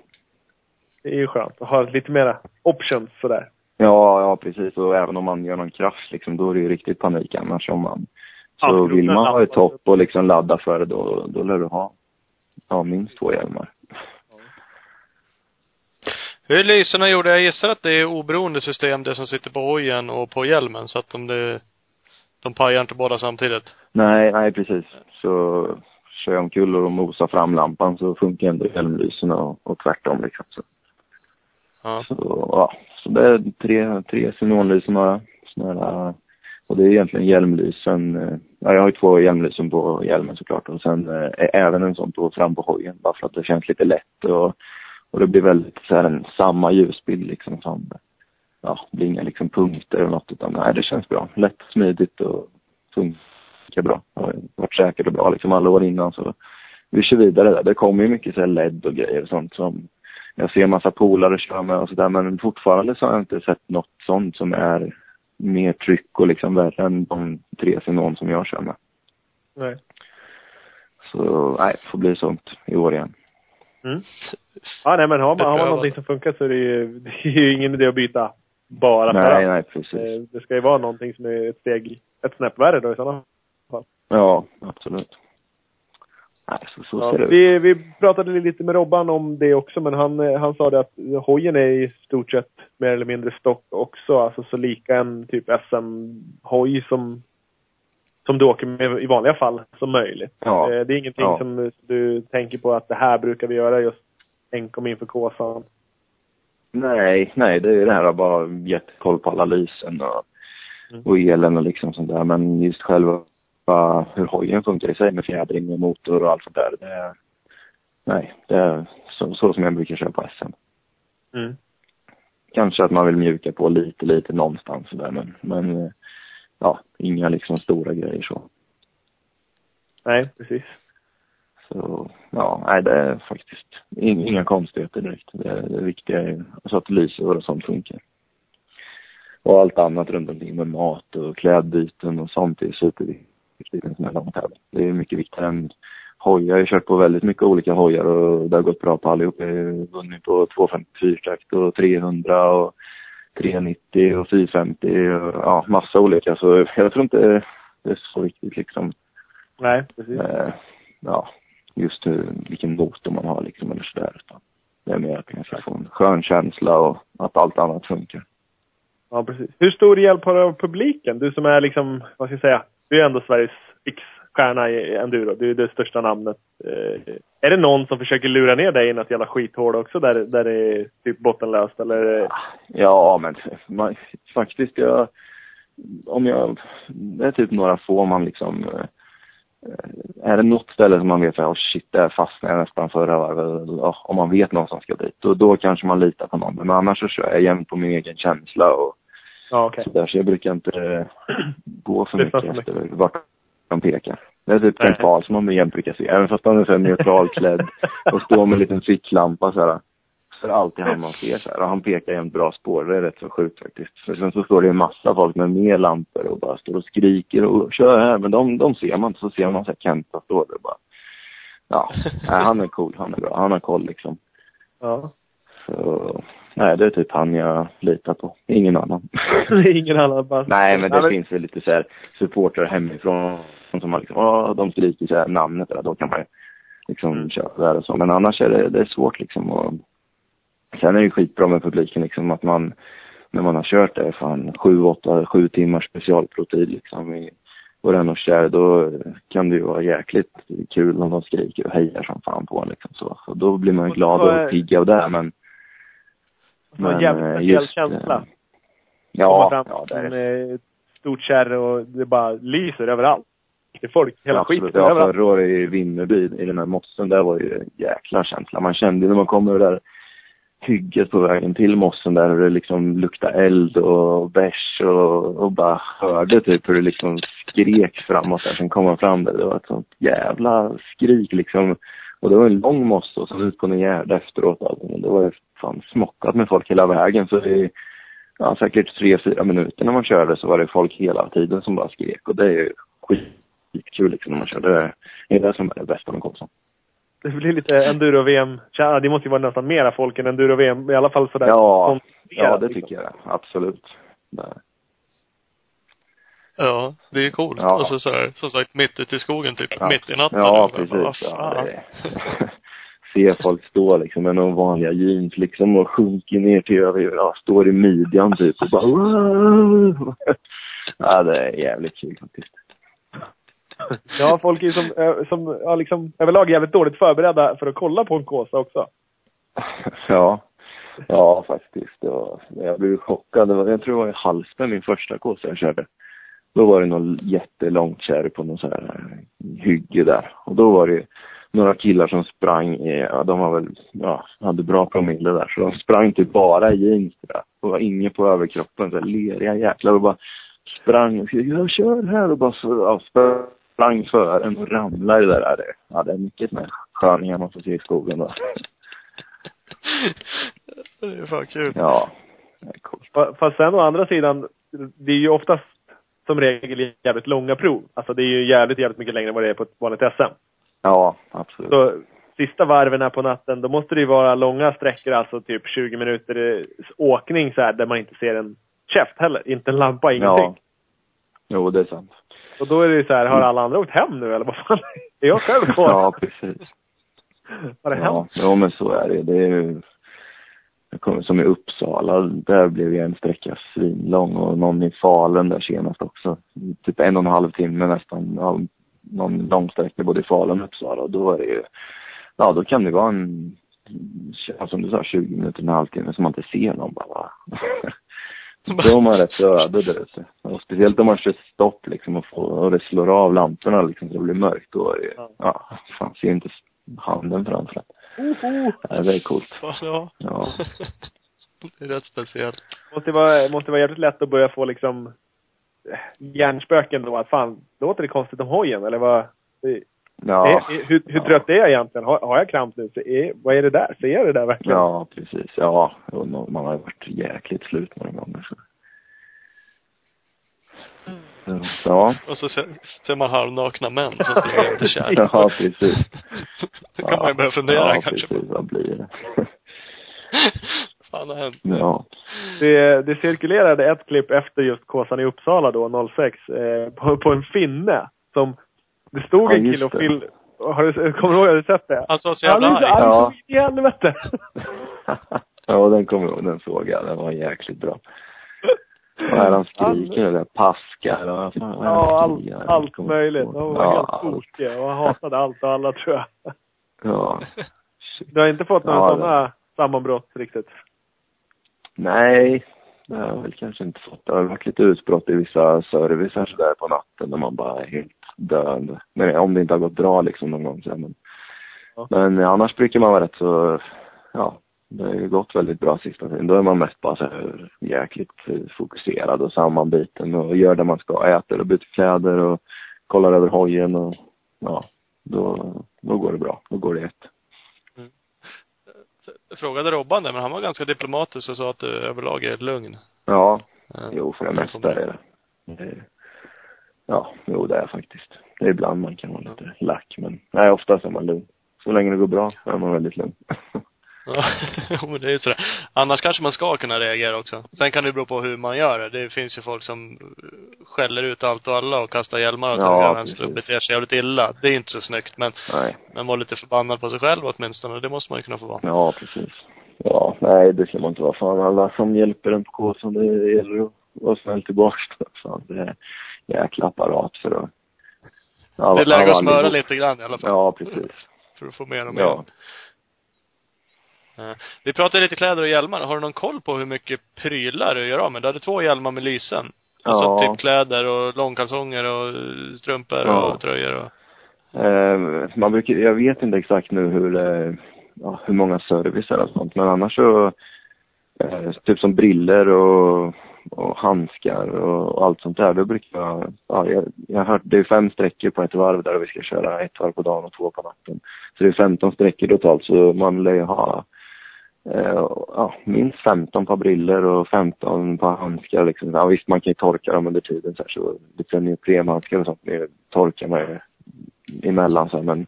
Det är ju skönt att ha lite mera options sådär. Ja, ja precis. Och även om man gör någon krasch liksom, då är det ju riktigt panik annars om man... Så Ja, vill man ha ett topp och liksom ladda för det, då, då lär du ha ja, minst två hjälmar. Hur är lyserna gjorda? Jag gissar att det är oberoende system, det som sitter på hojen och på hjälmen, så att de, det, de pajar inte båda samtidigt. Nej, nej precis. Så kör jag omkull och mosar fram lampan så funkar ändå hjälmlyserna och, och tvärtom liksom. Så, Ja. så, ja. så det är tre, tre xenonlysen har jag. Såna och det är egentligen hjälmlysen. eh, Ja, jag har ju två hjälmlysen på hjälmen såklart och sen eh, är även en sån på fram på hojen bara för att det känns lite lätt och, och det blir väldigt så här en samma ljusbild liksom som ja, det blir inga liksom punkter eller något utan nej, det känns bra. Lätt, smidigt och funkar bra. Det har varit säkert och bra liksom alla år innan så vi kör vidare där. Det kommer ju mycket så här LED och grejer och sånt som jag ser massa polare köra med och sådär men fortfarande så har jag inte sett något sånt som är mer tryck och liksom värre än de tre xenon som jag kör med. Nej. Så nej, får bli sånt i år igen. Mm. Ja, nej men har man, har man någonting som funkar så är det ju, det är ju ingen idé att byta bara för Nej, att. nej precis. Eh, Det ska ju vara någonting som är ett steg, ett snäpp värre då i sådana fall. Ja, absolut. Nej, så, så Ja, ut. vi, vi pratade lite med Robban om det också, men han, eh, han sa det att hojen är i stort sett mer eller mindre stock också. Alltså så lika en typ SM-hoj som, som du åker med i vanliga fall som möjligt. Ja. Eh, Det är ingenting Ja. som du tänker på att det här brukar vi göra just enkom inför Kåsan. Nej, nej, det är det här att bara jättekoll på alla lysen och, Mm. och elen och liksom sånt där. Men just själva bara hur hojen funkar i sig med fjädring och motor och allt sånt där. Det är, nej, det är så, så som jag brukar köra på SM. Mm. Kanske att man vill mjuka på lite, lite någonstans sådär men, men ja, inga liksom stora grejer så. Nej, precis. Så ja, nej det är faktiskt in, inga konstigheter direkt. Det, det viktiga är ju så att lyser och sånt funkar. Och allt annat runt omkring med mat och klädbyten och sånt är superviktigt i en lång tävling. Det är mycket viktigare än hojar. Jag har kört på väldigt mycket olika hojar och det har gått bra på allihop. Jag har vunnit på 254 takt och 300 och 390 och 450 och ja, massa olika. Så jag tror inte det är så viktigt liksom. Nej, precis. Eh, ja, just hur, vilken motor man har liksom eller sådär. Det är mer att man ska få en skön känsla och att allt annat funkar. Ja, precis. Hur stor hjälp har du av publiken? Du som är liksom, vad ska jag säga, du är ändå Sveriges X-stjärna i enduro. Du är det största namnet. Eh, är det någon som försöker lura ner dig i något jävla skithål också där, där det är typ bottenlöst eller? Ja, men man, faktiskt jag, om jag, det är typ några få man liksom, eh, är det något ställe som man vet att oh shit, där fastnade jag nästan förra varvet. Ja, om man vet någon som ska dit, då, då kanske man litar på någon. Men annars så kör jag jämt på min egen känsla och Ja, okej. sådär. Så jag brukar inte gå för mycket efter vart de pekar. Det är typ. Kent Pahl som man jämt brukar se. Även fast han är så neutralklädd och står med en liten ficklampa så här. Så är det alltid han man ser så här. Och han pekar jämt bra spår. Det är rätt så sjukt faktiskt. För sen så står det en massa folk med mer lampor och bara står och skriker och kör här. Men de, de ser man inte. Så ser man så här Kent står där och bara. Ja, nej, han är cool. Han är bra. Han har koll liksom. Ja. Så, nej, det är typ han jag litar på. Ingen annan. Ingen annan bara. Nej, men det Ja, finns väl lite så här supportrar hemifrån som har liksom, åh, de skriker så här namnet där, då kan man liksom Mm. köpa där och så. Men annars är det, det är svårt liksom och sen är det skitbra med publiken liksom att man, när man har kört det, fan sju, åtta, sju timmars specialprotid liksom i vår och kär, då kan det ju vara jäkligt kul om de skriker och hejar som fan på en liksom så. Så då blir man glad och pigg av det men Det var en jävligt eh, speciell just, känsla. eh, Komma Ja, fram ja det är ett stort kärr och det bara lyser överallt. Det är folk, hela Absolut. skiten Ja, förra året i Vimmerby, i den här mossen, där var ju en jäkla känsla. Man kände ju när man kom över det där hygget på vägen till mossen där hur det liksom luktade eld och bärs och, och bara hörde typ hur det liksom skrek framåt där. Sen kom man fram där. Det var ett sånt jävla skrik liksom. Och det var en lång mosse och så ut på en gärde efteråt. Alltså. Men det var fan smockat med folk hela vägen. Så det ja, säkert tre, fyra minuter när man körde så var det folk hela tiden som bara skrek. Och det är ju skitkul liksom när man kör. Det är det som är det bästa med Karlsson. Det blir lite enduro-VM. Det måste ju vara nästan mera folk än enduro-VM. I alla fall sådär. Ja, ja det liksom. tycker jag. Absolut. Det- Ja, det är coolt. Ja. Och så, så här, som sagt, mitt ute i skogen typ. Ja. Mitt i natten. Ja, Och bara, precis. Ja, det Se folk stå liksom med några vanliga jeans liksom och sjunker ner till över, ja, står i midjan typ och bara! Ja, det är jävligt kul faktiskt. Ja, folk är som, eh, som ja, liksom, överlag jävligt dåligt förberedda för att kolla på en Kåsa också. Ja. Ja, faktiskt. Det var, jag blev chockad. Det var, jag tror det var i Hallsberg, min första kåsa jag körde. Då var det någon jättelångt kärr på någon så här eh, hygge där. Och då var det några killar som sprang, i, ja, de var väl, ja, hade bra promille där. Så de sprang typ bara i jeans där. Och var inne på överkroppen, så här leriga jäklar. Och bara sprang och skrev, jag kör här. Och bara ja, sprang för en och ramlade det där. Ja, det är mycket här sköningar man får se i skogen då. Det är fan kul. Ja, det är coolt. Fa- Fast sen å andra sidan, det är ju oftast som regel jävligt långa prov. Alltså det är ju jävligt, jävligt mycket längre än vad det är på ett vanligt SM. Ja, absolut. Så sista varven här på natten, då måste det ju vara långa sträckor, alltså typ 20 minuter åkning så här, där man inte ser en käft heller. Inte en lampa, ingenting. Ja. Jo, det är sant. Och då är det ju så här, har alla andra åkt hem nu eller vad fan? Är jag själv kvar? Ja, precis. Har det Ja, hänt? ja, men så är det. Det är ju... Jag kommer som i Uppsala, där blev ju en sträcka svinlång och någon i Falun där senast också. Typ en och en halv timme nästan. Någon lång sträcka både i Falun och Uppsala. Och då är det ju, ja då kan det vara en, ja, som du sa, 20 minuter, en halvtimme som man inte ser någon bara. va? Då är man rätt öde där ute. Och speciellt om man kör stopp liksom och, får, och det slår av lamporna liksom så det blir mörkt. Då är det ju, Ja. ja, fan ser inte handen framför en. Oho! Ja, det är coolt. Ja. Ja. Det är rätt speciellt. Måste vara, måste vara jävligt lätt att börja få liksom hjärnspöken då, att fan, låter det konstigt om hojen eller vad? Ja. är, hur hur Ja. trött är jag egentligen? Har, har jag kramp nu? Så är, vad är det där? Ser jag det där verkligen? Ja, precis. Ja, man har ju varit jäkligt slut några gånger. Så. Ja, Och så ser, ser man halvnakna män som springer i kärr. ja precis. Då kan man ju börja fundera ja, kanske. precis. Vad blir det? Fan har hänt? Ja. Det, det cirkulerade ett klipp efter just Kåsan i Uppsala då, 06, eh, på, på en finne som det stod Ja, en kille och det. film... Har du, kommer du ihåg, har du sett det? Han såg så Han jävla är arg. arg Ja. så in i helvete! ja, den kommer jag ihåg. Den såg jag. Den var jäkligt bra. Vad är han skriker eller paskar och vad fan är det han Ja, allt, allt möjligt. De var Ja, helt allt. tokiga och hatade allt och alla tror jag. Ja. Du har inte fått några Ja, sådana sammanbrott riktigt? Nej, det har väl kanske inte fått. Det har varit lite utbrott i vissa servicer sådär på natten när man bara är helt döende. Men om det inte har gått bra liksom någon gång så men. Ja. Men annars brukar man vara rätt så, ja, det har ju gått väldigt bra sista tiden. Då är man mest bara så här jäkligt fokuserad och sammanbiten och gör det man ska, äter och byter kläder och kollar över hojen och ja, då, då går det bra. Då går det ett. Jag frågade Robban det, men han var ganska diplomatisk och sa att du överlag är lugn. Ja, Eh, Jo, för det mesta är det. ja, jo det är faktiskt. Det är ibland man kan vara lite lack, men nej, oftast är man lugn. Så länge det går bra är man väldigt lugn. Ja, det är ju sådär. Annars kanske man ska kunna reagera också. Sen kan det bero på hur man gör det. Det finns ju folk som skäller ut allt och alla och kastar hjälmar och Ja, vänster och beter sig jävligt illa. Det är inte så snyggt, men, nej, men var lite förbannad på sig själv åtminstone. Det måste man ju kunna få vara. ja precis. Ja, nej det ska man inte vara. Fan, alla som hjälper en på kåsan, det gäller att vara snäll tillbaks. Fan, det är jäkla apparat för att... Ja, Det är läge att smöra lite grann i alla fall. Ja, precis. För att få och mer. Ja. Eh, Vi pratade lite kläder och hjälmar. Har du någon koll på hur mycket prylar du gör av med? Du hade två hjälmar med lysen. Alltså Ja. typ kläder och långkalsonger och strumpor Ja. och tröjor och... Eh, man brukar, jag vet inte exakt nu hur, eh, ja, hur många servicer och sånt, men annars så, eh, typ som briller och, och handskar och, och allt sånt där, då brukar jag, ja, jag, jag har hört, det är fem sträckor på ett varv där vi ska köra ett varv på dagen och två på natten. Så det är 15 sträckor totalt, så man lär ju ha eh, ja, minst 15 par briller och 15 par handskar liksom. Ja, visst, man kan ju torka dem under tiden så här, så lite neoprenhandskar och sånt, det torkar man ju emellan så här, men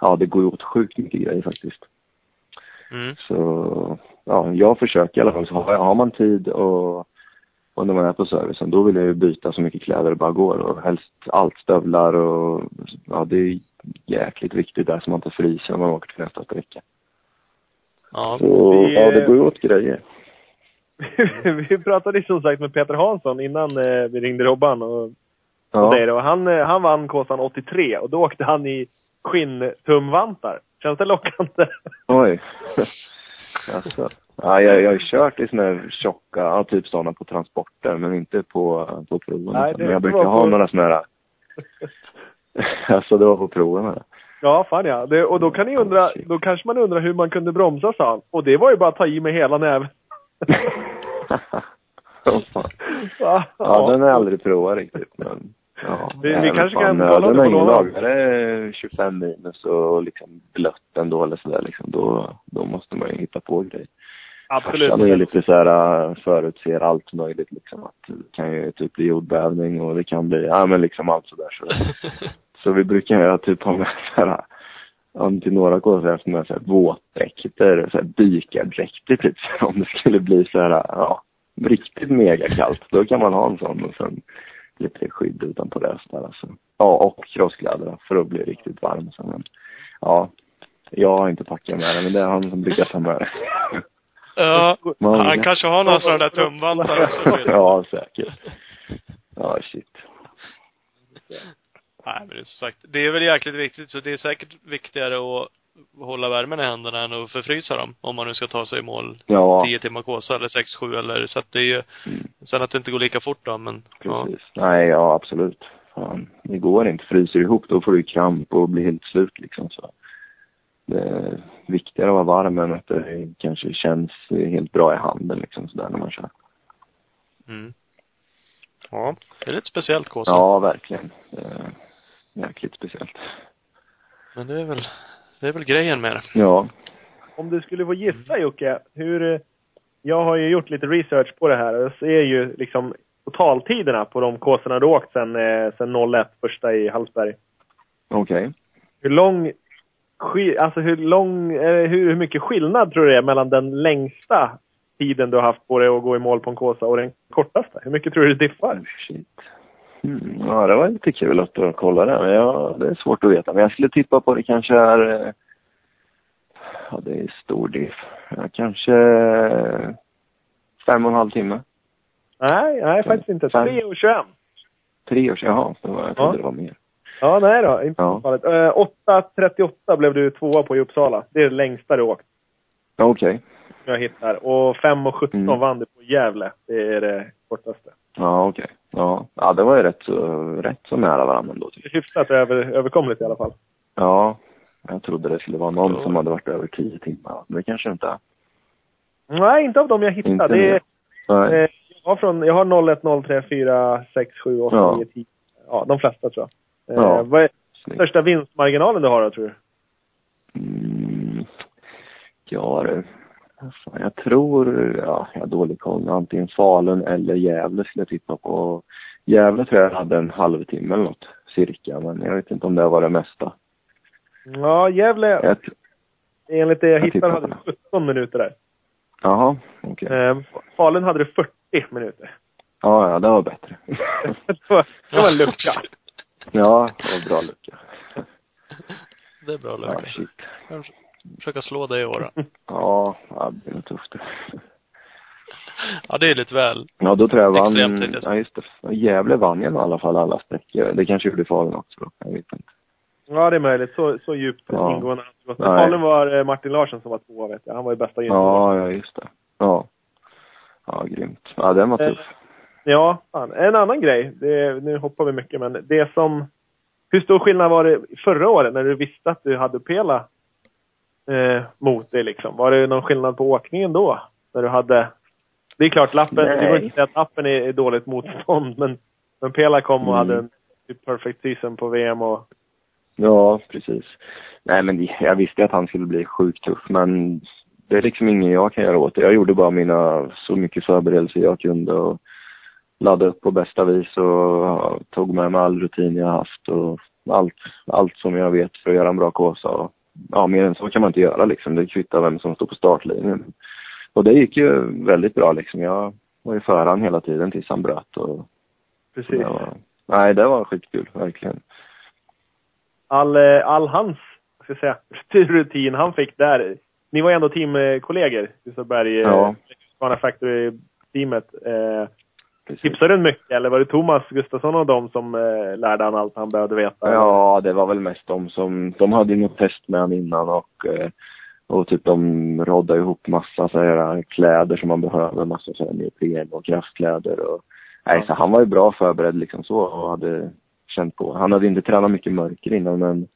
ja, det går ju åt sjukt mycket grejer faktiskt. Mm. Så ja, jag försöker i alla fall. Så har, har man tid och, och när man är på servicen, då vill jag ju byta så mycket kläder det bara går och helst allt stövlar och ja, det är jäkligt viktigt där så man inte fryser när man åker till nästa sträcka. Ja. Så Vi, ja, det eh, går ju åt grejer. vi pratade som sagt med Peter Hansson innan eh, vi ringde Robban och, och Ja, dig då. Han, eh, han vann Kåsan 83 och då åkte han i skinntumvantar. Känns det lockande? oj. alltså. Ja, jag, jag har kört i såna här tjocka, ja, typ sådana på transporter, men inte på, på proven. Nej, men jag brukar ha några såna här, alltså det var på proven. Ja, fan ja. Det, och då kan ni undra, då kanske man undrar hur man kunde bromsa, sa han. Och det var ju bara att ta i med hela näven. Fan. Ja, Ja, den har jag aldrig provat riktigt, men ja. Vi- vi kanske fan, kan kolla ingen låna. lagare 25 minus och liksom blött ändå eller sådär liksom. Då, då måste man ju hitta på grejer. absolut. Farsan är lite såhär, äh, förutser allt möjligt liksom. Att det kan ju typ bli jordbävning och det kan bli, ja men liksom allt sådär. Så, så vi brukar ju typ ha med såhär, ja, till några kurser efter med såhär våtdräkter, såhär dykardräkter typ. Om det skulle bli såhär, ja, riktigt megakallt. Då kan man ha en sån och sen lite skydd utanpå det så där, alltså. Ja, och crosskläder för att bli riktigt varm. Så, men, ja, jag har inte packat med det, men det är han som brukar ta med det. Ja. Man- Han kanske har några sådana där tumvantar också. ja, säkert. Ja, shit. Nej, men det är sagt, det är väl jäkligt viktigt, så det är säkert viktigare att hålla värmen i händerna än att förfrysa dem. Om man nu ska ta sig i mål Ja, 10 timmar kåsa eller 6, 7 eller, så att det är ju, Mm. sen att det inte går lika fort då, men ja. precis. Nej, ja absolut. Fan, det går inte. Fryser ihop, då får du kramp och blir helt slut liksom. Så det är viktigare att vara varm än att det kanske känns helt bra i handen liksom sådär när man kör. Mm. Ja, det är lite speciellt kåsa. Ja, verkligen. Det jäkligt speciellt. Men det är väl, det är väl grejen med det. Ja. Om du skulle få gissa Jocke, hur... eh, Jag har ju gjort lite research på det här och ser ju liksom totaltiderna på de kåsorna du åkt sen, eh, sen 01, första i Hallsberg. Okej. Hur lång... Alltså hur lång... eh, Hur, hur mycket skillnad tror du det är mellan den längsta tiden du har haft på dig att gå i mål på en kåsa och den kortaste? Hur mycket tror du det diffar? Shit. Mm, ja, det var lite kul att du kolla det. Men ja, det är svårt att veta. Men jag skulle tippa på det kanske är... eh, Ja, det är stor diff. Ja, kanske eh, fem och en halv timme. Nej, nej faktiskt inte. 3 och 21. Tre år sedan. Jaha, det var, jag trodde Ja. det var mer. Ja, nej då. Inte Ja. farligt. Eh, 8.38 blev du tvåa på i Uppsala. Det är det längsta du åkt. Okej. jag hittar. Och 5.17 Mm. vann du på Gävle. Det är det kortaste. Ja, okej. Ja. ja, det var ju rätt så, rätt så nära varandra ändå. Typ. hyfsat över, överkomligt i alla fall. Ja, jag trodde det skulle vara någon Ja. som hade varit över tio timmar. Men det kanske inte är. Nej, inte av dem jag Inte hittade. Det är, eh, jag, har från, jag har 01, 03, 4, 6, 7, 8, Ja. 9, 10. Ja, de flesta tror jag. Eh, Ja. Vad är Snyggt. största vinstmarginalen du har då, tror du? Mm, ja du. Fan, jag tror, ja, jag har dålig koll. Antingen Falun eller Gävle skulle jag tippa på. Gävle tror jag hade en halvtimme eller något, cirka. Men jag vet inte om det var det mesta. Ja, Gävle, Jag, enligt det jag, jag hittar, tippar hade du 17 minuter där. jaha, okej. Eh, Falun hade du 40 minuter. Ja, ja, det var bättre. det var det var en lucka. ja, det var bra lucka. Det är bra Ja, Lukas. shit. Försöka slå dig i år. Ja, det blir tufft. Ja, det är lite väl. Ja, då tror jag jag Extremt vann. jag säga. Ja, just det. Gävle vann ju i alla fall alla sträckor. Det kanske gjorde Falun också då. Jag vet inte. Ja, det är möjligt. Så, så djupt Ja. ingående. Nej. Falun var eh, Martin Larsson som var tvåa, vet jag. Han var ju bästa junior. Ja, ja, just det. Ja. Ja, grymt. Ja, den var tuff. Ja, fan. En annan grej. Det, nu hoppar vi mycket, men det som... Hur stor skillnad var det förra året när du visste att du hade Pela eh, mot dig liksom? Var det någon skillnad på åkningen då? När du hade... Det är klart, lappen, det går inte att säga att lappen är, är dåligt motstånd, men, men Pela kom och Mm. hade en perfect season på VM och... Ja, precis. Nej, men jag visste att han skulle bli sjukt tuff, men det är liksom ingen jag kan göra åt det. Jag gjorde bara mina, så mycket förberedelser jag kunde och laddade upp på bästa vis och tog med mig all rutin jag haft och allt, allt som jag vet för att göra en bra kåsa. Ja, mer än så kan man inte göra liksom. Det kvittar vem som står på startlinjen. Och det gick ju väldigt bra liksom. Jag var ju före han hela tiden tills han bröt och Precis. det var, nej, det var skitkul, verkligen. all, eh, all hans, ska säga, rutin han fick där. Ni var ju ändå teamkollegor, Gustavsberg, Ja. Scana Factory-teamet. Eh, Precis. tipsade du mycket eller var det Thomas Gustafsson och de som eh, lärde han allt han behövde veta? Ja, det var väl mest de som, de hade ju något test med han innan och, eh, och typ de roddade ihop massa så här kläder som man behöver, massa så här neopren och kraftkläder och nej, Ja. så han var ju bra förberedd liksom så och hade känt på. Han hade inte tränat mycket mörker innan men,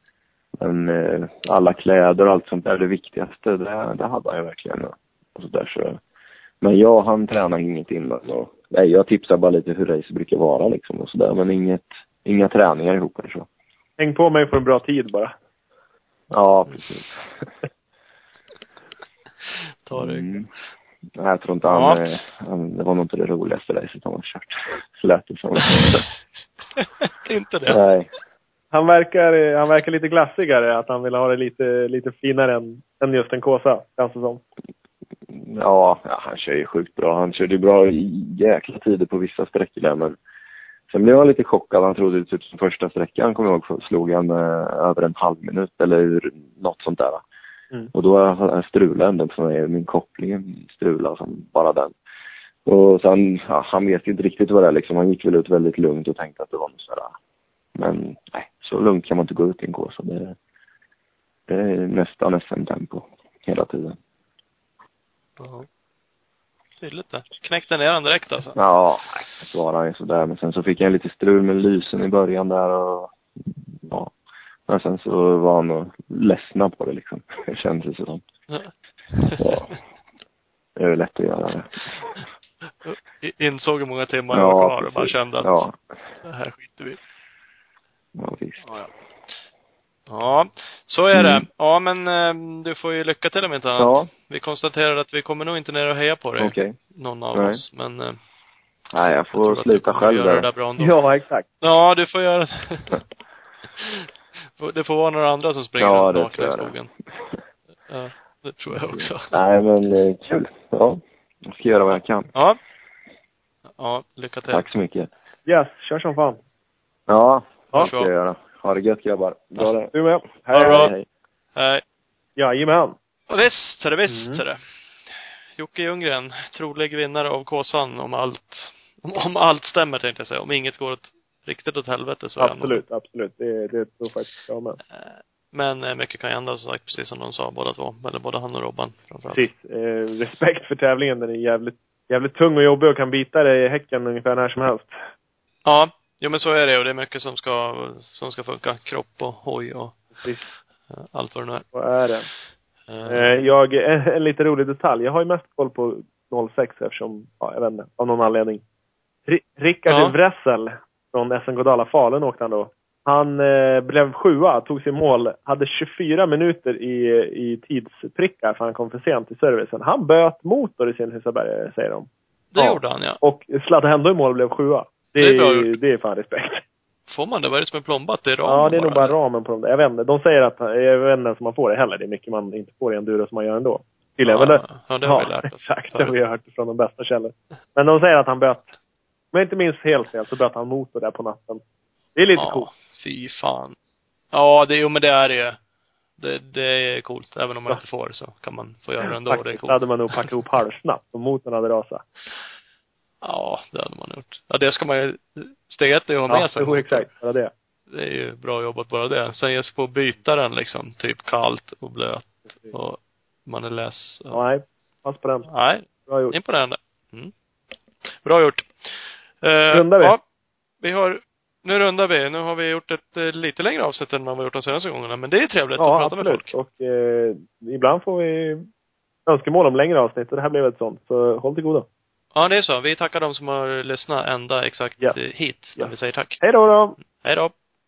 men eh, alla kläder och allt sånt där, det viktigaste, det, det hade han ju verkligen. Och så där, så. Men jag, han tränade inget innan och nej, jag tipsar bara lite hur race brukar vara liksom och sådär men inget, inga träningar ihop eller så. Häng på mig för en bra tid bara. Ja, precis. Ta det. Mm. Nej, jag tror inte Ja. han, eh, han, det var nog inte det roligaste racet han har kört. Lät det som. inte det. Nej. Han verkar, han verkar lite glassigare, att han vill ha det lite, lite finare än, än just en Kåsa, känns det som. Ja, ja, han kör ju sjukt bra. Han körde ju bra i jäkla tider på vissa sträckor där, men sen blev han lite chockad. Han trodde typ som första sträckan, kommer jag ihåg, slog han eh, över en halv minut eller något sånt där. Mm. Och då strulade ändå för mig, min koppling strulade som bara den. Och sen, ja, han vet ju inte riktigt vad det är liksom. Han gick väl ut väldigt lugnt och tänkte att det var något sådär. Men nej, så lugnt kan man inte gå ut i en kåsa. Det, det är nästan SM-tempo hela tiden. Ja. Tydligt det. Knäckte ner han direkt alltså. Ja, var han ju sådär. Men sen så fick jag lite strul med lysen i början där och ja. Men sen så var han och ledsna på det liksom. Det kändes det som. Ja. Det är lätt att göra det. Insåg hur många timmar det var kvar och bara kände att Ja, det här skiter vi ja visst. Ja, ja. Ja, så är det. Mm. Ja, men eh, du får ju lycka till om inte annat. Ja, Vi konstaterar att vi kommer nog inte ner och heja på dig. okej. Någon av Nej. oss. Men eh, Nej, jag jag får du sluta själv göra det där. där bra ändå. Ja, exakt. Ja, du får göra det. Får- Det får vara några andra som springer Ja, runt det nakna i tror jag. skogen. Ja, det tror jag också. Nej, men eh, kul. Ja. Jag ska göra vad jag kan. Ja. Ja, lycka till. Tack så mycket. Yes, kör som fan. Ja, Ja. det ska jag göra. Ha det gött grabbar. Bra det. Du med. Hej, hej. hej. Hej. Jajamän. Och visst, är det visst, Mm. är det. Jocke Ljunggren, trolig vinnare av Kåsan om allt, om, om allt stämmer tänkte jag säga. Om inget går åt, riktigt åt helvete så är han nog- Absolut, absolut. Det, det tror faktiskt jag med. Eh, Men eh, mycket kan ju hända som sagt, precis som de sa båda två. Eller både han och Robban framförallt. Precis. Eh, respekt för tävlingen. Den är jävligt, jävligt tung och jobbig och kan bita dig i häcken ungefär när som helst. Ja, jo men så är det och det är mycket som ska, som ska funka. Kropp och hoj och Precis. eh, allt vad det nu är. Vad är det? Eh, jag, en, en lite rolig detalj. Jag har ju mest koll på 06 eftersom, ja, jag vet inte, av någon anledning. Ri- Rickard Ja. Wressel från SN Godala Falun åkte han då. Han eh, blev sjua, tog sig i mål, hade 24 minuter i, i tidsprickar för han kom för sent till servicen. Han böt motor i sin Husaberg, säger de. det ja. gjorde han ja. Och sladdade ändå i mål och blev sjua. Det, Det är bra gjort. det är fan respekt. Får man det? Vad är det som är plombat? Det är ramen Ja, det är nog bara ramen på dem där. Jag vet inte. De säger att, jag vet inte ens om man får det heller. Det är mycket man inte får i enduro som man gör ändå. Tydligen. Men det, Ja, ja, det har vi lärt oss. Exakt, det har vi hört från de bästa källor. Men de säger att han böt. Om jag inte minns helt fel så böt han motor där på natten. Det är lite ja, coolt. fy fan. Ja, det, jo men det är det ju. Det, det är coolt. Även om man Ja. inte får så kan man få göra det ändå. Det är Faktiskt coolt. hade man nog packat ihop halvsnabbt om motorn hade rasat. Ja, det hade man gjort. Ja, det ska man ju, steg ett är ju att ha med sig. jo, exakt. Bara det. Det är ju bra jobbat bara det. Sen ge sig på att byta den liksom, typ kallt och blöt. Och man är less. Ja, nej. Pass på den. Nej, Bra gjort. imponerande. Mm. Bra gjort. Eh, Rundar vi? Ja, vi har, nu rundar vi. Nu har vi gjort ett eh, lite längre avsnitt än vad vi gjort de senaste gångerna. Men det är trevligt att Ja, prata med absolut. folk. Och eh, ibland får vi önskemål om längre avsnitt och det här blev ett sånt. Så håll till godo. Ja, det är så. Vi tackar de som har lyssnat ända exakt Ja. hit. När Ja. vi säger tack. Hej då då! Hej då.